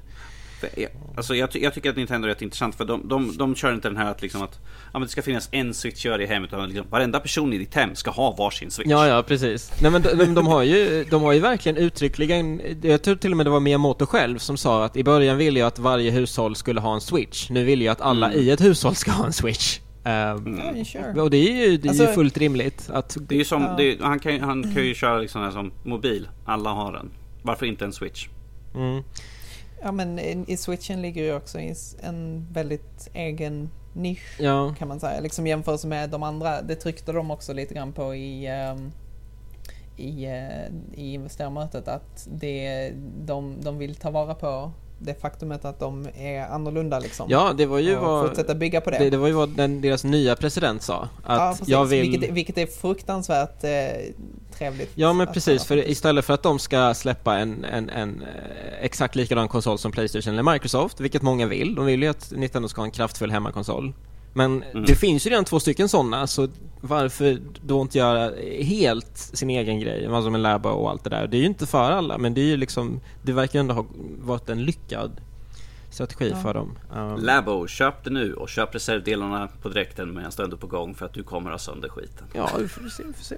Speaker 3: Alltså jag, ty- jag tycker att Nintendo är rätt intressant för de, de, de kör inte den här att, liksom att ja, men det ska finnas en switch i hemmet utan liksom, varenda person i ditt hem ska ha varsin switch.
Speaker 4: Ja, ja, precis. Nej men de, de, de, har ju, de har ju verkligen uttryckligen, jag tror till och med det var Miyamoto själv som sa att i början ville jag att varje hushåll skulle ha en switch. Nu vill jag att alla
Speaker 3: Mm.
Speaker 4: i ett hushåll ska ha en switch. Ehm,
Speaker 1: Ja, sure.
Speaker 4: Och det är ju, det är ju
Speaker 1: Alltså-
Speaker 4: fullt rimligt att...
Speaker 3: Det är ju som, är, han, kan, ju- han kan ju köra liksom här som mobil, alla har den. Varför inte en switch?
Speaker 4: Mm.
Speaker 1: Ja men i switchen ligger ju också en väldigt egen nisch
Speaker 4: Ja.
Speaker 1: kan man säga. Liksom jämfört med de andra, det tryckte de också lite grann på i, ehm, i, eh, i investerarmötet att det, de, de vill ta vara på det faktumet att de är annorlunda liksom.
Speaker 4: Ja, det var ju
Speaker 1: och
Speaker 4: vad...
Speaker 1: fortsätta bygga på det.
Speaker 4: Det, det var ju vad den, deras nya president sa. Att
Speaker 1: ja, precis,
Speaker 4: jag vill...
Speaker 1: vilket, vilket är fruktansvärt eh, trevligt.
Speaker 4: Ja men precis, för istället för att de ska släppa en, en, en eh, exakt likadan konsol som Playstation eller Microsoft, vilket många vill, de vill ju att Nintendo ska ha en kraftfull hemmakonsol. Men
Speaker 3: Mm.
Speaker 4: det finns ju redan två stycken sådana, så varför då inte göra helt sin egen grej, alltså med Labo och allt det där. Det är ju inte för alla, men det är ju liksom, det verkar ändå ha varit en lyckad strategi
Speaker 1: Ja.
Speaker 4: för dem. Um,
Speaker 3: Labo, köp det nu och köp reservdelarna på direkten medan du ändå är på gång för att du kommer ha sönder skiten.
Speaker 4: ja, vi får se, vi får se.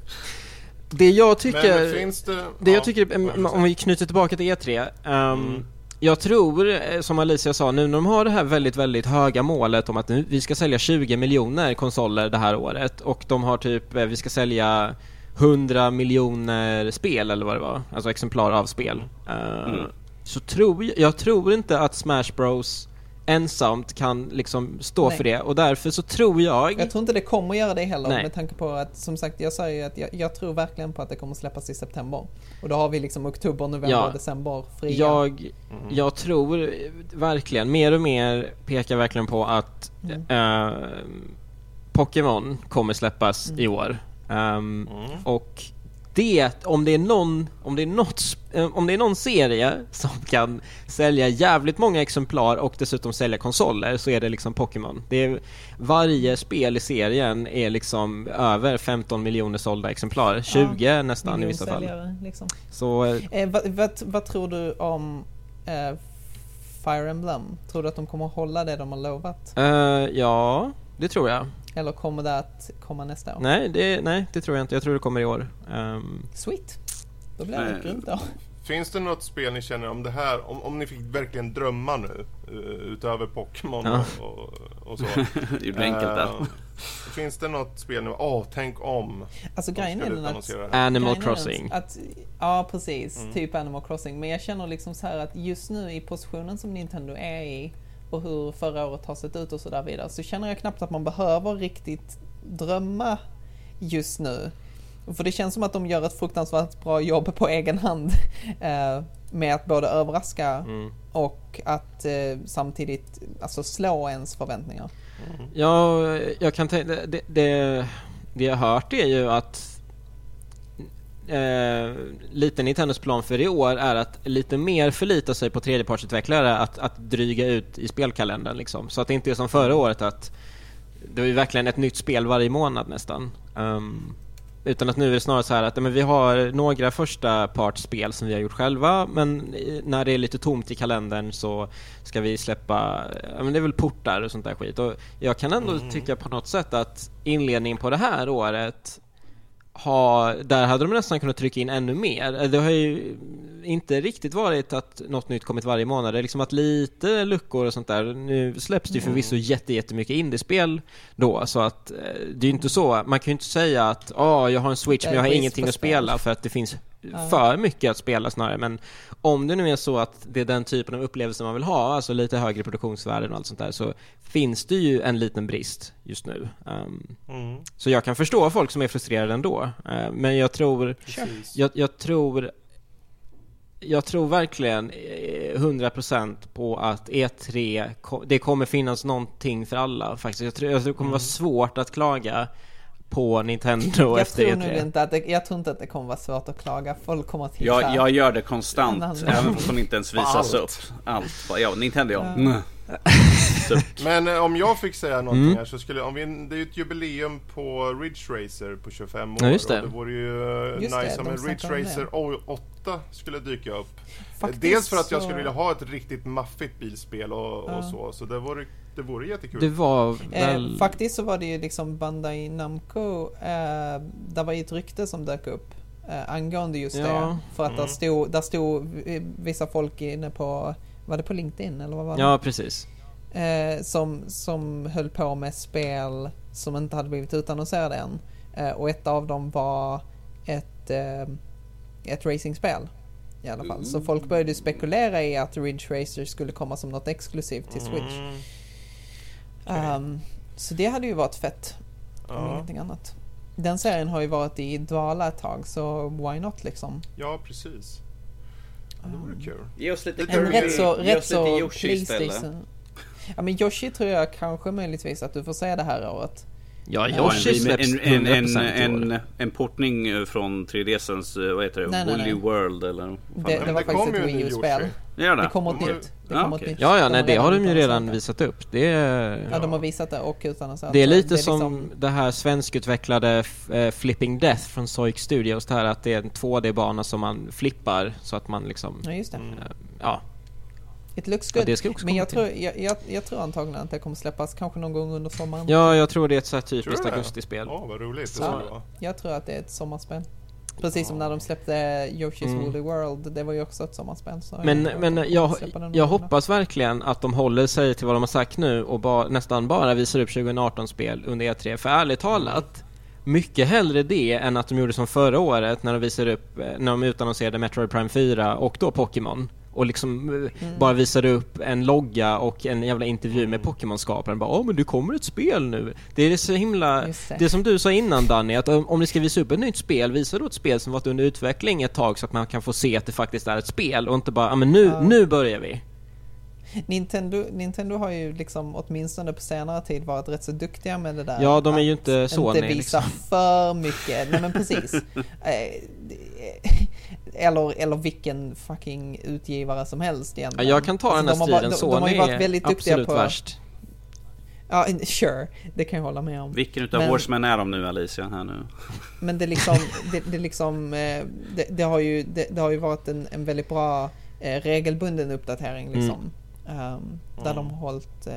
Speaker 4: Det jag tycker...
Speaker 2: Men finns det...
Speaker 4: Det
Speaker 2: ja,
Speaker 4: jag tycker,
Speaker 2: vad
Speaker 4: om vi knyter tillbaka till E3. ehm,
Speaker 2: Mm.
Speaker 4: Jag tror, eh, som Alicia sa, nu när de har det här väldigt, väldigt höga målet om att nu, vi ska sälja 20 miljoner konsoler det här året och de har typ, eh, vi ska sälja 100 miljoner spel eller vad det var, alltså exemplar av spel. Eh,
Speaker 3: Mm.
Speaker 4: Så tror jag, jag tror inte att Smash Bros ensamt kan liksom stå
Speaker 1: Nej.
Speaker 4: för det och därför så tror jag...
Speaker 1: Jag tror inte det kommer göra det heller
Speaker 4: Nej.
Speaker 1: med tanke på att som sagt jag sa ju att jag, jag tror verkligen på att det kommer släppas i september. Och då har vi liksom oktober, november
Speaker 4: Ja.
Speaker 1: och december fria.
Speaker 4: Jag, jag tror verkligen, mer och mer pekar verkligen på att
Speaker 1: Mm.
Speaker 4: eh, Pokémon kommer släppas
Speaker 1: Mm.
Speaker 4: i år.
Speaker 2: Mm.
Speaker 4: Och det, om det är någon, om det är något, eh, om det är någon serie som kan sälja jävligt många exemplar och dessutom sälja konsoler så är det liksom Pokémon. Det är, varje spel i serien är liksom över 15 miljoner sålda exemplar, 20 nästan i vissa fall.
Speaker 1: Liksom.
Speaker 4: Så eh,
Speaker 1: Eh, vad, vad, vad tror du om eh, Fire Emblem? Tror du att de kommer att hålla det de har lovat?
Speaker 4: eh, ja, det tror jag.
Speaker 1: Eller kommer det att komma nästa år?
Speaker 4: Nej det, nej, det tror jag inte. Jag tror det kommer i år. Ehm,
Speaker 1: Sweet! Då blir det grymt då.
Speaker 2: Finns det något spel ni känner om det här, om, om ni fick verkligen drömma nu, eh, utöver Pokémon
Speaker 4: Ja.
Speaker 2: och, och, och så.
Speaker 3: det gjorde det enkelt där.
Speaker 2: Eh, finns det något spel nu, åh tänk om
Speaker 1: Alltså grejen är den att...
Speaker 4: Animal Crossing.
Speaker 1: Att, ja, precis.
Speaker 2: Mm.
Speaker 1: Typ Animal Crossing. Men jag känner liksom så här att just nu i positionen som Nintendo är i och hur förra året har sett ut och så där vidare så känner jag knappt att man behöver riktigt drömma just nu. För det känns som att de gör ett fruktansvärt bra jobb på egen hand eh, med att både överraska
Speaker 4: Mm.
Speaker 1: och att eh, samtidigt alltså, slå ens förväntningar.
Speaker 4: Ja, jag kan tänka... Det, det, det jag har hört är ju att eh, lite Nintendos plan för i år är att lite mer förlita sig på tredjepartsutvecklare att, att dryga ut i spelkalendern liksom. Så att det inte är som förra året att det är ju verkligen ett nytt spel varje månad nästan. Ehm, utan att nu är det snarare så här att men vi har några första partsspel som vi har gjort själva men när det är lite tomt i kalendern så ska vi släppa, men det är väl portar och sånt där skit. Och jag kan ändå tycka på något sätt att inledningen på det här året har, där hade de nästan kunnat trycka in ännu mer. Det har ju inte riktigt varit att något nytt kommit varje månad. Det är liksom att lite luckor och sånt där. Nu släpps det ju förvisso jätte, jättemycket indiespel då, så att eh, det är ju inte så. Man kan ju inte säga att åh, jag har en switch men jag har ingenting att
Speaker 1: spel."
Speaker 4: spela för att det finns. För mycket att spela snarare. Men om det nu är så att det är den typen av upplevelse man vill ha, alltså lite högre produktionsvärden och allt sånt där, så finns det ju en liten brist just nu. Ehm,
Speaker 2: Mm,
Speaker 4: så jag kan förstå folk som är frustrerade ändå. Eh, Men jag tror, jag, jag tror jag tror verkligen eh, 100% på att E3, ko- det kommer finnas någonting för alla faktiskt. Jag tror, jag tror det kommer vara svårt att klaga på Nintendo
Speaker 1: jag
Speaker 4: efter
Speaker 1: tror nog
Speaker 4: E3.
Speaker 1: inte att det, jag tror inte att det kommer vara svårt att klaga. Folk kommer att hitta...
Speaker 3: Jag, jag gör det konstant, även fast de inte ens visas
Speaker 2: Allt.
Speaker 3: upp. Allt. Ja, Nintendo. Ja. Mm.
Speaker 2: Men eh, om jag fick säga någonting
Speaker 4: Mm.
Speaker 2: här så skulle, om vi, det är ju ett jubileum på Ridge Racer på 25 år.
Speaker 4: Ja, just det.
Speaker 2: Och det vore ju eh,
Speaker 1: Just det,
Speaker 2: nice om en Ridge Racer 8 skulle dyka upp.
Speaker 1: Faktiskt
Speaker 2: Dels för att jag skulle vilja ha ett riktigt maffigt bilspel och, och
Speaker 1: Ja.
Speaker 2: så. Så det vore, det vore jättekul.
Speaker 4: Det var
Speaker 1: Eh,
Speaker 4: väl...
Speaker 1: faktiskt så var det ju liksom Bandai Namco, eh, där var ju ett rykte som dök upp eh, angående just
Speaker 4: Ja.
Speaker 1: det. För att där
Speaker 2: Mm.
Speaker 1: stod, där stod eh, vissa folk inne på, var det på LinkedIn eller vad var det?
Speaker 4: Ja, precis.
Speaker 1: Eh, som, som höll på med spel som inte hade blivit utannonserade än. Eh, och ett av dem var ett, eh, ett racingspel. I alla fall. Så folk började spekulera i att Ridge Racer skulle komma som något exklusivt till Switch.
Speaker 2: Mm, Okej.
Speaker 1: Ehm, så det hade ju varit fett om
Speaker 2: ja.
Speaker 1: ingenting annat. Den serien har ju varit i dvala ett tag så why not liksom.
Speaker 2: Ja, precis. Ja, det vore kul.
Speaker 3: Ge oss lite
Speaker 2: Ge-
Speaker 1: rätt så,
Speaker 3: ge
Speaker 1: rätt så
Speaker 3: Yoshi istället.
Speaker 1: Ja men Yoshi tror jag kanske möjligtvis att du får se det här året.
Speaker 4: Ja,
Speaker 1: Ja,
Speaker 4: Yoshi
Speaker 3: en,
Speaker 4: släpps
Speaker 3: en, en,
Speaker 4: 100% i
Speaker 3: en,
Speaker 4: år.
Speaker 3: en portning eh, från 3DSens, eh, vad heter det,
Speaker 1: Nej, nej,
Speaker 3: Woolly
Speaker 1: nej.
Speaker 3: World eller
Speaker 1: Det,
Speaker 3: är
Speaker 1: det
Speaker 2: Men
Speaker 1: var
Speaker 2: det
Speaker 1: faktiskt
Speaker 2: kom
Speaker 1: ett
Speaker 2: ju en
Speaker 1: Wii
Speaker 2: ny
Speaker 1: U-spel.
Speaker 3: Det
Speaker 1: Det
Speaker 3: det?
Speaker 1: ett
Speaker 2: De har-
Speaker 1: nytt. Det
Speaker 3: Ja,
Speaker 1: nytt.
Speaker 4: Ja, ja,
Speaker 1: De
Speaker 4: nej, det har de ju redan
Speaker 1: det.
Speaker 4: visat upp. Det är...
Speaker 1: Ja, de har visat det och utannonserat
Speaker 4: Det är lite
Speaker 1: liksom-
Speaker 4: som det här svenskutvecklade eh, Flipping Death från Zoic Studios. Det här att det är en 2D-bana som man flippar så att man liksom...
Speaker 1: Ja, just det.
Speaker 2: Mm.
Speaker 4: Ja,
Speaker 1: It looks
Speaker 4: Ja,
Speaker 1: good.
Speaker 4: det ska också
Speaker 1: men jag tror, jag, jag, jag tror antagligen att det kommer släppas kanske någon gång under sommaren.
Speaker 4: ja jag tror det är ett så här typiskt augustispel.
Speaker 2: Åh, vad roligt
Speaker 4: Så-
Speaker 2: vara.
Speaker 1: Jag tror att det är ett sommarspel. Precis som när de släppte Yoshi's
Speaker 4: Mm.
Speaker 1: Woolly World. Det var ju också ett sommarspel. Så
Speaker 4: Men,
Speaker 1: jag
Speaker 4: men jag, jag hoppas verkligen att de håller sig till vad de har sagt nu och ba, nästan bara visar upp 2018-spel under E3. För ärligt talat, mycket hellre det än att de gjorde som förra året när de visade upp, eh, när de utannonserade Metroid Prime 4 och då Pokémon. Och liksom eh,
Speaker 1: Mm.
Speaker 4: bara visade upp en logga och en jävla intervju med Pokémon-skaparen. Bara åh men det kommer ett spel nu. Det är så himla...
Speaker 1: Det.
Speaker 4: Som du sa innan Danny, att om, ni ska visa upp ett nytt spel, visa då ett spel som varit under utveckling ett tag så att man kan få se att det faktiskt är ett spel och inte bara, ja men nu,
Speaker 1: Ja.
Speaker 4: nu börjar vi.
Speaker 1: Nintendo, Nintendo har ju liksom åtminstone på senare tid varit rätt så duktiga med det där.
Speaker 4: Ja, de är ju
Speaker 1: att
Speaker 4: inte Sony,
Speaker 1: Inte visa
Speaker 4: liksom.
Speaker 1: för mycket. Nej men precis. Eller, eller vilken fucking utgivare som helst
Speaker 4: Ja,
Speaker 1: egentligen.
Speaker 4: jag kan ta den här
Speaker 1: Alltså, de har
Speaker 4: stilen,
Speaker 1: varit- de, de har
Speaker 4: Sony
Speaker 1: ju varit väldigt
Speaker 4: är
Speaker 1: duktiga
Speaker 4: absolut
Speaker 1: på...
Speaker 4: värst.
Speaker 1: Ja, sure. Det kan jag hålla med om.
Speaker 3: Vilken utav
Speaker 1: Men-
Speaker 3: är de nu Alicia här nu?
Speaker 1: Men det liksom, det, det liksom, eh, det, det har ju, det, det har ju varit en, en väldigt bra eh, regelbunden uppdatering
Speaker 4: Mm.
Speaker 1: liksom. Ehm, där de har hållit, eh,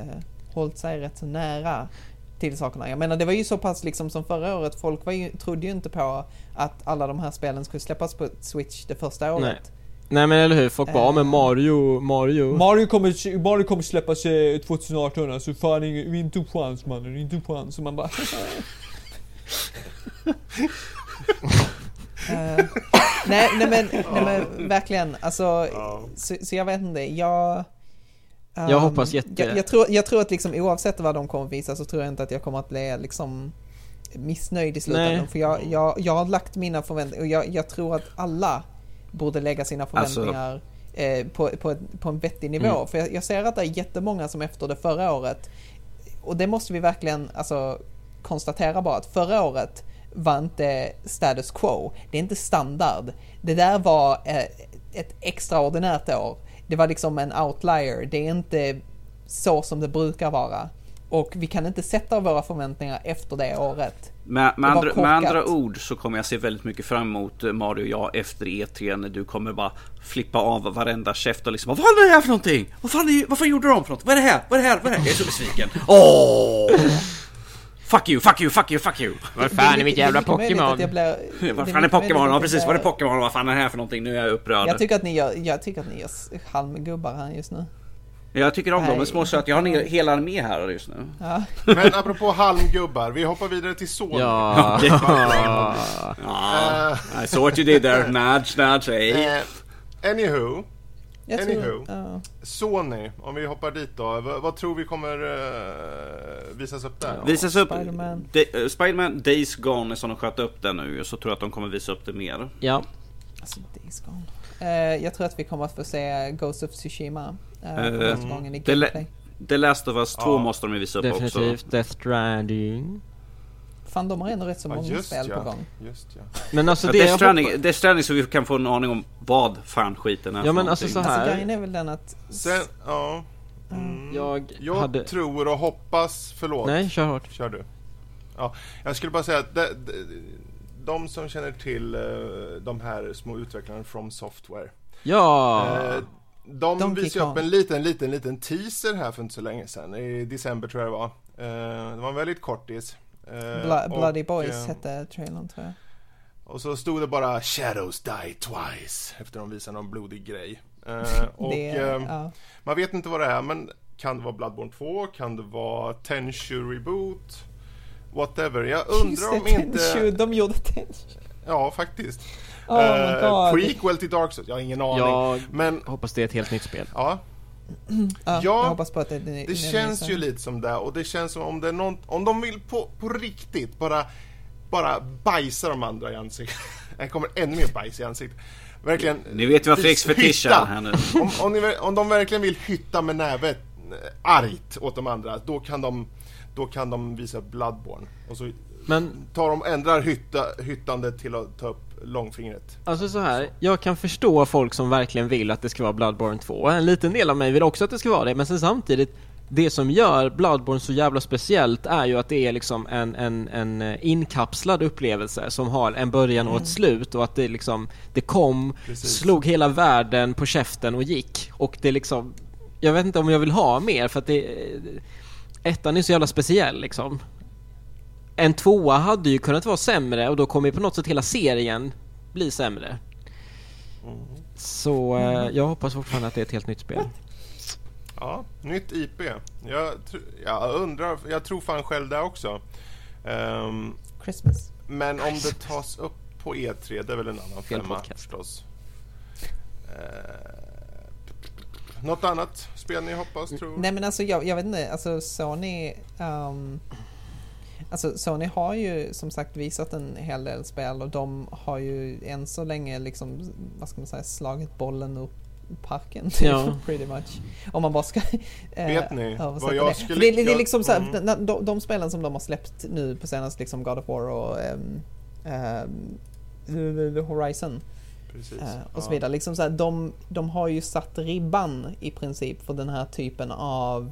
Speaker 1: hållit sig rätt så nära till sakerna. Jag menar det var ju så pass liksom som förra året, folk var ju, trodde ju inte på att alla de här spelen skulle släppas på Switch det första året.
Speaker 4: Nej. Nej men eller hur, folk bara, ja men
Speaker 1: Eh.
Speaker 4: Mario, Mario.
Speaker 1: Mario kommer, Mario kommer släppas eh, 2018 alltså fan ingen, inte en chans mannen, inte en chans. Och man bara... Eh, nej, nej, men, nej men verkligen, alltså, så, så jag vet inte, jag...
Speaker 4: Jag
Speaker 1: ehm,
Speaker 4: hoppas jätte-
Speaker 1: Jag, jag, tror, jag tror att liksom oavsett vad de kommer visa så tror jag inte att jag kommer att bli liksom missnöjd i slutändan.
Speaker 4: Nej.
Speaker 1: För jag, jag, jag har lagt mina förväntningar och jag, jag tror att alla borde lägga sina
Speaker 3: Alltså-
Speaker 1: förväntningar eh, på, på, på en vettig nivå.
Speaker 4: Mm.
Speaker 1: För jag, jag ser att det är jättemånga som efter det förra året, och det måste vi verkligen alltså, konstatera bara att förra året var inte status quo. Det är inte standard. Det där var eh, ett extraordinärt år. Det var liksom en outlier. Det är inte så som det brukar vara. Och vi kan inte sätta våra förväntningar efter det året.
Speaker 3: Med, med,
Speaker 1: Det
Speaker 3: andra, med andra ord så kommer jag se väldigt mycket fram emot eh, Mario och jag efter E3 när du kommer bara flippa av varenda käft och liksom Vad fan är det här för någonting? Vad fan, är, vad fan gjorde de för något? Vad är det här? Vad är det här? Vad är det här? Jag är så besviken. Åh! Fuck you, fuck you, fuck you, fuck you!
Speaker 4: Vad fan är mitt jävla Pokémon?
Speaker 3: Vad
Speaker 1: det
Speaker 3: fan är Pokémon? Ja precis, vad är Pokémon? Vad fan är det här för någonting? Nu är jag upprörd.
Speaker 1: Jag tycker att ni gör, jag tycker att ni gör halmgubbar här just nu.
Speaker 3: Jag tycker om dem, men små söta. Jag har en hel- armé här just nu.
Speaker 1: Ja.
Speaker 2: Men apropå halmgubbar, vi hoppar vidare till Sony.
Speaker 4: Ja.
Speaker 3: Ah, I saw what you did there. Nudge, nudge, hey.
Speaker 2: Eh, anywho,
Speaker 1: Jag
Speaker 2: Anywho.
Speaker 1: tror, ja.
Speaker 2: Sony, om vi hoppar dit då. V- vad tror vi kommer eh, visas upp där?
Speaker 3: Visas upp
Speaker 1: Spider-Man.
Speaker 3: Eh, Spider-Man Days Gone som de sköt upp den nu så tror jag att de kommer visa upp det mer.
Speaker 4: Ja,
Speaker 1: Alltså, Days Gone. Eh, jag tror att vi kommer att få se Ghost of Tsushima Eh, första gången i gameplay.
Speaker 3: The Last of Us 2
Speaker 2: Ja.
Speaker 3: måste de ju visa upp också.
Speaker 4: definitivt. Death Stranding.
Speaker 1: Fan, de har ändå rätt så
Speaker 2: Ja,
Speaker 1: många
Speaker 2: just
Speaker 1: spel
Speaker 2: ja.
Speaker 1: på gång.
Speaker 2: Just ja.
Speaker 4: Men alltså
Speaker 3: Ja,
Speaker 4: det
Speaker 3: Death,
Speaker 4: jag
Speaker 3: Stranding,
Speaker 4: hoppas...
Speaker 3: Death Stranding så vi kan få en aning om vad fan skiten är
Speaker 4: Ja,
Speaker 3: för
Speaker 4: men alltså
Speaker 3: någonting.
Speaker 4: så här-
Speaker 1: Alltså grejen är väl den att...
Speaker 2: Sen, ja. Mm.
Speaker 4: Jag
Speaker 2: Jag
Speaker 4: hade...
Speaker 2: tror och hoppas, förlåt.
Speaker 4: Nej, kör hårt.
Speaker 2: Kör du. Ja, jag skulle bara säga att de, de, de som känner till eh, de här små utvecklarna from software.
Speaker 4: Ja!
Speaker 2: Eh, de
Speaker 1: Donkey
Speaker 2: visade upp en liten, liten, liten teaser här för inte så länge sedan. I december tror jag det var. Eh, det var en väldigt kortis. Eh,
Speaker 1: Bla-
Speaker 2: och,
Speaker 1: Bloody Boys
Speaker 2: eh,
Speaker 1: hette trailern tror jag.
Speaker 2: Och så stod det bara Shadows die twice efter de visade någon blodig grej. Eh, och
Speaker 1: det,
Speaker 2: ehm,
Speaker 1: ja.
Speaker 2: man vet inte vad det är men kan det vara Bloodborne 2? Kan det vara Tenchu Reboot? Whatever. Jag
Speaker 1: Just
Speaker 2: undrar
Speaker 1: det,
Speaker 2: om inte...
Speaker 1: De gjorde Tenchu.
Speaker 2: Ja, faktiskt.
Speaker 1: Oh my god.
Speaker 2: prequel till Dark Souls? Jag har ingen aning.
Speaker 4: Jag
Speaker 2: Men
Speaker 4: hoppas det är ett helt nytt spel.
Speaker 2: ja,
Speaker 1: Ja,
Speaker 2: Ja,
Speaker 1: jag hoppas på att det, det,
Speaker 2: det känns ju lite som det och det känns som om det är någon, om de vill på, på riktigt bara bara bajsar de andra i ansiktet. Det kommer ännu mer bajs i ansiktet. Verkligen.
Speaker 3: Ni vet ju vad Fredriks fetisch är här nu.
Speaker 2: Om, om, ni, om de verkligen vill hytta med nävet eh, argt åt de andra, då kan de, då kan de visa Bloodborne. Och så
Speaker 4: Men
Speaker 2: tar de, ändrar hytta, hyttandet till att ta upp långfingret.
Speaker 4: Alltså så här, jag kan förstå folk som verkligen vill att det ska vara Bloodborne 2. En liten del av mig vill också att det ska vara det, men sen samtidigt det som gör Bloodborne så jävla speciellt är ju att det är liksom en, en, en eh, inkapslad upplevelse som har en början och ett slut och att det liksom, det kom,
Speaker 2: Precis.
Speaker 4: slog hela världen på käften och gick. Och det liksom, jag vet inte om jag vill ha mer för att det, ettan är så jävla speciell liksom. En tvåa hade ju kunnat vara sämre och då kommer ju på något sätt hela serien bli sämre. Så eh, jag hoppas fortfarande att det är ett helt nytt spel.
Speaker 2: Ja, nytt IP. Jag, tr- jag undrar, jag tror fan själv det också. Ehm,
Speaker 1: Christmas.
Speaker 2: men om det tas upp på E3, det är väl en annan
Speaker 4: Fel
Speaker 2: femma
Speaker 4: podcast.
Speaker 2: förstås. Uh, något annat spel ni hoppas, tror?
Speaker 1: Nej men alltså jag, jag vet inte, alltså Sony... ehm, alltså Sony har ju som sagt visat en hel del spel och de har ju än så länge liksom, vad ska man säga, slagit bollen ur parken typ,
Speaker 4: Ja.
Speaker 1: pretty much. Om man bara ska eh,
Speaker 2: Vet ni vad jag
Speaker 1: det.
Speaker 2: skulle-
Speaker 1: det, det är liksom så här,
Speaker 2: mm.
Speaker 1: de, de, de spelen som de har släppt nu på senaste, liksom God of War och ehm, The Horizon
Speaker 2: Precis.
Speaker 1: Eh, och så
Speaker 2: Ja.
Speaker 1: vidare. Liksom så här, de, de har ju satt ribban i princip för den här typen av,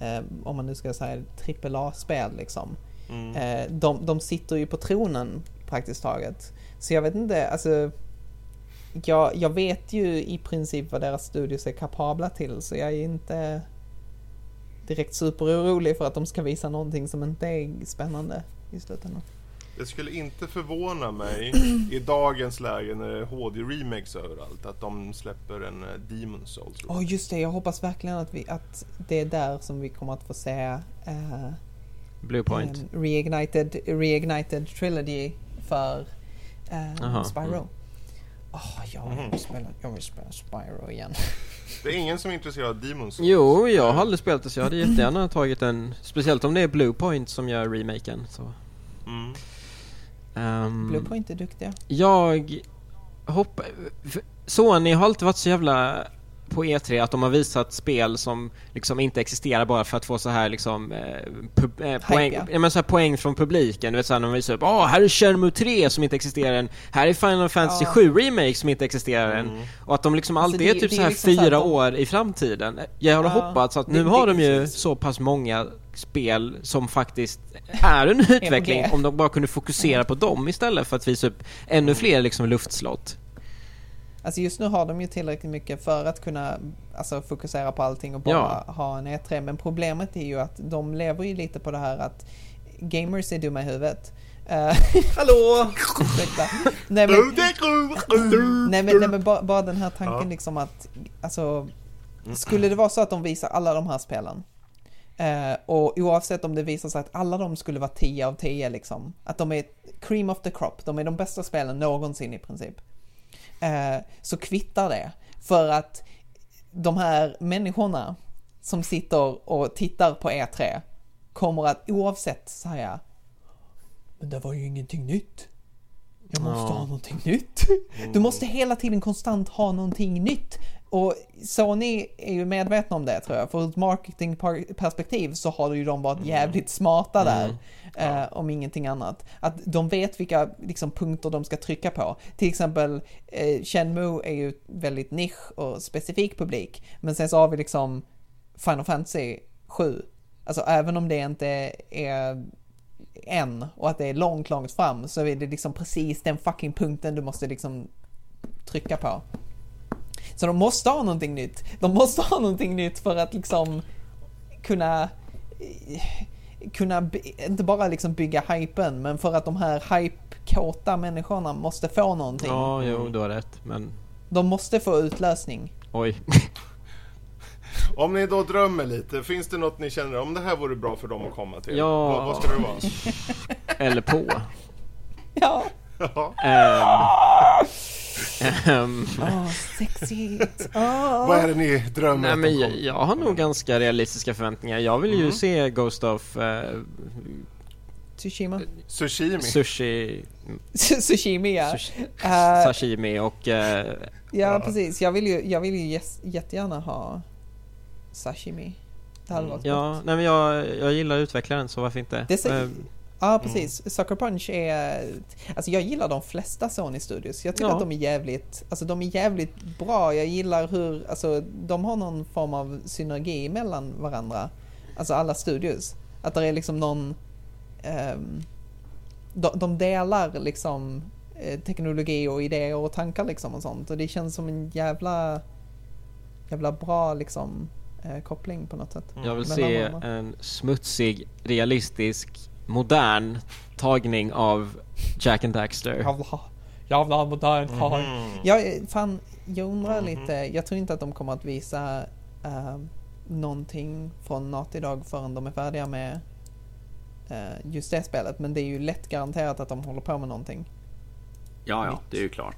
Speaker 1: eh, om man nu ska säga AAA-spel liksom.
Speaker 2: Mm.
Speaker 1: Eh, de, de sitter ju på tronen praktiskt taget. Så jag vet inte, alltså jag, jag vet ju i princip vad deras studios är kapabla till så jag är inte direkt superorolig för att de ska visa någonting som inte är spännande i slutändan.
Speaker 2: Det skulle inte förvåna mig i dagens läge när det är HD-remakes överallt att de släpper en eh, Demon Souls.
Speaker 1: Ja just det, jag hoppas verkligen att, vi, att det är där som vi kommer att få se eh,
Speaker 4: Bluepoint.
Speaker 1: en reignited, reignited trilogy för eh,
Speaker 4: Jaha,
Speaker 1: Spyro.
Speaker 4: mm.
Speaker 1: Åh, jag,
Speaker 2: Mhm.
Speaker 1: vill spela, jag vill spela Spyro igen.
Speaker 2: Det är ingen som är intresserad av Demon Souls.
Speaker 4: Jo, jag har aldrig spelat det så jag hade jättegärna tagit en, speciellt om det är Bluepoint som gör remaken. Så.
Speaker 2: Mm.
Speaker 4: Ehm,
Speaker 1: Bluepoint är duktiga.
Speaker 4: Jag hoppas... Sony har alltid varit så jävla på E3 att de har visat spel som liksom inte existerar bara för att få så här liksom eh, eh, poäng,
Speaker 1: ja.
Speaker 4: men så här poäng från publiken. Du vet såhär när de visar upp Åh, här är Shenmue 3 som inte existerar än. Här är Final Fantasy
Speaker 1: Ja.
Speaker 4: 7 Remake som inte existerar än.
Speaker 2: Mm.
Speaker 4: Och att de liksom
Speaker 1: Alltså,
Speaker 4: alltid
Speaker 1: det-
Speaker 4: är typ
Speaker 1: det
Speaker 4: så här
Speaker 1: liksom så
Speaker 4: fyra
Speaker 1: de-
Speaker 4: år i framtiden. Jag hade
Speaker 1: Ja,
Speaker 4: hoppats att nu
Speaker 1: det-
Speaker 4: har de ju
Speaker 1: precis.
Speaker 4: så pass många spel som faktiskt är en utveckling om de bara kunde fokusera på dem istället för att visa upp ännu fler liksom luftslott.
Speaker 1: Alltså just nu har de ju tillräckligt mycket för att kunna alltså, fokusera på allting och bara ha en E3. Men problemet är ju att de lever ju lite på det här att gamers är dumma i huvudet. Eh, Hallå! Nej men, nej, men, nej, men bara, bara den här tanken
Speaker 2: Ja.
Speaker 1: liksom att, alltså, skulle det vara så att de visar alla de här spelen eh, och oavsett om det visar sig att alla de skulle vara 10 av 10 liksom, att de är cream of the crop, de är de bästa spelen någonsin i princip. Eh, så kvittar det. För att de här människorna som sitter och tittar på E3 kommer att oavsett säga Men det var ju ingenting nytt. Jag måste
Speaker 4: Ja.
Speaker 1: ha någonting nytt. Du måste hela tiden konstant ha någonting nytt. Och Sony är ju medvetna om det tror jag. För ur ett marketingperspektiv så har ju de varit jävligt smarta där. Eh, om ingenting annat. Att de vet vilka liksom, punkter de ska trycka på. Till exempel eh, Shenmue är ju väldigt nisch och specifik publik. Men sen så har vi liksom Final Fantasy 7. Alltså även om det inte är än och att det är långt, långt fram så är det liksom precis den fucking punkten du måste liksom trycka på. Så de måste ha någonting nytt. De måste ha någonting nytt för att liksom kunna kunna, inte bara liksom bygga hypen, men för att de här hype-kåta människorna måste få någonting.
Speaker 4: Ja, jo, du har rätt. Men
Speaker 1: De måste få utlösning.
Speaker 4: oj.
Speaker 2: Om ni då drömmer lite, finns det något ni känner om det här vore bra för dem att komma till?
Speaker 4: Ja.
Speaker 2: Vad, vad ska det vara?
Speaker 4: Eller på.
Speaker 1: Ja,
Speaker 2: Ja.
Speaker 4: Ehm, ehm,
Speaker 1: sexigt. Åh.
Speaker 2: Vad är det ni drömmer
Speaker 4: nej men jag, jag har nog ganska realistiska förväntningar. Jag vill ju
Speaker 2: Mm.
Speaker 4: se Ghost of eh,
Speaker 1: Tsushima?
Speaker 2: Sushimi.
Speaker 4: Sushi,
Speaker 1: Sushimi ja.
Speaker 4: sushi
Speaker 1: Eh,
Speaker 4: sashimi och... eh,
Speaker 1: ja precis, jag vill ju, jag vill ju jäs- jättegärna ha sashimi. Det hade varit gott.
Speaker 4: ja, nej men jag, jag gillar utvecklaren så varför inte?
Speaker 1: Det ser- Ja precis, Sucker Punch är... Alltså jag gillar de flesta Sony Studios. Jag tycker
Speaker 4: Ja.
Speaker 1: att de är jävligt... Alltså de är jävligt bra. Jag gillar hur... Alltså de har någon form av synergi mellan varandra. Alltså alla studios. Att det är liksom någon... ehm, de, de delar liksom eh, teknologi och idéer och tankar liksom och sånt. Och det känns som en jävla... Jävla bra liksom eh, koppling på något sätt.
Speaker 4: Jag vill se en smutsig, realistisk, modern tagning av Jack and Daxter.
Speaker 1: Jävla, jävla modern
Speaker 2: Mhm.
Speaker 1: Jag, fan, jag undrar lite, jag tror inte att de kommer att visa uh, någonting från Naughty Dog förrän de är färdiga med eh, just det spelet. Men det är ju lätt garanterat att de håller på med någonting
Speaker 3: Ja, ja, det är ju klart.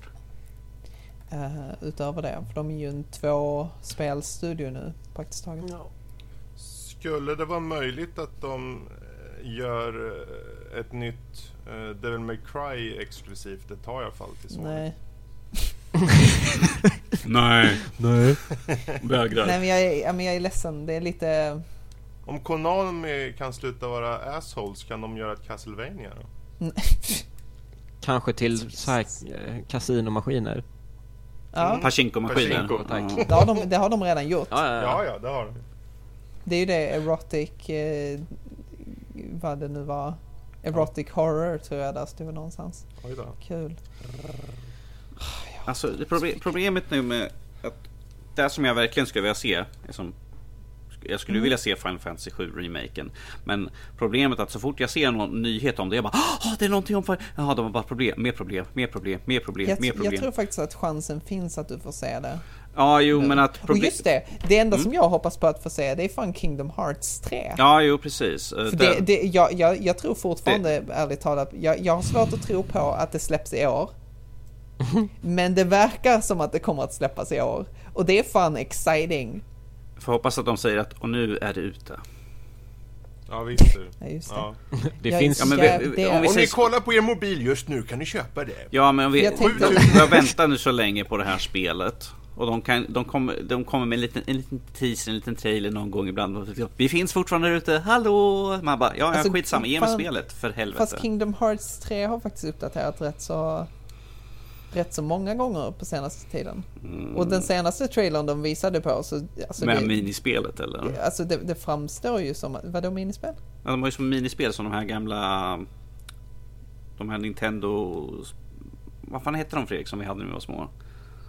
Speaker 1: eh, utöver det. För de är ju en två spelstudio nu praktiskt taget.
Speaker 2: Skulle det vara möjligt att de gör eh, ett nytt uh, Devil May Cry exklusivt? Det tar jag i alla fall till Sony.
Speaker 1: Nej.
Speaker 3: Nej,
Speaker 4: Nej.
Speaker 3: vägrar.
Speaker 1: Nej men jag, är, ja, men jag är ledsen, det är lite...
Speaker 2: Om Konami kan sluta vara assholes kan de göra ett Castlevania då?
Speaker 4: Kanske till så här, eh, kasinomaskiner.
Speaker 1: Ja,
Speaker 3: Pachinko-maskiner.
Speaker 2: Pachinko,
Speaker 4: tack.
Speaker 1: det har, de, det har de redan gjort.
Speaker 4: Ja, ja,
Speaker 2: Ja,
Speaker 4: ja.
Speaker 2: ja, det har de.
Speaker 1: Det är ju det erotic, eh, vad det nu var. Erotic horror tror jag där stod någonstans.
Speaker 2: Oj då.
Speaker 1: Kul.
Speaker 3: Alltså, det proble- problemet nu med att det som jag verkligen skulle vilja se, är som, jag skulle vilja se Final Fantasy 7 remaken. Men problemet är att så fort jag ser någon nyhet om det, jag bara Åh, det är någonting om... Jaha, de har bara problem, mer problem, mer problem, mer problem,
Speaker 1: Jag,
Speaker 3: mer
Speaker 1: jag
Speaker 3: problem.
Speaker 1: tror faktiskt att chansen finns att du får se det.
Speaker 3: Ja, jo, men att
Speaker 1: Och just det, det enda som jag hoppas på att få se det är fan Kingdom Hearts 3.
Speaker 3: Ja, jo, precis. Eh,
Speaker 1: För det, det, jag, jag, jag tror fortfarande, ärligt talat, jag, jag har svårt att tro på att det släpps i år. Men det verkar som att det kommer att släppas i år. Och det är fan exciting.
Speaker 3: Får hoppas att de säger att och nu är det ute.
Speaker 2: Ja, visst du.
Speaker 1: Ja, just det.
Speaker 2: Ja.
Speaker 4: Det
Speaker 1: Jag
Speaker 4: finns...
Speaker 3: Ja, men vi-
Speaker 1: det
Speaker 3: om vi
Speaker 2: Om ni kollar på er mobil just nu kan ni köpa det.
Speaker 3: Ja, men vi,
Speaker 1: Jag tänkte-
Speaker 3: vi har väntat nu så länge på det här spelet. Och de, kan, de, kommer, de kommer med en liten, en liten teaser, en liten trailer någon gång ibland. Vi finns fortfarande där ute, hallå! Man bara, ja,
Speaker 1: Alltså,
Speaker 3: skitsamma, ge mig spelet för helvete.
Speaker 1: Fast Kingdom Hearts 3 har faktiskt uppdaterat rätt så rätt så många gånger på senaste tiden. Och den senaste trailern de visade på så alltså,
Speaker 3: med
Speaker 1: det,
Speaker 3: minispelet eller?
Speaker 1: alltså det, det framstår ju som, vadå minispel?
Speaker 3: Ja, de har ju som minispel som de här gamla... De här Nintendo... Vad fan hette de Fredrik som vi hade när vi var små?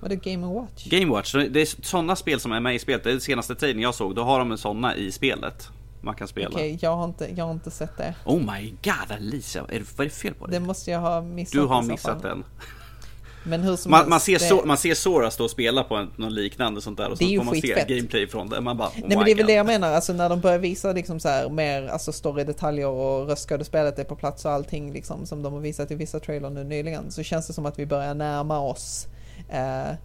Speaker 1: Vadå Game Watch?
Speaker 3: Gamewatch, det är sådana spel som är med i spelet. Det är den senaste trailern jag såg, då har de såna i spelet. Man kan spela.
Speaker 1: Okej, jag, har inte, jag har inte sett det.
Speaker 3: Oh my god Alicia, är det, vad är det fel på dig?
Speaker 1: Det måste jag ha missat
Speaker 3: Du har missat den.
Speaker 1: Men hur som
Speaker 3: Man,
Speaker 1: helst,
Speaker 3: man, ser
Speaker 1: det,
Speaker 3: så, man ser Sora stå och spela på en, någon liknande sånt där och
Speaker 1: är
Speaker 3: så får man se gameplay från det. Man bara, oh
Speaker 1: Nej men det är väl det jag menar, alltså när de börjar visa liksom så här mer alltså story-detaljer och röstskådespelet är på plats och allting liksom som de har visat i vissa trailer nu nyligen så känns det som att vi börjar närma oss ehm,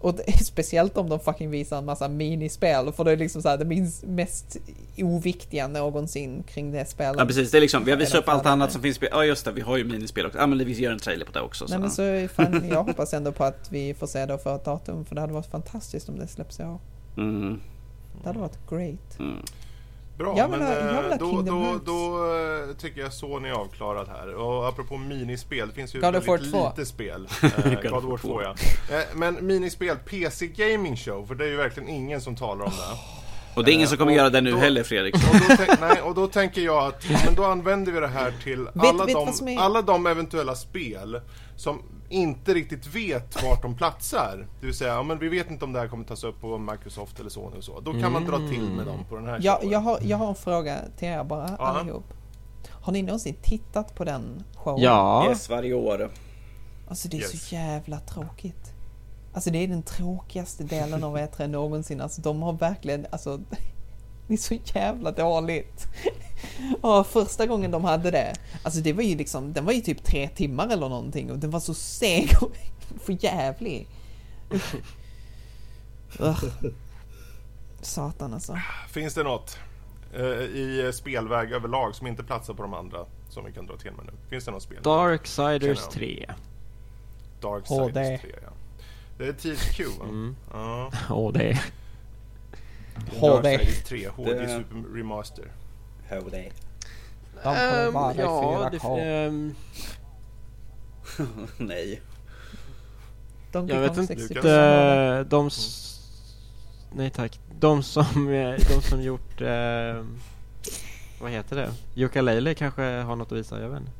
Speaker 1: och det, speciellt om de fucking visar en massa minispel för det är liksom så här det minst, mest oviktiga någonsin kring det spelet.
Speaker 3: Ja precis, det är liksom, vi har visat upp allt annat
Speaker 1: nej.
Speaker 3: som finns. Ja just det, vi har ju minispel också. Ja men vi gör en trailer på det också.
Speaker 1: Nej
Speaker 3: så.
Speaker 1: men så fan, jag hoppas ändå på att vi får se det för ett datum för det hade varit fantastiskt om det släpps i år.
Speaker 3: Mm,
Speaker 1: Det hade varit great.
Speaker 3: mm.
Speaker 2: Bra,
Speaker 1: Jag vill
Speaker 2: men
Speaker 1: ha- jag vill ha
Speaker 2: eh, då, då,
Speaker 1: Hearts.
Speaker 2: då eh, tycker jag Sony är avklarad här. Och apropå minispel, det finns ju
Speaker 1: God
Speaker 2: väldigt
Speaker 1: 2.
Speaker 2: lite spel. Eh, God of War 2 ja. Men minispel, PC Gaming Show, för det är ju verkligen ingen som talar om det.
Speaker 3: Och det är ingen som kommer
Speaker 2: och
Speaker 3: göra det nu
Speaker 2: då-
Speaker 3: heller Fredrik.
Speaker 2: Och då, nej, och då tänker jag att men då använder vi det här till alla,
Speaker 1: vet
Speaker 2: de,
Speaker 1: är-
Speaker 2: alla de eventuella spel som inte riktigt vet vart de platsar. Det vill säga, ja, men vi vet inte om det här kommer tas upp på Microsoft eller Sony och så. Då kan man dra till med dem på den här
Speaker 1: Jag,
Speaker 2: showen.
Speaker 1: jag, har, jag har en fråga till er bara
Speaker 2: Ja.
Speaker 1: allihop. Har ni någonsin tittat på den showen?
Speaker 4: Ja.
Speaker 3: Yes, varje år.
Speaker 1: Alltså det är
Speaker 2: Yes.
Speaker 1: så jävla tråkigt. Alltså det är den tråkigaste delen av E3 någonsin. Alltså de har verkligen, alltså det är så jävla dåligt. Och första gången de hade det, alltså det var ju liksom, den var ju typ tre timmar eller någonting och den var så seg och för jävlig. Satan alltså.
Speaker 2: Finns det något eh, i spelväg överlag som inte platsar på de andra som vi kan dra till med nu? Finns det något spel?
Speaker 4: Darksiders
Speaker 2: Känner
Speaker 4: 3.
Speaker 2: Darksiders
Speaker 1: HD.
Speaker 2: 3 ja. Det är THQ va?
Speaker 4: Mm.
Speaker 2: Ja.
Speaker 4: Åh, det är...
Speaker 1: HD.
Speaker 2: Darksiders 3, HD
Speaker 3: Det-
Speaker 2: Super Remaster.
Speaker 3: Det.
Speaker 1: De kommer vara i
Speaker 4: ja,
Speaker 1: 4K.
Speaker 4: det, ehm,
Speaker 3: Nej.
Speaker 1: Donkey
Speaker 4: jag vet inte.
Speaker 1: 64.
Speaker 4: eh, De... s- Nej tack. De som, de som gjort... Eh, vad heter det? Yooka-Laylee kanske har något att visa, jag vet inte.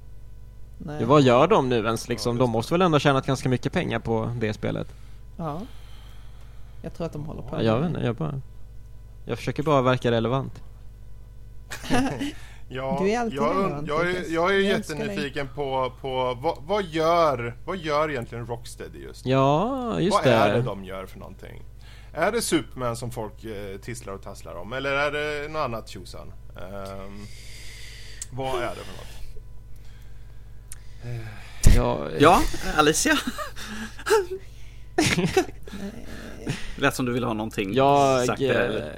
Speaker 1: Nej.
Speaker 4: Ja, Vad gör de nu ens liksom?
Speaker 2: just
Speaker 4: De måste väl ändå ha tjänat ganska mycket pengar på det spelet?
Speaker 1: Ja. Jag tror att de håller på
Speaker 4: Ja, jag vet inte, jag bara... Jag försöker bara verka relevant.
Speaker 2: Ja,
Speaker 1: Du är alltid
Speaker 2: jag,
Speaker 1: relevant,
Speaker 2: jag, är,
Speaker 1: Lukas.
Speaker 2: jag är
Speaker 1: Jag
Speaker 2: jättenyfiken på, på vad, vad, gör, vad gör egentligen Rocksteady just nu?
Speaker 4: Ja, just
Speaker 2: Vad
Speaker 4: det.
Speaker 2: är det de gör för någonting? Är det Superman som folk eh, tisslar och tasslar om? Eller är det något annat tjosan? Ehm, vad är det för något?
Speaker 4: Ja,
Speaker 3: Ja, Alicia? Lät som du ville ha någonting
Speaker 4: Jag...
Speaker 3: sagt där, eller?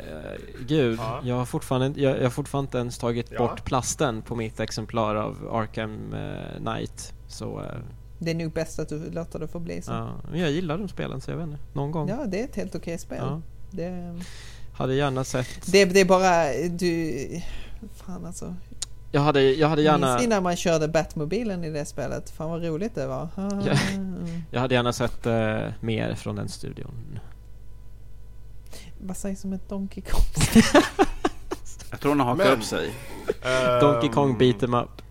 Speaker 4: gud,
Speaker 2: Ja.
Speaker 4: jag har fortfarande inte- jag, jag har fortfarande inte ens tagit
Speaker 2: Ja.
Speaker 4: bort plasten på mitt exemplar av Arkham eh, Knight. Så, eh,
Speaker 1: Det är nog bäst att du låter det få bli så.
Speaker 4: ja. Men jag gillar de spelen så jag vet inte. Någon gång.
Speaker 1: Ja, det är ett helt okej spel.
Speaker 4: Ja.
Speaker 1: Det,
Speaker 4: Hade gärna sett...
Speaker 1: det, det är bara, du... Fan alltså.
Speaker 4: Jag hade, jag hade gärna...
Speaker 1: Minns ni när man körde Batmobilen i det spelet? Fan vad roligt det var.
Speaker 4: Ja. Jag hade gärna sett eh, mer från den studion.
Speaker 1: Vad sägs om ett Donkey Kong?
Speaker 3: Jag tror hon har hakat
Speaker 2: Men-
Speaker 3: upp sig.
Speaker 4: Donkey Kong
Speaker 2: Ehm,
Speaker 4: beat em up.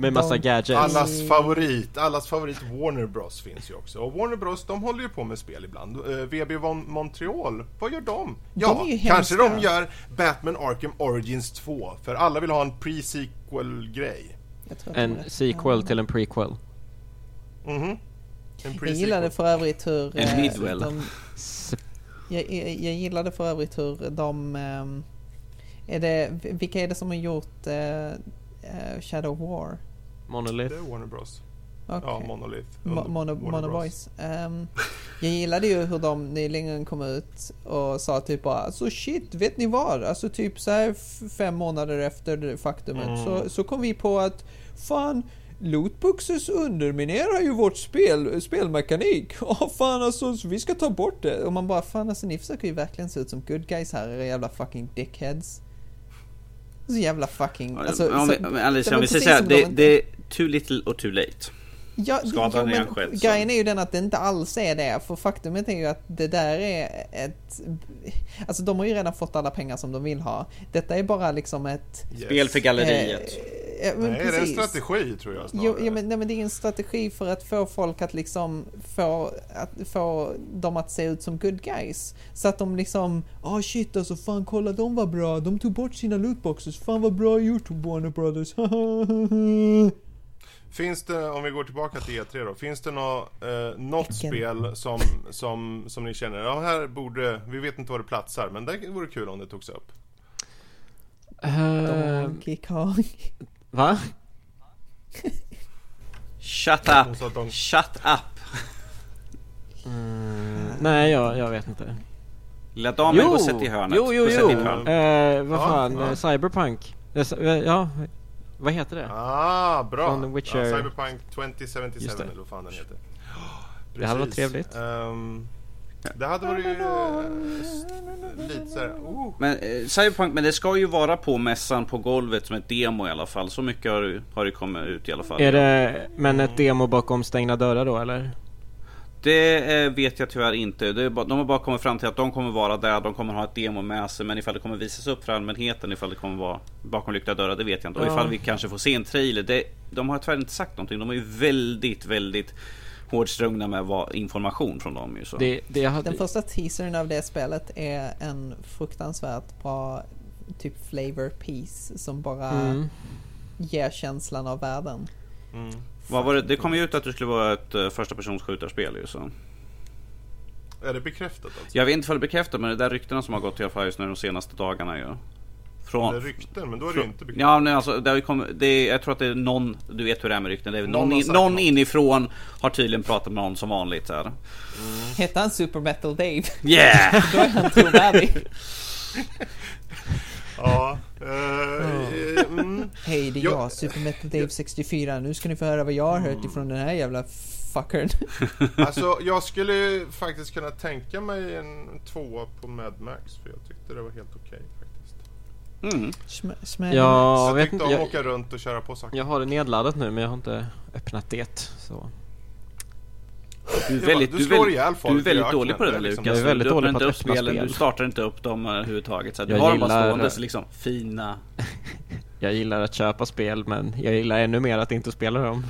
Speaker 4: Med massa gadgets.
Speaker 2: Allas favorit, allas favorit Warner Bros finns ju också. Och Warner Bros de håller ju på med spel ibland. Uh, VB Von Montreal, vad gör de? Ja,
Speaker 1: ju
Speaker 2: kanske de gör Batman Arkham Origins 2. För alla vill ha en pre-sequel grej.
Speaker 1: Jag tror att det
Speaker 4: En sequel till en prequel.
Speaker 2: Mhm. En
Speaker 1: Jag gillade för övrigt hur...
Speaker 3: En
Speaker 1: eh,
Speaker 3: midwell.
Speaker 1: de- Jag, jag, jag gillade för övrigt hur de... ehm, är det, vilka är det som har gjort eh, eh, Shadow War?
Speaker 4: Monolith.
Speaker 2: Det är Warner Bros.
Speaker 1: Okej.
Speaker 2: Ja, Monolith.
Speaker 1: Mo- Mono,
Speaker 2: Warner
Speaker 1: Mono
Speaker 2: Bros.
Speaker 1: Boys. Ehm, jag gillade ju hur de nyligen kom ut och sa typ bara alltså shit, vet ni vad? Alltså typ så här fem månader efter det faktumet
Speaker 2: Mm.
Speaker 1: så, så kom vi på att fan Lootboxes underminerar ju vårt spel, spelmekanik. Ja fan alltså, så vi ska ta bort det. Och man bara fan alltså ni försöker ju verkligen se ut som good guys här, era jävla fucking dickheads. Så jävla fucking... Alltså,
Speaker 3: om
Speaker 1: så-
Speaker 3: vi, men Alicia, om vi säger
Speaker 1: precis
Speaker 3: så här,
Speaker 1: som
Speaker 3: det,
Speaker 1: de-
Speaker 3: det too little och too late.
Speaker 1: Ja,
Speaker 3: Skadan
Speaker 1: ja,
Speaker 3: skedd, så-
Speaker 1: grejen är ju den att det inte alls är det. För faktumet är ju att det där är ett... Alltså de har ju redan fått alla pengar som de vill ha. Detta är bara liksom ett...
Speaker 2: Yes.
Speaker 3: Spel för galleriet.
Speaker 1: Eh, eh, men
Speaker 2: Nej, det är en
Speaker 1: precis.
Speaker 2: strategi tror jag snarare.
Speaker 1: Jo, ja, men, nej, men det är en strategi för att få folk att liksom få, att få dem att se ut som good guys. Så att de liksom, ah oh shit alltså fan kolla de var bra, de tog bort sina lootboxes, fan vad bra gjort Warner Brothers.
Speaker 2: Finns det, om vi går tillbaka till E3 då, finns det nå, eh, något spel som, som, som ni känner, ja här borde, vi vet inte var det platsar, men det vore kul om det togs upp.
Speaker 4: Eh,
Speaker 1: Donkey Kong.
Speaker 4: va?
Speaker 3: Shut up! Shut up!
Speaker 4: Mm, nej, jag, jag vet inte.
Speaker 3: Lilla damen, gå och sätt i hörnet.
Speaker 4: jo, jo, jo. Eh, vad
Speaker 2: Ja,
Speaker 4: fan,
Speaker 2: ja.
Speaker 4: eh, Cyberpunk. Eh, Ja, vad heter det?
Speaker 2: ah bra!
Speaker 4: Från Witcher.
Speaker 2: Ja, Cyberpunk 2077
Speaker 4: Just det.
Speaker 2: eller vad fan den heter.
Speaker 4: Det hade varit
Speaker 2: Precis.
Speaker 4: trevligt.
Speaker 2: Ehm, det hade varit ju eh, lite såhär, oh.
Speaker 3: Men eh, Cyberpunk, men det ska ju vara på mässan på golvet som ett demo i alla fall. Så mycket har, det- har det kommit ut i alla fall.
Speaker 4: Är det, men ett demo bakom stängda dörrar då eller?
Speaker 3: Det eh, vet jag tyvärr inte. De har bara kommit fram till att de kommer vara där, de kommer ha ett demo med sig. Men ifall det kommer visas upp för allmänheten, ifall det kommer vara bakom lyckta dörrar, det vet jag inte. Och ifall vi kanske får se en trailer. Det, de har tyvärr inte sagt någonting. De är ju väldigt, väldigt hårdstrungna med vad, information från dem. Ju, så.
Speaker 4: Det, det hade,
Speaker 1: Den första teasern av det spelet är en fruktansvärt bra typ flavor piece som bara
Speaker 4: mm.
Speaker 1: ger känslan av världen.
Speaker 2: Mm.
Speaker 3: Vad var det? det kom ju ut att det skulle vara ett uh, första persons skjutarspel ju, så.
Speaker 2: Är det bekräftat alltså?
Speaker 3: Jag vet inte ifall det är bekräftat, men det där ryktena som har gått i alla fall just nu de senaste dagarna ju. Från,
Speaker 2: Det är rykten, men då är det ju inte bekräftat.
Speaker 3: Ja, men alltså, det har kommit, det är, jag tror att det är någon, du vet hur det är med rykten, det är
Speaker 2: Någon
Speaker 3: någon, in, någon inifrån har tydligen pratat med någon som vanligt här.
Speaker 1: Hette han Super Metal Dave?
Speaker 3: Yeah!
Speaker 1: Då är han trovärdig.
Speaker 2: Ja. eh, mm.
Speaker 1: Hej, det är
Speaker 2: Ja.
Speaker 1: jag, Super Metal Dave 64. Nu ska ni få höra vad jag har hört ifrån den här jävla fuckern.
Speaker 2: Alltså jag skulle faktiskt kunna tänka mig en tvåa på Mad Max för jag tyckte det var helt okej faktiskt.
Speaker 3: Mm.
Speaker 1: Sm- smäll.
Speaker 4: Jag
Speaker 2: jag
Speaker 4: vet
Speaker 2: tyckte
Speaker 4: inte,
Speaker 2: om
Speaker 4: jag,
Speaker 2: att åka runt och köra på saker.
Speaker 4: jag har det nedladdat nu men jag har inte öppnat det. Så.
Speaker 3: Du är
Speaker 2: Det
Speaker 3: väldigt, du
Speaker 2: du
Speaker 3: är
Speaker 2: slår
Speaker 3: väldigt,
Speaker 2: ihjäl folk
Speaker 3: du är
Speaker 2: i
Speaker 3: väldigt dålig på det
Speaker 2: det
Speaker 3: där
Speaker 2: är liksom-
Speaker 3: Lukas.
Speaker 4: Väldigt
Speaker 3: du
Speaker 4: dålig
Speaker 3: öppnar inte upp spelen,
Speaker 4: spel.
Speaker 3: du startar inte upp dem eh, överhuvudtaget. Så du
Speaker 4: Jag
Speaker 3: har dem bara
Speaker 4: gillar-
Speaker 3: stående så liksom fina.
Speaker 4: Jag gillar att köpa spel men jag gillar ännu mer att inte spela dem.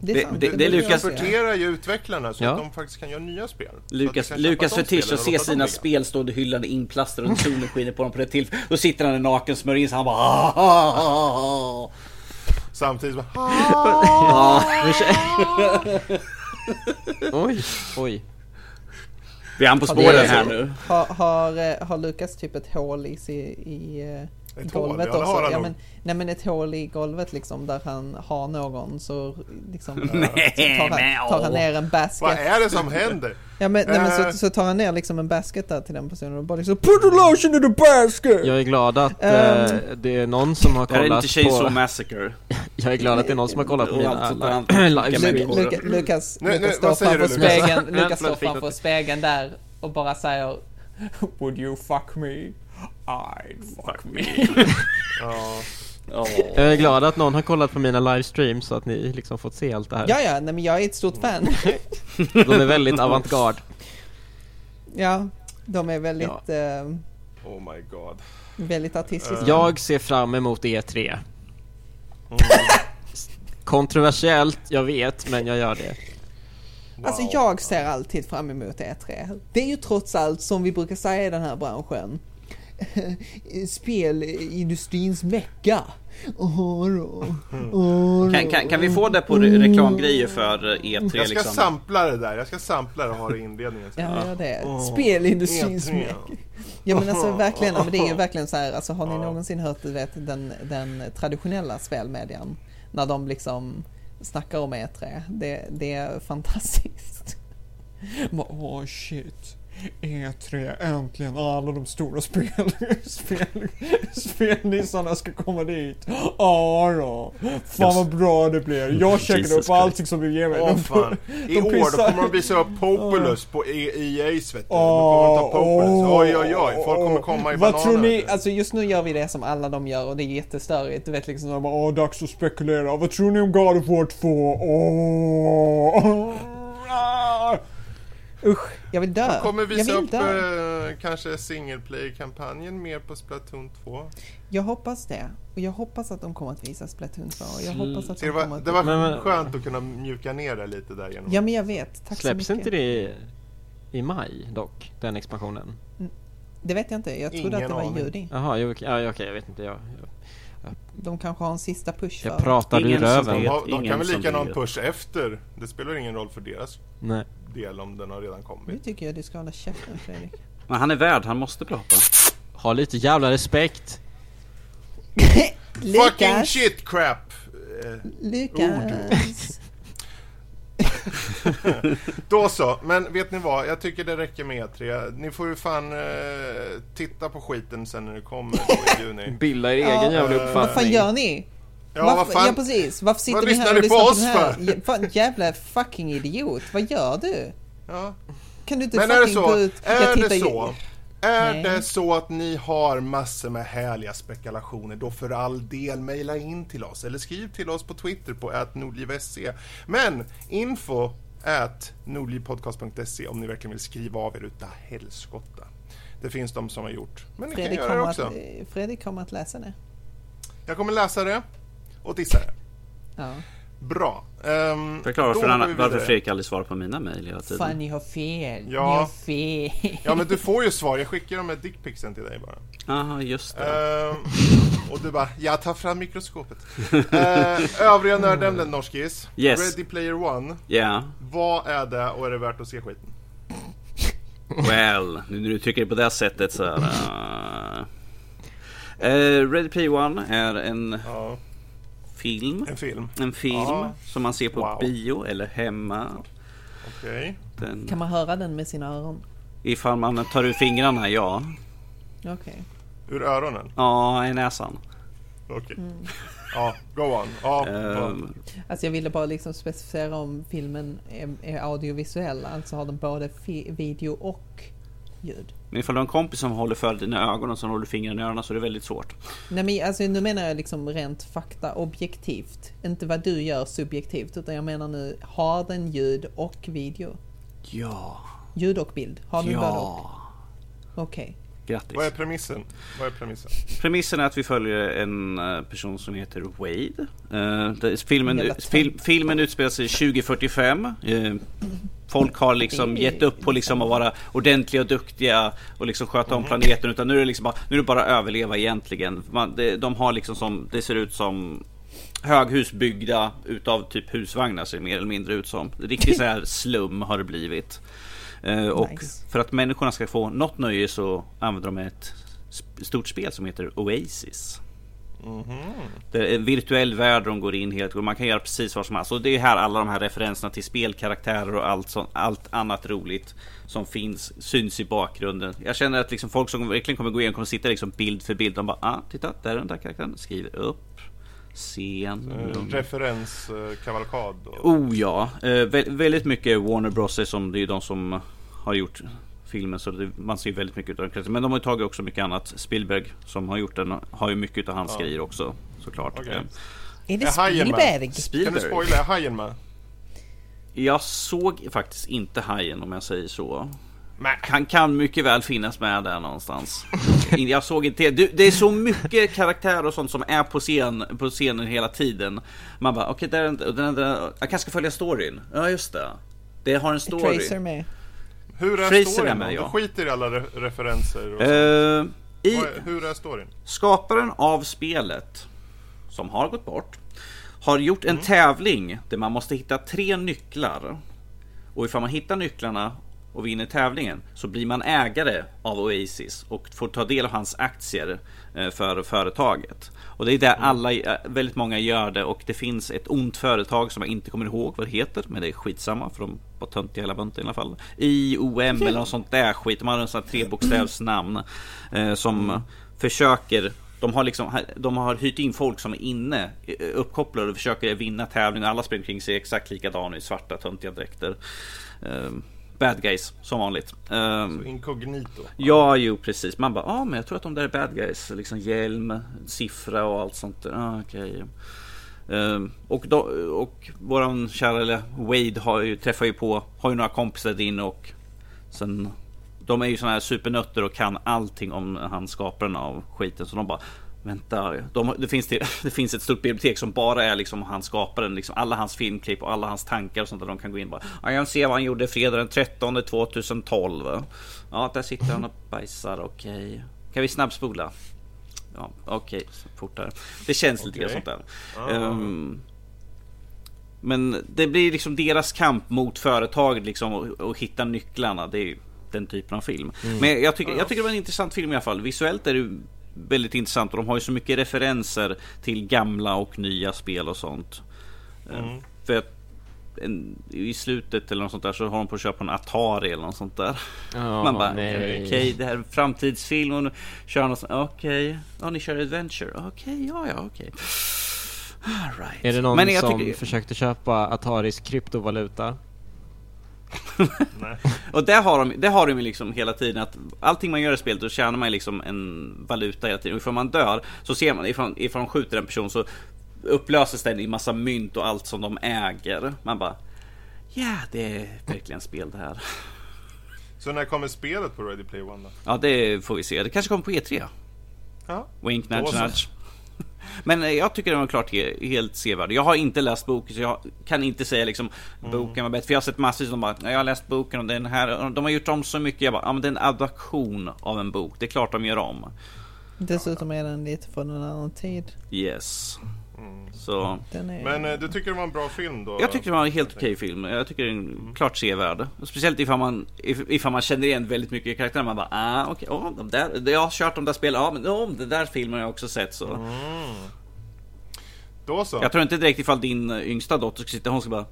Speaker 1: Det är
Speaker 3: Det-
Speaker 1: sant.
Speaker 3: det- Lukas-
Speaker 2: ju utvecklarna så
Speaker 4: Ja.
Speaker 2: att de faktiskt kan göra nya spel.
Speaker 3: Lukas, Lukas fetisch att se sina spel stående hyllade inplastrade och solen skiner på dem på det till. Då sitter han naken, smörjer in sig, han bara "Ah, ah, ah, ah."
Speaker 2: Samtidigt bara,
Speaker 4: kä- oj, oj.
Speaker 3: Vi är han på spåren här nu.
Speaker 1: Har, har, eh, har Lukas typ ett hål i, i
Speaker 2: Ett hål,
Speaker 1: golvet
Speaker 2: ja, det
Speaker 1: också? ja, men, nej men ett hål i golvet liksom där han har någon så liksom
Speaker 3: Nej,
Speaker 1: så tar, han, tar han ner en basket.
Speaker 2: vad är det som händer?
Speaker 1: Ja men, nej, men
Speaker 2: Eh.
Speaker 1: så, så tar han ner liksom en basket där till den personen och bara liksom Put the lotion in the basket!
Speaker 4: Jag är glad att
Speaker 1: Ehm.
Speaker 4: eh, det är någon som har
Speaker 3: Det här är
Speaker 4: kollat
Speaker 3: inte Chainsaw
Speaker 4: på...
Speaker 3: Massacre.
Speaker 4: Jag är glad att det är någon som har kollat på mina livestreams.
Speaker 1: Lukas, står framför spegeln, Lukas står framför spegeln där och bara säger Would you fuck me? I'd fuck me.
Speaker 2: Ja.
Speaker 3: Ja.
Speaker 4: Jag är glad att någon har kollat på mina livestreams så att ni liksom fått se allt det här.
Speaker 1: Ja, ja, nej men jag är ett stort fan.
Speaker 4: De är väldigt avantgarde.
Speaker 1: Ja, de är väldigt, eh,
Speaker 2: Oh my god.
Speaker 1: väldigt artistiska.
Speaker 4: Jag ser fram emot E3.
Speaker 2: Mm.
Speaker 4: Kontroversiellt, jag vet, men jag gör det.
Speaker 2: Wow.
Speaker 1: Alltså jag ser alltid fram emot E3. Det är ju trots allt som vi brukar säga i den här branschen. Spelindustrins mecka. Åh då. Åh
Speaker 3: Kan, kan, kan vi få det på re reklamgrejer för eh, E3
Speaker 2: Jag ska
Speaker 3: liksom?
Speaker 2: sampla det där, jag ska sampla det och ha det i inledningen. sen.
Speaker 1: Ja, gör det.
Speaker 2: Åh,
Speaker 1: Spelindustrins
Speaker 2: E3.
Speaker 1: mecka. Ja men alltså verkligen, men det är ju verkligen så här, alltså har ni någonsin hört du vet, den, den traditionella spelmedian? När de liksom snackar om E3. Det, det är fantastiskt. Åh shit. E3, äntligen alla de stora spel, spel, spelnissarna ska komma dit. Ja då. Fan vad bra det blir. Jag
Speaker 3: Jesus
Speaker 1: upp allting som du ger mig.
Speaker 2: Åh
Speaker 1: De-
Speaker 2: fan. I
Speaker 1: de
Speaker 2: år då kommer de visa upp Populous på E- EA's vet du. Kommer de ta Populous. Oj oj oj, folk kommer komma i
Speaker 1: Vad
Speaker 2: bananer.
Speaker 1: tror ni,
Speaker 2: vet
Speaker 1: alltså just nu gör vi det som alla de gör och det är jättestörigt. Du vet liksom, de bara, åh dags att spekulera. Vad tror ni om God of War 2? Åh! Ah! Usch, jag vill dö.
Speaker 2: De kommer
Speaker 1: jag
Speaker 2: visa
Speaker 1: vill
Speaker 2: upp
Speaker 1: dö.
Speaker 2: eh, kanske single player-kampanjen mer på Splatoon 2.
Speaker 1: Jag hoppas det. Och jag hoppas att de kommer att visa Splatoon 2. Och jag hoppas att de
Speaker 2: det
Speaker 1: kommer
Speaker 2: var,
Speaker 1: att...
Speaker 2: det var
Speaker 4: Men- men-
Speaker 2: skönt att kunna mjuka ner det lite där genom
Speaker 1: Ja men jag vet. Tack
Speaker 4: Släpps
Speaker 1: så mycket.
Speaker 4: inte det i maj dock, den expansionen?
Speaker 1: Det vet jag inte. Jag trodde
Speaker 2: Ingen
Speaker 1: att det var i juli.
Speaker 4: Jaha, okej, ja, okej, jag vet inte. Jag,
Speaker 1: De kanske har en sista push
Speaker 4: jag
Speaker 1: för
Speaker 4: pratar ur röven.
Speaker 3: vet.
Speaker 2: Ja, de kan väl lika någon push efter. Det spelar ingen roll för deras
Speaker 4: Nej.
Speaker 2: del om den har redan
Speaker 1: Nu
Speaker 2: kommit.
Speaker 1: tycker jag du ska hålla käften Fredrik.
Speaker 3: Men han är värd, han måste prata.
Speaker 4: Ha lite jävla respekt.
Speaker 2: Fucking shit crap! Eh,
Speaker 1: Lukas!
Speaker 2: Då så, men vet ni vad? Jag tycker det räcker med E3. Ni får ju fan eh, titta på skiten sen när det kommer i juni.
Speaker 4: Bilda er
Speaker 1: Ja.
Speaker 4: egen jävla
Speaker 2: Eh,
Speaker 1: Vad fan
Speaker 4: uppfattning.
Speaker 1: gör ni?
Speaker 2: Ja,
Speaker 1: Varför,
Speaker 2: vad fan?
Speaker 1: ja precis, varför sitter
Speaker 2: Vad
Speaker 1: ni här och
Speaker 2: på
Speaker 1: lyssnar på
Speaker 2: oss
Speaker 1: den här? Fan, jävla fucking idiot, vad gör du?
Speaker 2: Ja.
Speaker 1: Kan du inte
Speaker 2: Men är det
Speaker 1: fucking gå
Speaker 2: så?
Speaker 1: ut? Jag
Speaker 2: Är det
Speaker 1: ju-
Speaker 2: så? Är
Speaker 1: Nej.
Speaker 2: det så att ni har massor med härliga spekulationer, då för all del mejla in till oss eller skriv till oss på Twitter på @nordliv.se. Men info at nordlivpodcast.se om ni verkligen vill skriva av er utav helskotta. Det finns de som har gjort, men ni
Speaker 1: Fredrik
Speaker 2: kan göra det också.
Speaker 1: att, Fredrik kommer att läsa det.
Speaker 2: Jag kommer läsa det och dissa det.
Speaker 1: Ja.
Speaker 2: Bra. Um,
Speaker 3: Förklara för han, varför Fredrik aldrig svarar på mina mejl hela tiden.
Speaker 1: Fan ni har fel, ni
Speaker 2: Ja.
Speaker 1: har fel.
Speaker 2: Ja men du får ju svar, jag skickar de här dickpicsen till dig bara.
Speaker 3: Jaha, just det.
Speaker 2: Ehm, och du bara, jag tar fram mikroskopet. Uh, övriga nördämnen Norskis.
Speaker 3: Yes.
Speaker 2: Ready Player One.
Speaker 3: Ja,
Speaker 2: Vad är det och är det värt att se skiten?
Speaker 3: well, nu när du tycker det på det sättet så är det... Uh, Ready Player One är en
Speaker 2: Ja,
Speaker 3: film.
Speaker 2: en film.
Speaker 3: En film
Speaker 2: Ja.
Speaker 3: som man ser på
Speaker 2: Wow.
Speaker 3: bio eller hemma.
Speaker 2: Okej.
Speaker 3: Den,
Speaker 1: Kan man höra den med sina öron?
Speaker 3: ifall man tar ur fingrarna, ja.
Speaker 1: Okej.
Speaker 2: Ur öronen?
Speaker 3: Ja, i näsan.
Speaker 2: Okej.
Speaker 1: Mm.
Speaker 2: Ja, go on. Ja,
Speaker 3: Ehm,
Speaker 1: Alltså jag ville bara liksom specificera om filmen är, är audiovisuell, alltså har den både video och ljud.
Speaker 3: Men ifall du har en kompis som håller för dina ögon och som håller fingrarna i öronen så är det väldigt svårt.
Speaker 1: Nej men alltså nu menar jag liksom rent fakta objektivt. Inte vad du gör subjektivt utan jag menar nu, har den ljud och video?
Speaker 3: Ja.
Speaker 1: Ljud och bild? Har den både och?
Speaker 3: Ja.
Speaker 1: Okej.
Speaker 3: Grattis.
Speaker 2: vad är premissen? Vad är premissen?
Speaker 3: Premissen är att vi följer en eh, person som heter Wade. Det- filmen, fil, filmen utspelar sig 2045. Eh, folk har liksom gett upp på liksom att vara ordentliga och duktiga och liksom sköta om planeten. Utan nu är det liksom bara, nu är bara överleva egentligen. Man, det, de har liksom som, det ser ut som höghus byggda utav typ husvagnar ser det mer eller mindre ut som. Riktigt så här slum har det blivit. Eh, och
Speaker 1: Nice.
Speaker 3: för att människorna ska få något nöje så använder de ett stort spel som heter Oasis. Det är en virtuell värld de går in helt och man kan göra precis vad som helst. Och det är här alla de här referenserna till spelkaraktärer och allt, sånt, allt annat roligt som finns syns i bakgrunden. Jag känner att liksom folk som verkligen kommer gå igenom kommer sitta liksom bild för bild. De bara, ah, titta, där är den där karaktären. Skriver upp. Scen.
Speaker 2: Eh. Referenskavalkad då?
Speaker 3: Oh ja, eh, vä- väldigt mycket Warner Bros som det är de som har gjort filmen så det, man ser väldigt mycket av den Men de har ju tagit också mycket annat. Spielberg som har gjort den har ju mycket av hans
Speaker 2: Ja.
Speaker 3: grejer också såklart.
Speaker 2: Okej.
Speaker 3: Eh,
Speaker 1: Är det
Speaker 2: med?
Speaker 1: Spielberg?
Speaker 2: Kan du
Speaker 3: Spielberg.
Speaker 2: spoila? Är hajen med?
Speaker 3: Jag såg faktiskt inte Hajen om jag säger så.
Speaker 2: Nej.
Speaker 3: Han kan mycket väl finnas med där någonstans. Jag såg inte du, Det är så mycket karaktär och sånt som är på, scen, på scenen hela tiden. Man bara, okej, där, är en- den, den, jag kanske ska följa storyn. Ja, just det. Det har en story.
Speaker 1: Tracer med?
Speaker 2: Hur är
Speaker 3: Fraser är
Speaker 2: storyn
Speaker 3: med, ja.
Speaker 2: Du skiter i alla re referenser och.
Speaker 3: Eh, i,
Speaker 2: är- Hur är storyn?
Speaker 3: Skaparen av spelet, som har gått bort, har gjort en tävling där man måste hitta tre nycklar. Och ifall man hittar nycklarna och vinner tävlingen så blir man ägare av Oasis och får ta del av hans aktier eh, för företaget. Och det är där alla, eh, väldigt många gör det och det finns ett ont företag som jag inte kommer ihåg vad det heter, men det är skitsamma för de var töntiga hela bunten i alla fall. IOM eller något sånt där skit, de har en sån här trebokstävsnamn eh, som försöker de har, liksom, de har hyrt in folk som är inne, eh, uppkopplade och försöker vinna tävlingar. Alla springer kring sig exakt likadana i svarta töntiga dräkter. Um, bad guys, som vanligt. Um,
Speaker 2: Inkognito.
Speaker 3: ja, jo precis. Man bara, ja ah, men jag tror att de där är bad guys. Liksom hjälm, siffra och allt sånt där. Ah, okej. Ehm, och, då, och våran kära Wade har ju, träffar ju på, har ju några kompisar där inne och sen de är ju såna här supernötter och kan allting om han skaparen av skiten. Så de bara Vänta, de, det, finns det, det finns ett stort bibliotek som bara är liksom han skaparen, liksom alla hans filmklipp och alla hans tankar och sånt där de kan gå in och bara. Ja, Jag ser vad han gjorde fredag den 13 2012 Ja, där sitter han och bajsar, okej. Kan vi snabbspola? Ja, okej, fortare Det känns lite grann sånt där. Ehm, Men det blir liksom deras kamp mot företaget liksom och, och hitta nycklarna. Det är den typen av film. Men jag tycker, jag tycker det var en intressant film i alla fall. Visuellt är det väldigt intressant och de har ju så mycket referenser till gamla och nya spel och sånt. Eh, För att en, i slutet eller något sånt där så har de på att köpa en Atari eller något sånt där.
Speaker 4: Ja,
Speaker 3: Man bara, okej det här är en framtidsfilm och nu kör något sånt, okej, ja ni kör adventure, okej, ja ja okej. All right.
Speaker 4: Är det någon
Speaker 3: Men jag
Speaker 4: som
Speaker 3: tycker-
Speaker 4: försökte köpa Ataris kryptovaluta?
Speaker 3: Och där har de, där har de ju liksom hela tiden att allting man gör i spelet då tjänar man liksom en valuta hela tiden. Och ifall man dör så ser man ifall, ifall de skjuter en person så upplöses den i massa mynt och allt som de äger. Man bara Ja, det är verkligen spel det här.
Speaker 2: Så när kommer spelet på Ready Player One då?
Speaker 3: Ja, det får vi se. Det kanske kommer på E3.
Speaker 2: Ja.
Speaker 3: Wink, nudge, nudge. Men eh, jag tycker den var klart he- helt sevärd. Jag har inte läst boken så jag kan inte säga liksom boken var bättre. För jag har sett massor som bara, "Ja, jag har läst boken och den här, och de har gjort om så mycket. Jag bara, ja men det är en adaption av en bok. Det är klart de gör om.
Speaker 1: Dessutom är den lite från en annan tid.
Speaker 3: Yes. Så
Speaker 1: Den är...
Speaker 2: Men eh, du tycker det var en bra film då?
Speaker 3: jag tycker det var en helt okej film. Jag tycker den är klart sevärd. Speciellt ifall man, if- ifall man känner igen väldigt mycket i karaktären. Man bara, ah okej, okay, de där, jag har kört de där spelen. Ja men oh, den där filmen har jag också sett så.
Speaker 2: Då så.
Speaker 3: Jag tror inte direkt ifall din eh, yngsta dotter ska sitta hon ska bara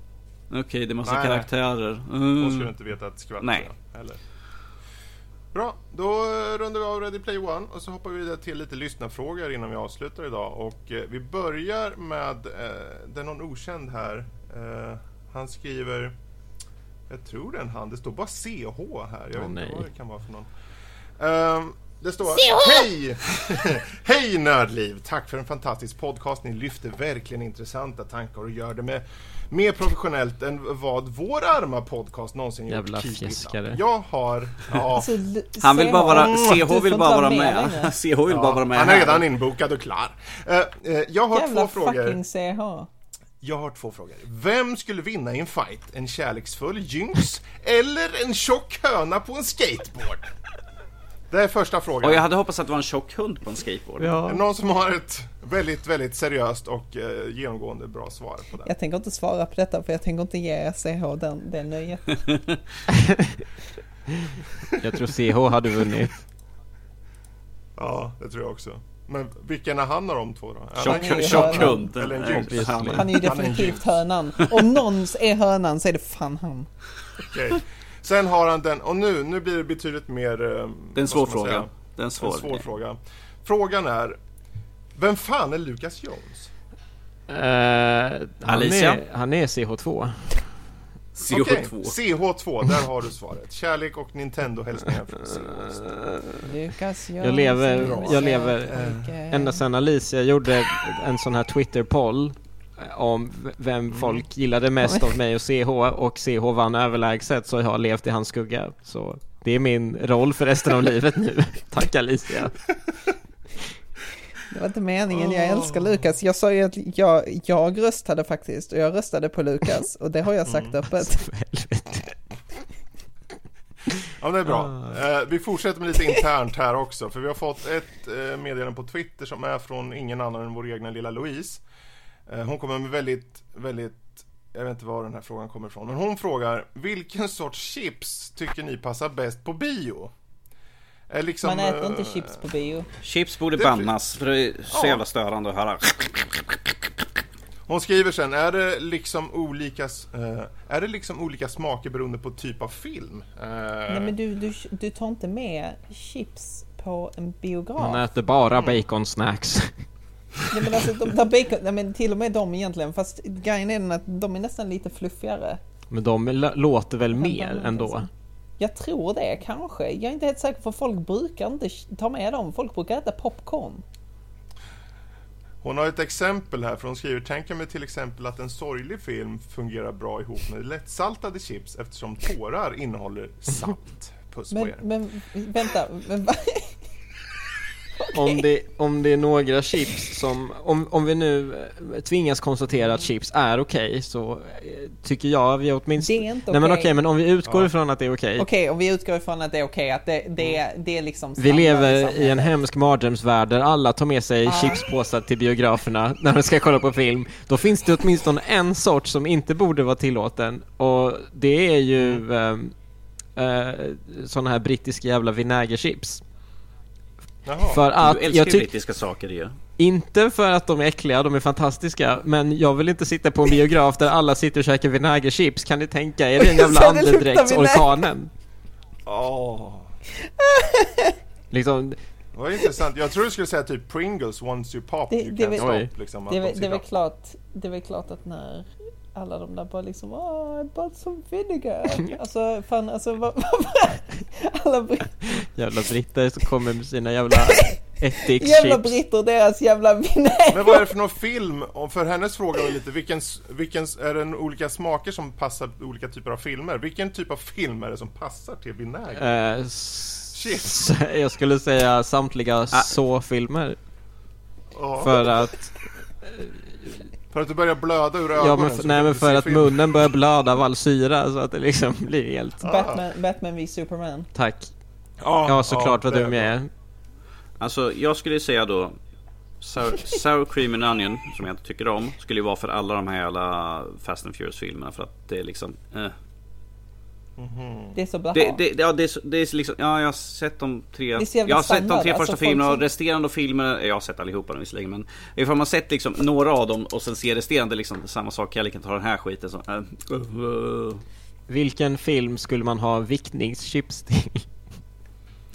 Speaker 3: Okej det är massa
Speaker 2: Nej,
Speaker 3: karaktärer
Speaker 2: Hon
Speaker 3: mm.
Speaker 2: skulle inte veta ett skvatt
Speaker 3: Nej.
Speaker 2: Eller? Bra, då eh, rundar vi av Ready Play One och så hoppar vi vidare till lite lyssnarfrågor innan vi avslutar idag. Och eh, vi börjar med, eh, det är någon okänd här. Eh, han skriver, jag tror det är en han, det står bara CH här. Jag
Speaker 4: Åh,
Speaker 2: vet inte
Speaker 4: nej.
Speaker 2: vad det kan vara för någon. Ehm, det står Hej! Hej Nördliv! Tack för en fantastisk podcast. Ni lyfter verkligen intressanta tankar och gör det med mer professionellt än vad vår arma podcast någonsin gjort.
Speaker 4: Jävla fjäskare.
Speaker 2: Jag har... Ja,
Speaker 1: Alltså,
Speaker 3: Han vill bara vara, CH vill bara vara med.
Speaker 1: längre.
Speaker 3: CH vill bara vara med
Speaker 2: han är redan inbokad och klar. Eh, eh, jag har
Speaker 1: Jävla
Speaker 2: två frågor.
Speaker 1: fucking CH.
Speaker 2: Jag har två frågor. Vem skulle vinna i en fight? En kärleksfull Jinx eller en tjock höna på en skateboard? Det är första frågan.
Speaker 3: Och jag hade hoppats att det var en tjock hund på en skateboard.
Speaker 4: Ja.
Speaker 2: någon som har ett väldigt, väldigt seriöst och eh, genomgående bra svar på det?
Speaker 1: Jag tänker inte svara på detta för jag tänker inte ge CH den, det nöjet.
Speaker 4: Jag tror CH hade vunnit.
Speaker 2: Ja, det tror jag också. Men vilken är han av de två då?
Speaker 3: Tjock, hund.
Speaker 2: Eller en Jinx.
Speaker 3: han-
Speaker 1: är ju definitivt hönan. Om någon är hönan så är det fan han.
Speaker 2: Okej. Sen har han den, och nu, nu blir det betydligt mer... Eh,
Speaker 3: Det är en svår fråga. Det är en svår.
Speaker 2: En svår fråga. Frågan är, vem fan är Lucas Jones?
Speaker 4: Eh, han,
Speaker 3: Alicia?
Speaker 4: är, han är CH2.
Speaker 2: Okej,
Speaker 3: CO2.
Speaker 2: CH2, där har du svaret. Kärlek och Nintendo-hälsningar från CH.
Speaker 1: Lukas Jones,
Speaker 4: Jag lever, jag lever ända sedan Alicia gjorde en sån här Twitter-poll om v- vem folk gillade mest av mig och CH och CH vann överlägset så jag har levt i hans skugga. Så det är min roll för resten av livet nu. Tack Alicia.
Speaker 1: Det var inte meningen, jag älskar Lukas. Jag sa ju att jag, jag röstade faktiskt och jag röstade på Lukas och det har jag sagt öppet.
Speaker 4: För helvete.
Speaker 2: Ja, det är bra. Eh, vi fortsätter med lite internt här också, för vi har fått ett eh, meddelande på Twitter som är från ingen annan än vår egna lilla Louise. Eh, hon kommer med väldigt, väldigt, jag vet inte var den här frågan kommer ifrån, men hon frågar vilken sorts chips tycker ni passar bäst på bio? Eh, liksom,
Speaker 1: Man äter
Speaker 2: eh,
Speaker 1: inte chips på bio.
Speaker 3: Chips borde
Speaker 2: Det-
Speaker 3: bannas för det är så
Speaker 2: Ja.
Speaker 3: jävla störande att höra.
Speaker 2: Hon skriver sen, är det liksom olika, eh, är det liksom olika smaker beroende på typ av film? Eh,
Speaker 1: Nej men du, du, du tar inte med chips på en biograf.
Speaker 4: Man äter bara baconsnacks.
Speaker 1: Nej, men alltså, de där bacon, nej, men till och med de egentligen, fast grejen är den att de är nästan lite fluffigare.
Speaker 4: Men de låter väl mer
Speaker 1: Alltså.
Speaker 4: ändå?
Speaker 1: Jag tror det kanske. Jag är inte helt säker för folk brukar inte ta med dem. Folk brukar äta popcorn.
Speaker 2: Hon har ett exempel här, för hon skriver Tänker mig till exempel att en sorglig film fungerar bra ihop med lättsaltade chips eftersom tårar innehåller salt. Puss på
Speaker 1: Men,
Speaker 2: er.
Speaker 1: men vänta, men,
Speaker 4: Om det, om det är några chips som, om, om vi nu eh, tvingas konstatera att chips är okej så eh, tycker jag vi åtminstone...
Speaker 1: Det är inte
Speaker 4: Nej men
Speaker 1: okej.
Speaker 4: okej, men om vi utgår
Speaker 2: Ja.
Speaker 4: ifrån att det är okej.
Speaker 1: Okej, om vi utgår ifrån att det är okej, att det, det, det är liksom
Speaker 4: Vi lever i en hemsk mardrömsvärld där alla tar med sig
Speaker 1: Ja.
Speaker 4: chipspåsar till biograferna när de ska kolla på film. Då finns det åtminstone en sort som inte borde vara tillåten och det är ju
Speaker 1: Mm.
Speaker 4: eh, eh, såna här brittiska jävla vinägerchips.
Speaker 2: Jaha.
Speaker 4: För att
Speaker 3: Du älskar
Speaker 4: jag
Speaker 3: brittiska saker ju.
Speaker 4: Inte för att de är äckliga, de är fantastiska, men jag vill inte sitta på en biograf där alla sitter och käkar vinägerchips. Kan ni tänka er den jävla
Speaker 1: det
Speaker 4: andedräktsorkanen?
Speaker 2: Åh,
Speaker 4: Liksom,
Speaker 2: vad intressant. Jag tror du skulle säga typ Pringles once you pop,
Speaker 1: Det-
Speaker 2: you
Speaker 1: det
Speaker 2: can't stop. Liksom,
Speaker 1: Det är, väl- det, klart, det är klart att när alla de där bara liksom Åh, I bought some vinegar. Alltså fan alltså vad, alla br-
Speaker 4: jävla britter som kommer med sina jävla
Speaker 1: jävla
Speaker 4: ättikschips.
Speaker 1: britter och deras jävla vinäger.
Speaker 2: Men vad är det för någon film? För hennes fråga var lite, vilken, vilken, är det olika smaker som passar olika typer av filmer? Vilken typ av film är det som passar till vinäger? Shit.
Speaker 4: jag skulle säga samtliga så-filmer.
Speaker 2: Ja,
Speaker 4: För att,
Speaker 2: för att du börjar blöda ur ögonen?
Speaker 4: ja, men, nej, men för att
Speaker 2: film.
Speaker 4: munnen börjar blöda av all syra så att det liksom blir helt...
Speaker 1: Batman, Batman v Superman.
Speaker 4: Tack. Ja, såklart vad
Speaker 2: det
Speaker 4: du
Speaker 2: är.
Speaker 3: Alltså jag skulle säga då Sour, sour cream and onion, som jag inte tycker om, skulle ju vara för alla de här jävla Fast and Furious filmerna för att det är liksom... Eh.
Speaker 1: Det är så blaha.
Speaker 3: Det, det, ja, det, är, det är liksom, ja jag har sett de tre... Jag har sett de tre
Speaker 1: alltså,
Speaker 3: första
Speaker 1: folk
Speaker 3: filmerna och resterande filmer, jag har sett allihopa dem visserligen men ifall man sett liksom några av dem och sen ser resterande liksom samma sak, jag kan ta den här skiten så... eh, uh,
Speaker 4: Vilken film skulle man ha vickningschips till?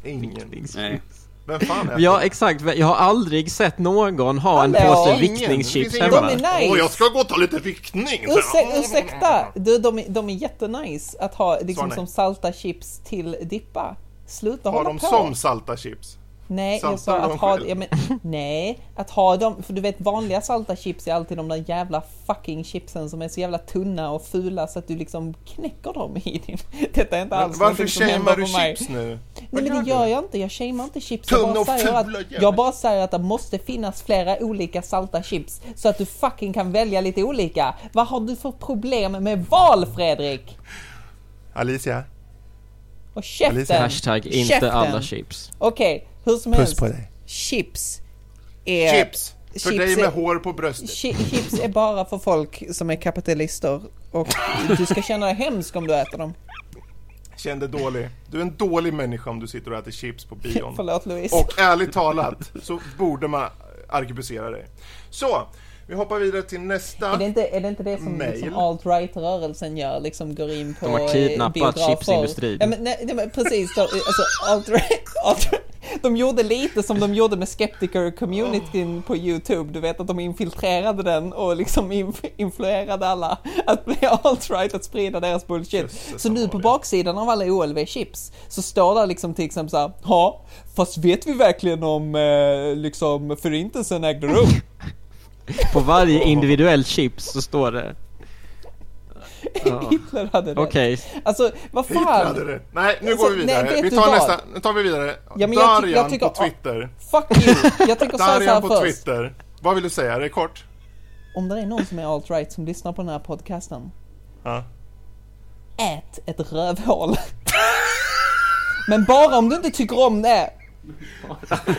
Speaker 2: Ingen.
Speaker 3: Nej.
Speaker 2: Vem fan är
Speaker 4: Ja exakt, jag har aldrig sett någon ha en påse
Speaker 2: ingen.
Speaker 4: hemma.
Speaker 1: De är nice!
Speaker 2: Åh, jag ska gå och ta lite vickning!
Speaker 1: Ursäk, ursäkta! Du, de, är, de är jättenice att ha liksom som salta chips till dippa. Sluta
Speaker 2: Har
Speaker 1: hålla
Speaker 2: de
Speaker 1: på!
Speaker 2: som salta chips?
Speaker 1: Nej, jag sa att ha, ja, men, nej, att ha dem, för du vet vanliga salta chips är alltid de där jävla fucking chipsen som är så jävla tunna och fula så att du liksom knäcker dem i din. Detta är inte
Speaker 2: Men
Speaker 1: alls
Speaker 2: varför
Speaker 1: som händer
Speaker 2: shamear du chips nu?
Speaker 1: Nej men det gör jag inte, jag shamear inte chips.
Speaker 2: Tunna
Speaker 1: Jag bara,
Speaker 2: och
Speaker 1: säger att,
Speaker 2: fula jävel.
Speaker 1: jag bara säger att det måste finnas flera olika salta chips så att du fucking kan välja lite olika. Vad har du för problem med val Fredrik?
Speaker 2: Alicia?
Speaker 1: Och käften!
Speaker 2: Alicia.
Speaker 4: Hashtag inte
Speaker 1: Käften.
Speaker 4: alla chips.
Speaker 1: Okej, hur som
Speaker 2: Puss
Speaker 1: helst.
Speaker 2: på dig.
Speaker 1: Chips är...
Speaker 2: Chips! För
Speaker 1: chips
Speaker 2: dig med
Speaker 1: är-
Speaker 2: hår på bröstet.
Speaker 1: Chi- Chips är bara för folk som är kapitalister och du ska känna dig hemsk om du äter dem.
Speaker 2: Kände dålig. Du är en dålig människa om du sitter och äter chips på bion.
Speaker 1: Förlåt Louise.
Speaker 2: Och ärligt talat så borde man arkebusera dig. Så, vi hoppar vidare till nästa.
Speaker 1: Är det inte, är det, inte det som
Speaker 2: Mail.
Speaker 1: liksom alt-right-rörelsen gör? Liksom går in på
Speaker 4: De har kidnappat
Speaker 1: eh, biografer.
Speaker 4: chipsindustrin.
Speaker 1: Ja, men, nej, nej, men precis. De, alltså, alt-right, alt de gjorde lite som de gjorde med skeptiker-communityn på YouTube. Du vet att de infiltrerade den och liksom inf- influerade alla att bli alt-right, att sprida deras bullshit.
Speaker 2: Jösses,
Speaker 1: så nu på
Speaker 2: Amalia.
Speaker 1: baksidan av alla OLV-chips så står där liksom till exempel såhär, ja, fast vet vi verkligen om eh, liksom förintelsen ägde rum?
Speaker 4: På varje individuell chips så står det...
Speaker 1: Hitler hade det.
Speaker 4: Okej,
Speaker 1: Alltså, vad
Speaker 2: Hitler
Speaker 1: fan?
Speaker 2: hade det. Nej, nu
Speaker 1: Alltså,
Speaker 2: går vi vidare.
Speaker 1: nej,
Speaker 2: vi tar nästa. Nu tar vi vidare.
Speaker 1: Ja, men jag jag tycker-
Speaker 2: på Twitter.
Speaker 1: Fuck you! Jag tänker säga
Speaker 2: Darian på
Speaker 1: först.
Speaker 2: Twitter. Vad vill du säga? Är det kort?
Speaker 1: Om det är någon som är alt-right som lyssnar på den här podcasten.
Speaker 2: Ja.
Speaker 1: Ät ett rövhål. Men bara om du inte tycker om det.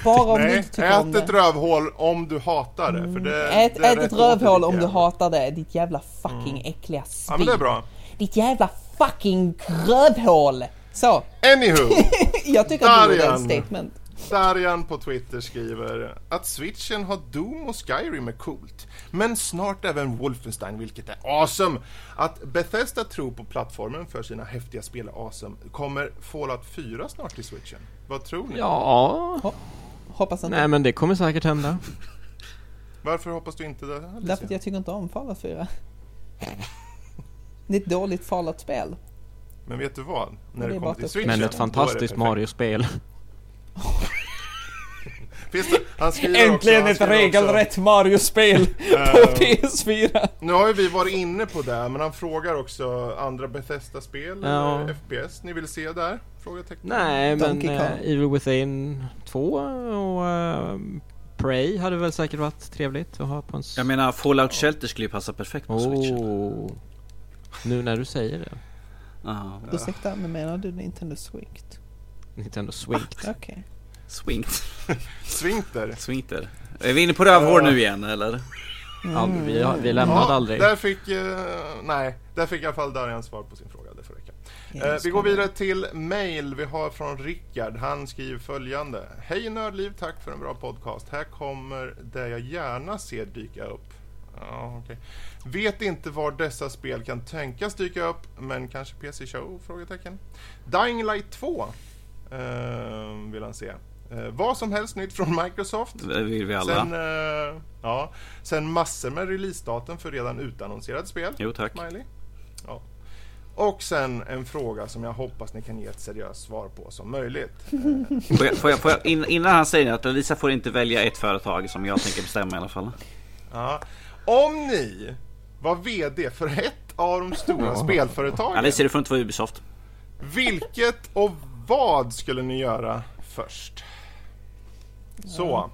Speaker 1: Bara om du
Speaker 2: Nej,
Speaker 1: inte tycker om
Speaker 2: ät ett
Speaker 1: det.
Speaker 2: rövhål om du hatar det. För det
Speaker 1: Ät,
Speaker 2: det är
Speaker 1: ät
Speaker 2: rätt
Speaker 1: ett rövhål om
Speaker 2: det,
Speaker 1: du hatar det. Ditt jävla fucking äckliga svin.
Speaker 2: Ja, men det är bra.
Speaker 1: Ditt jävla fucking rövhål. Så,
Speaker 2: Anywho.
Speaker 1: jag tycker att du gjorde
Speaker 2: Darian.
Speaker 1: ett statement.
Speaker 2: Darian på Twitter skriver att switchen har Doom och Skyrim är coolt. Men snart även Wolfenstein, vilket är awesome. Att Bethesda tror på plattformen för sina häftiga spel är awesome. Kommer Fallout 4 snart till switchen? Vad tror ni?
Speaker 4: ja...
Speaker 1: Hoppas inte.
Speaker 4: Nej men det kommer säkert hända.
Speaker 2: Varför hoppas du inte det? Alicia?
Speaker 1: Därför att jag tycker inte om Fallout 4. Det är ett dåligt Fallout-spel.
Speaker 2: Men vet du vad? När
Speaker 1: det
Speaker 2: det
Speaker 1: är
Speaker 2: kommer till switchen,
Speaker 4: Men ett fantastiskt. Mario-spel.
Speaker 2: Finns det, han skriver också, han skriver också,
Speaker 1: Mario-spel
Speaker 2: Eh,
Speaker 1: PS4.
Speaker 2: Nu har ju vi varit inne på det, men han frågar också andra Bethesda-spel,
Speaker 4: Ja.
Speaker 2: eller FPS ni vill se där? Frågetecken.
Speaker 4: Nej men uh,
Speaker 1: Kong.
Speaker 4: Evil Within 2 och uh, Prey hade väl säkert varit trevligt att ha på en...
Speaker 3: Jag menar Fallout Shelter skulle ju passa perfekt på switchen.
Speaker 4: oh. Nu när du säger det.
Speaker 1: Ursäkta, men menar du Nintendo Switch?
Speaker 4: Nintendo Swingt.
Speaker 1: Okej.
Speaker 3: swingt.
Speaker 2: Swinkter.
Speaker 3: Swingter. Är vi inne på rövhår nu igen eller?
Speaker 4: Aldrig, vi, har- vi lämnade
Speaker 2: Ja,
Speaker 4: aldrig.
Speaker 2: där fick, eh, nej, där fick i alla fall Darian svar på sin fråga, det får räcka.
Speaker 1: Ja,
Speaker 2: Eh, vi går vidare till mail vi har från Rickard. Han skriver följande. Hej Nördliv, tack för en bra podcast. Här kommer det jag gärna ser dyka upp. Ja, okej. Vet inte var dessa spel kan tänkas dyka upp, men kanske PC Show? Frågetecken. Dying Light 2 eh, vill han se. Eh, vad som helst nytt från Microsoft.
Speaker 3: Det vill vi alla.
Speaker 2: Sen, eh, ja, sen massor med releasedatum för redan utannonserade spel.
Speaker 3: Jo tack.
Speaker 2: Smiley. Ja. Och sen en fråga som jag hoppas ni kan ge ett seriöst svar på som möjligt.
Speaker 3: Får jag, får jag, får jag, in, innan han säger att Lisa får inte välja ett företag som jag tänker bestämma i alla fall.
Speaker 2: Ja. Om ni var VD för ett av de stora spelföretagen,
Speaker 3: Alicia, du får inte vara Ubisoft.
Speaker 2: vilket och vad skulle ni göra först? Så.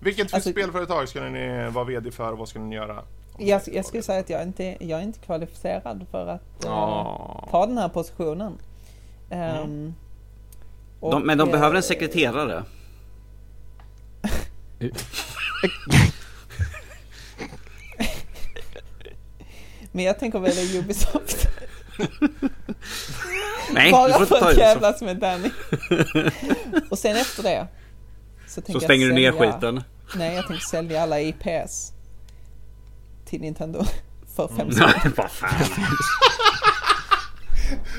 Speaker 2: Vilket
Speaker 1: Alltså-
Speaker 2: spelföretag skulle ni vara VD för och vad skulle ni göra?
Speaker 1: Jag, jag skulle säga att jag inte jag är inte kvalificerad för att
Speaker 4: Ja.
Speaker 1: ta den här positionen. Ehm, och,
Speaker 3: De, men de
Speaker 1: eh,
Speaker 3: behöver en sekreterare.
Speaker 1: Men jag tänker välja Ubisoft.
Speaker 3: Nej,
Speaker 1: Bara för att jävlas med Danny. och sen efter det. Så,
Speaker 3: Så
Speaker 1: jag
Speaker 3: stänger du ner skiten.
Speaker 1: Nej, jag tänker sälja alla IPs. Till Nintendo. För fem
Speaker 3: Mm.
Speaker 1: spänn.
Speaker 3: Vad fan.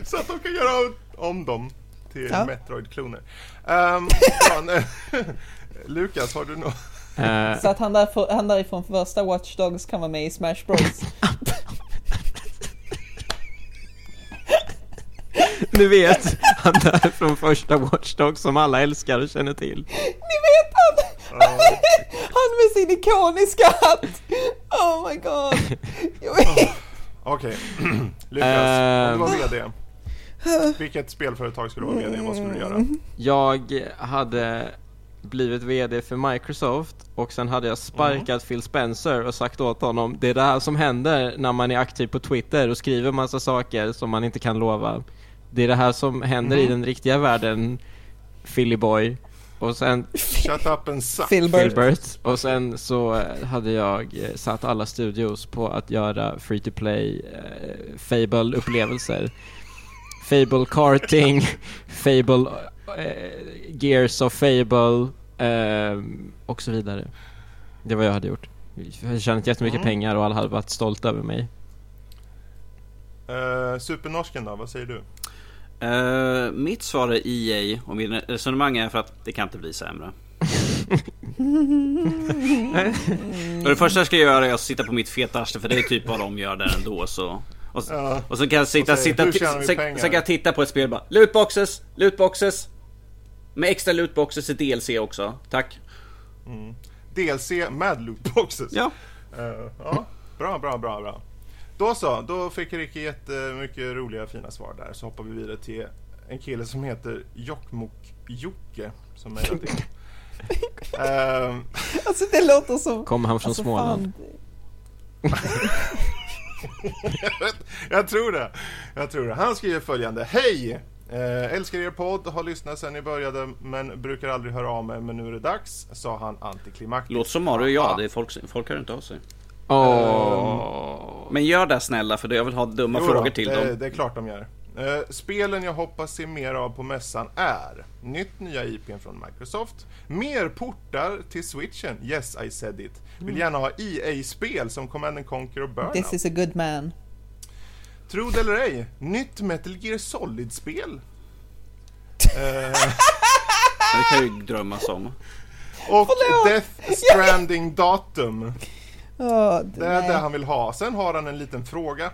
Speaker 2: Så att de kan göra om dem till
Speaker 1: Ja.
Speaker 2: Metroid-kloner. Um, nej. Lukas, har du något?
Speaker 4: Eh,
Speaker 1: Så att han, därför, han därifrån första Watch Dogs kan vara med i Smash Bros.
Speaker 4: Du vet, han där från första Watch Dogs som alla älskar och känner till.
Speaker 1: Ni vet han! Han med sin ikoniska hatt! Oh my god!
Speaker 2: Okej, Lukas, om du var
Speaker 4: Ehm.
Speaker 2: VD. Vilket spelföretag skulle du vara VD? Vad skulle du göra?
Speaker 4: Jag hade blivit VD för Microsoft och sen hade jag sparkat Phil Spencer och sagt åt honom Det är det här som händer när man är aktiv på Twitter och skriver massa saker som man inte kan lova Det är det här som händer i den riktiga världen Philly Boy och sen
Speaker 2: Shut up and suck.
Speaker 1: Filbert.
Speaker 4: Filbert och sen så eh, hade jag eh, satt alla studios på att göra free to play eh, Fable upplevelser Fable karting, Fable eh, Gears of Fable eh, och så vidare. Det var jag hade gjort. Jag hade tjänat jättemycket
Speaker 2: Mm.
Speaker 4: pengar och alla hade varit stolta över mig.
Speaker 2: Uh, supernorsken då, vad säger du?
Speaker 3: Eh, mitt svar är EA och min resonemang är för att det kan inte bli sämre. och det första jag ska göra är att sitta på mitt feta arsle för det är typ vad de gör där ändå så. Och,
Speaker 2: Ja.
Speaker 3: och så kan jag sitta,
Speaker 2: säger,
Speaker 3: sitta
Speaker 2: "Hur
Speaker 3: ti-
Speaker 2: tjänar vi
Speaker 3: sen,
Speaker 2: pengar?"
Speaker 3: sen kan jag titta på ett spel och bara Lootboxes, lootboxes Med extra lootboxes i DLC också, tack
Speaker 2: DLC med lootboxes.
Speaker 3: Ja,
Speaker 2: Eh, ja, bra, bra, bra, bra. Då så, då fick Ricky jättemycket roliga fina svar där. Så hoppar vi vidare till en kille som heter Jokkmokk-Jocke som mejlat in. Ehm,
Speaker 1: Alltså det låter som...
Speaker 4: Kommer han från
Speaker 1: Alltså,
Speaker 4: Småland?
Speaker 2: jag, vet, jag tror det. Jag tror det. Han skriver följande. Hej! Eh, älskar er podd, har lyssnat sedan ni började men brukar aldrig höra av mig men nu är det dags, sa han antiklimaktiskt.
Speaker 3: låt som Mario och jag, det är folk, folk hör inte av sig
Speaker 4: Åh.
Speaker 3: Men gör det snälla för jag vill ha dumma
Speaker 2: Jo
Speaker 3: frågor till
Speaker 2: det,
Speaker 3: dem.
Speaker 2: Det är klart de gör. Eh, spelen jag hoppas se mer av på mässan är Nytt nya IPn från Microsoft Mer portar till switchen, yes I said it. Vill gärna ha EA-spel som Command and Conquer och Burnout.
Speaker 1: This is a good man.
Speaker 2: Tro det eller ej, nytt Metal Gear Solid-spel.
Speaker 3: Det kan ju drömmas om.
Speaker 2: Och. Death Stranding-datum
Speaker 1: Åh,
Speaker 2: Det är
Speaker 1: nej.
Speaker 2: det han vill ha. Sen har han en liten fråga.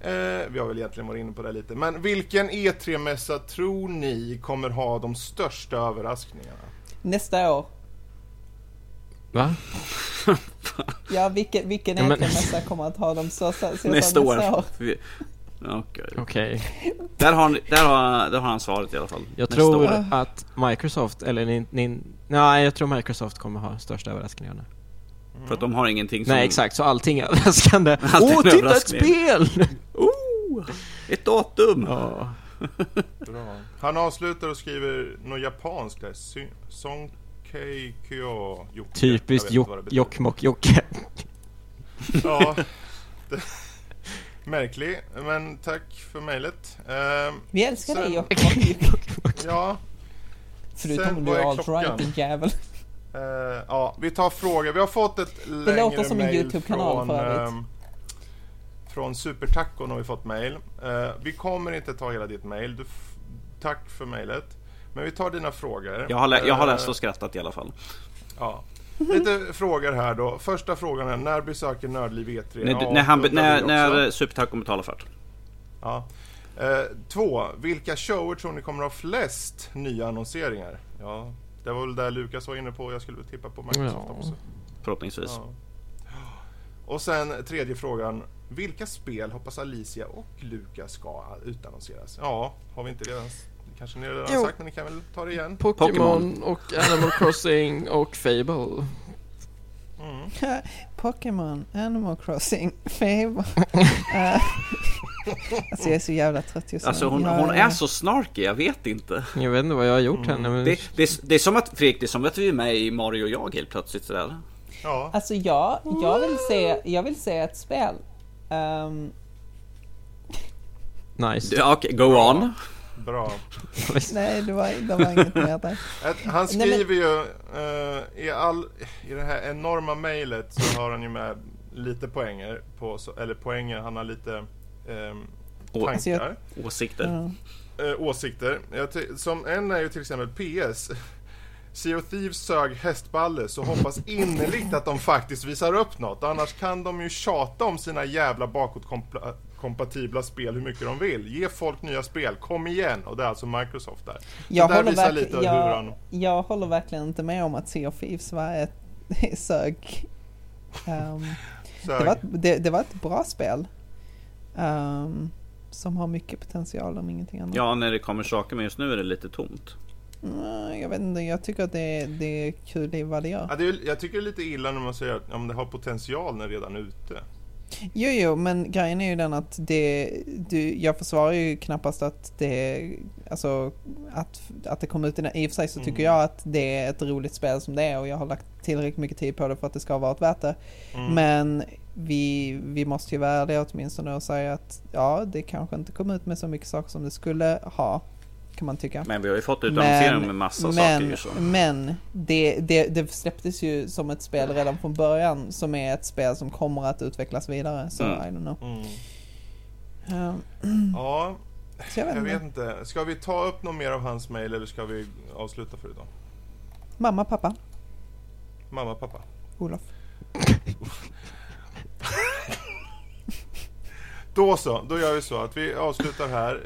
Speaker 2: Eh, vi har väl egentligen varit inne på det lite. Men vilken E3-mässa tror ni kommer ha de största överraskningarna?
Speaker 1: Nästa år.
Speaker 4: Va?
Speaker 1: Ja, vilken, vilken
Speaker 4: Ja, men-
Speaker 1: E3-mässa kommer att ha de största? sa
Speaker 3: Nästa år Okej.
Speaker 4: Okej.
Speaker 3: Där, har, han- där, har, där har han svaret i alla fall
Speaker 4: Jag
Speaker 3: Nästa
Speaker 4: tror
Speaker 3: år.
Speaker 4: att Microsoft, eller nin, nin, nej jag tror Microsoft kommer ha största överraskningarna.
Speaker 3: För att de har ingenting som...
Speaker 4: Nej exakt, så allting är överraskande. Åh,
Speaker 3: en
Speaker 4: titta ett spel!
Speaker 3: Oh, ett datum!
Speaker 4: Ja.
Speaker 2: Bra. Han avslutar och skriver något japanskt där. Sonkei Kyo Jocke.
Speaker 4: Typiskt. Jokkmokk-Jocke.
Speaker 2: Ja. Det... Märklig, men tack för mejlet. Ehm,
Speaker 1: Vi älskar dig
Speaker 2: Sen-
Speaker 1: Jokkmokk.
Speaker 2: ja,
Speaker 1: Förutom
Speaker 2: Sen,
Speaker 1: om du är
Speaker 2: är Eh, ja, vi tar frågor. Vi har fått ett längre
Speaker 1: låter som en
Speaker 2: mail
Speaker 1: YouTube-kanal
Speaker 2: från,
Speaker 1: för övrigt.
Speaker 2: ehm, från Supertacon har vi fått mail. Eh, vi kommer inte ta hela ditt mail. Du tack för mailet. Men vi tar dina frågor.
Speaker 3: Jag har, lä- jag har
Speaker 2: Eh,
Speaker 3: läst och skrattat i alla fall.
Speaker 2: Ja. Lite frågor här då. Första frågan är, när besöker Nördliv E3?
Speaker 3: När,
Speaker 2: Ja,
Speaker 3: när, han, när, när Supertaco betalar för det.
Speaker 2: Ja. Eh, två, vilka shower tror ni kommer ha flest nya annonseringar? Ja, det var väl där Lukas var inne på. Jag skulle tippa på Microsoft
Speaker 4: Ja.
Speaker 2: också.
Speaker 3: Förhoppningsvis.
Speaker 2: Ja. Och sen tredje frågan. Vilka spel hoppas Alicia och Lukas ska utannonseras? Ja, har vi inte redan... Kanske ni redan
Speaker 4: Jo.
Speaker 2: sagt, men ni kan väl ta det igen?
Speaker 4: Pokémon och Animal Crossing och Fable.
Speaker 2: Mm.
Speaker 1: Pokémon, Animal Crossing, Fable. Eh, alltså jag är så jävla trött just nu.
Speaker 3: Alltså hon, hon är så snarky, jag vet inte.
Speaker 4: Jag vet inte vad jag har gjort henne men...
Speaker 3: Det, det, det är som att, Fredrik, det är som att vi är med i Mario och jag helt plötsligt sådär.
Speaker 2: Ja,
Speaker 1: Alltså jag, jag, vill se, jag vill se ett spel. Ehm,
Speaker 4: Nice.
Speaker 3: Ja, Okej, go on.
Speaker 2: Bra.
Speaker 1: nej, det var, det var inget mer där.
Speaker 2: Han
Speaker 1: Nej, men-
Speaker 2: skriver ju eh, i, all, i det här enorma mejlet så har han ju med lite poänger på, eller poänger, han har lite
Speaker 3: Och-
Speaker 2: tankar.
Speaker 1: Alltså, jag-
Speaker 3: Åsikter.
Speaker 2: Eh, åsikter. Som en är ju till exempel PS. Sea of Thieves sög hästballe så hoppas innerligt att de faktiskt visar upp något. Annars kan de ju tjata om sina jävla bakåtkompatibla spel hur mycket de vill. Ge folk nya spel, kom igen! Och det är alltså Microsoft där.
Speaker 1: Jag
Speaker 2: där
Speaker 1: håller,
Speaker 2: hur
Speaker 1: jag,
Speaker 2: han...
Speaker 1: jag håller verkligen inte med om att Sea of Thieves var ett sög. Ehm,
Speaker 2: sög.
Speaker 1: det, var ett, det, det var ett bra spel. Ehm, som har mycket potential om ingenting annat.
Speaker 3: Ja, när det kommer saker, men just nu är det lite tomt.
Speaker 1: Mm, jag vet inte, jag tycker att det, det är kul i vad det gör.
Speaker 2: Ja, det är, jag tycker det är lite illa när man säger att ja, det har potential när det redan är ute.
Speaker 1: Jo, jo, men grejen är ju den att det, du, jag försvarar ju knappast att det, alltså att, att det kom ut i och för sig så tycker
Speaker 2: Mm.
Speaker 1: jag att det är ett roligt spel som det är och jag har lagt tillräckligt mycket tid på det för att det ska vara värt det.
Speaker 2: Mm.
Speaker 1: Men vi, vi måste ju vara ärliga åtminstone och säga att ja, det kanske inte kom ut med så mycket saker som det skulle ha, kan man tycka.
Speaker 3: Men vi har ju fått utannonsering med massa saker ju
Speaker 1: men,
Speaker 3: så.
Speaker 1: men det, det, det släpptes ju som ett spel redan från början som är ett spel som kommer att utvecklas vidare. Så
Speaker 3: Mm.
Speaker 1: I don't know.
Speaker 2: Mm.
Speaker 1: Um,
Speaker 2: Ja,
Speaker 1: så jag vet,
Speaker 2: jag
Speaker 1: inte.
Speaker 2: vet inte. Ska vi ta upp något mer av hans mail eller ska vi avsluta för idag?
Speaker 1: Mamma, pappa,
Speaker 2: Mamma, pappa.
Speaker 1: Olof.
Speaker 2: Då så, då gör vi så att vi avslutar här.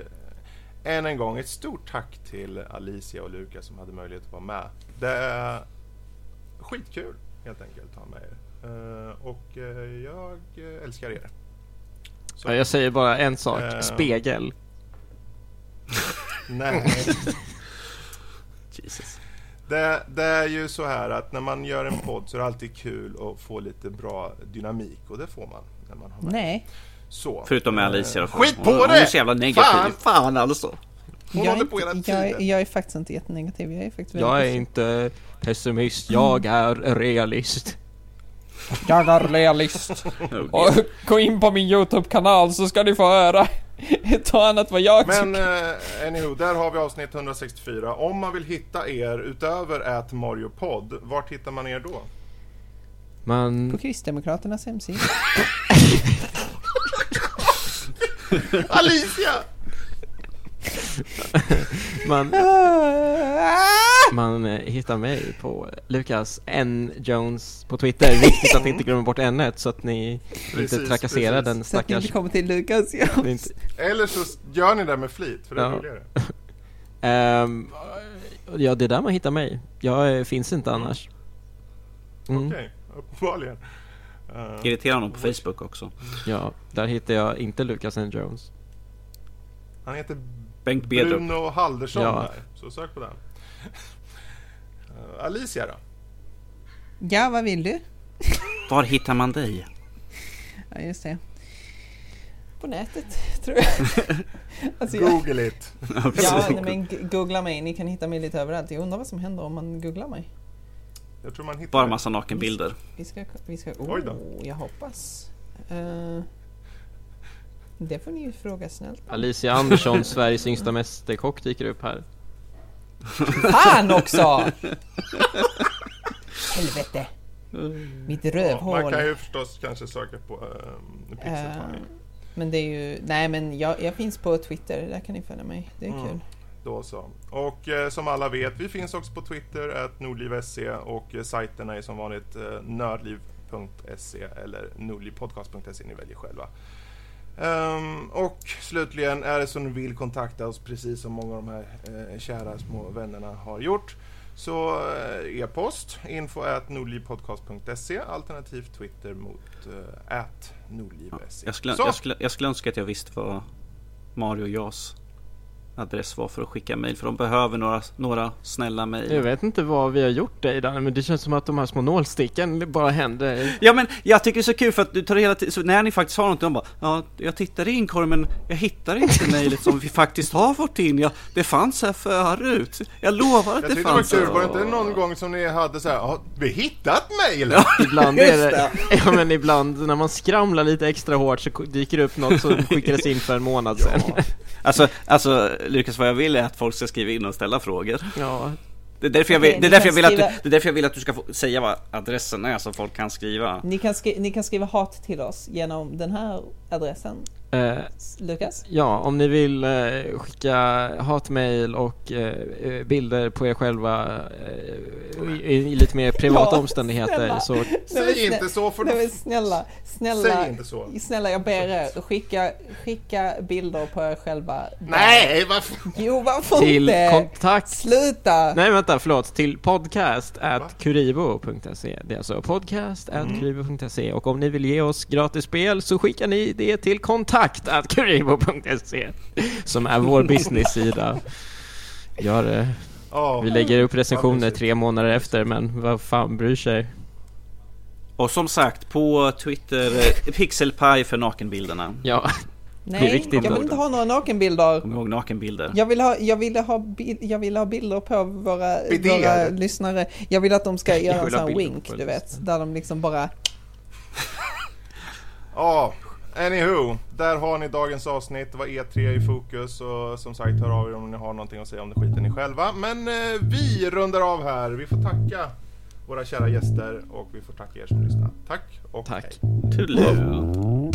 Speaker 2: Än en gång ett stort tack till Alicia och Lukas som hade möjlighet att vara med. Det är skitkul helt enkelt att ha med er. Eh, och eh, jag älskar er. Så,
Speaker 4: Ja, jag säger bara en sak,
Speaker 2: Eh.
Speaker 4: spegel.
Speaker 2: nej.
Speaker 3: Jesus.
Speaker 2: Det, det är ju så här att när man gör en podd så är det alltid kul att få lite bra dynamik och det får man när man har med.
Speaker 1: Nej,
Speaker 2: Så.
Speaker 3: Förutom med
Speaker 2: Eh,
Speaker 3: Alicia då.
Speaker 2: Skit
Speaker 3: Hon-
Speaker 2: på
Speaker 3: Hon är
Speaker 2: det!
Speaker 3: så jävla negativ.
Speaker 2: Fan!
Speaker 3: Fan, alltså.
Speaker 2: Hon
Speaker 1: jag, är
Speaker 2: håller på hela
Speaker 1: inte, jag,
Speaker 2: tiden.
Speaker 1: jag är faktiskt inte jättenegativ. Jag är faktiskt väldigt
Speaker 4: Jag är inte pessimist, jag är realist.
Speaker 1: Jag är realist. Och gå in på min YouTube-kanal så ska ni få höra ett och annat vad jag
Speaker 2: Men eh, anywho, där har vi avsnitt 164. Om man vill hitta er utöver att Mario Podd, vart hittar man er då?
Speaker 1: På
Speaker 4: Man,
Speaker 1: Kristdemokraternas hemsida.
Speaker 2: Alicia!
Speaker 4: man, man eh, hittar mig på Lukas N Jones på Twitter. Viktigt att inte glömma bort n så att ni inte
Speaker 2: Precis,
Speaker 4: trakasserar
Speaker 2: precis.
Speaker 4: den
Speaker 1: Så att ni
Speaker 4: stackars...
Speaker 1: inte kommer till Lukas.
Speaker 4: Inte-
Speaker 2: Eller så gör ni det med flit, för det är
Speaker 4: Ja.
Speaker 2: roligare.
Speaker 4: Ehm, ja, det är där man hittar mig. Jag eh, finns inte annars. Mm.
Speaker 2: Okej, uppenbarligen. Eh,
Speaker 3: Irritera honom på Facebook också.
Speaker 4: Ja, där hittar jag inte Lukas N Jones.
Speaker 2: han heter
Speaker 3: Bengt Bedrup.
Speaker 2: Bruno Haldersson
Speaker 4: Ja.
Speaker 2: där, så sök på den. Eh, Alicia då?
Speaker 1: ja, vad vill du?
Speaker 3: Var hittar man dig?
Speaker 1: Ja, just det. På nätet, tror jag. alltså, jag
Speaker 2: Google it.
Speaker 1: ja, nej, men googla mig. Ni kan hitta mig lite överallt. Jag undrar vad som händer om man googlar mig.
Speaker 2: Jag tror man hittar
Speaker 3: Bara massa nakenbilder.
Speaker 1: Vi ska, vi ska,
Speaker 2: Oj då.
Speaker 1: oh, jag hoppas. Eh, det får ni ju fråga snällt.
Speaker 4: Alicia Andersson, Sveriges yngsta mästerkock, dyker upp här.
Speaker 1: Fan också! Helvete. Mitt
Speaker 2: Ja,
Speaker 1: rövhål.
Speaker 2: man kan ju förstås kanske söka på um, Pixel
Speaker 1: Eh,
Speaker 2: Pie.
Speaker 1: men det är ju, nej men jag, jag finns på Twitter, där kan ni följa mig. Det är
Speaker 2: Mm.
Speaker 1: kul.
Speaker 2: Då så. Och eh, som alla vet, vi finns också på Twitter, att nordliv.se och eh, sajterna är som vanligt eh, nördliv.se eller nordlivpodcast.se, ni väljer själva. Ehm, och slutligen, är det så ni vill kontakta oss, precis som många av de här eh, kära små vännerna har gjort, så eh, e-post, info at nordlivpodcast.se, alternativt Twitter mot eh, at nordliv.se.
Speaker 3: Jag skulle,
Speaker 2: Så.
Speaker 3: jag, skulle, jag skulle önska att jag visste vad Mario Jas adress var för att skicka mail. För de behöver några, några snälla
Speaker 4: Jag
Speaker 3: mail.
Speaker 4: vet inte vad vi har gjort dig där, men det känns som att de här små nålsticken bara händer.
Speaker 3: Ja men jag tycker det är så kul för att du tar hela tiden, så när ni faktiskt har något, de bara Ja, jag tittar i inkorgen men jag hittar inte mejlet som vi faktiskt har fått in. Ja, det fanns här förut. Jag lovar att
Speaker 2: Jag
Speaker 3: det
Speaker 2: tyckte det var
Speaker 3: fanns
Speaker 2: kul, var det inte någon gång som ni hade så här, "Ja, vi hittat mejl?
Speaker 4: Ibland är det, ja men ibland när man skramlar lite extra hårt så dyker det upp något som skickades in för en månad sedan.
Speaker 3: Alltså, alltså Lukas vad jag vill är att folk ska skriva in och ställa frågor.
Speaker 4: Ja,
Speaker 3: Det är därför jag vill, det är därför jag vill att du, det är därför jag vill att du ska få säga vad adressen är så folk kan skriva.
Speaker 1: Ni kan, skri- ni kan skriva hat till oss genom den här adressen?
Speaker 4: Eh,
Speaker 1: Lukas?
Speaker 4: ja, om ni vill eh, skicka hatmejl och eh, eh, bilder på er själva eh, i, i lite mer privata
Speaker 1: Ja,
Speaker 4: omständigheter
Speaker 1: snälla.
Speaker 4: så
Speaker 2: Säg inte så för
Speaker 1: Nej snälla, snälla,
Speaker 2: Säg inte så.
Speaker 1: snälla jag ber er, skicka, skicka bilder på er själva.
Speaker 2: Nej, varför?
Speaker 1: Jo varför
Speaker 4: till
Speaker 1: inte?
Speaker 4: kontakt
Speaker 1: Sluta!
Speaker 4: Nej vänta, förlåt. Till podcast at kuribo.se. Det är alltså podcast at kuribo.se. Och om ni vill ge oss gratis spel så skickar ni det till kontakt. Som är vår business-sida. Gör det.
Speaker 2: Ja.
Speaker 4: Vi lägger upp recensioner tre månader efter, men vad fan bryr sig?
Speaker 3: Och som sagt, på Twitter, pixelpaj för nakenbilderna.
Speaker 4: Ja,
Speaker 1: Nej, jag vill inte ha några nakenbilder.
Speaker 3: Kom ihåg nakenbilder.
Speaker 1: Jag vill ha, jag vill ha, bil, jag vill ha bilder på våra, våra lyssnare. Jag vill att de ska göra en sån här wink, du vet. Där de liksom bara...
Speaker 2: Ja, anywho. Där har ni dagens avsnitt. Det var E3 i fokus och som sagt hör av er om ni har någonting att säga om det skiter ni själva. Men eh, vi rundar av här. Vi får tacka våra kära gäster och vi får tacka er som lyssnar. Tack och
Speaker 4: Tack.
Speaker 2: hej.
Speaker 3: Toodaloo.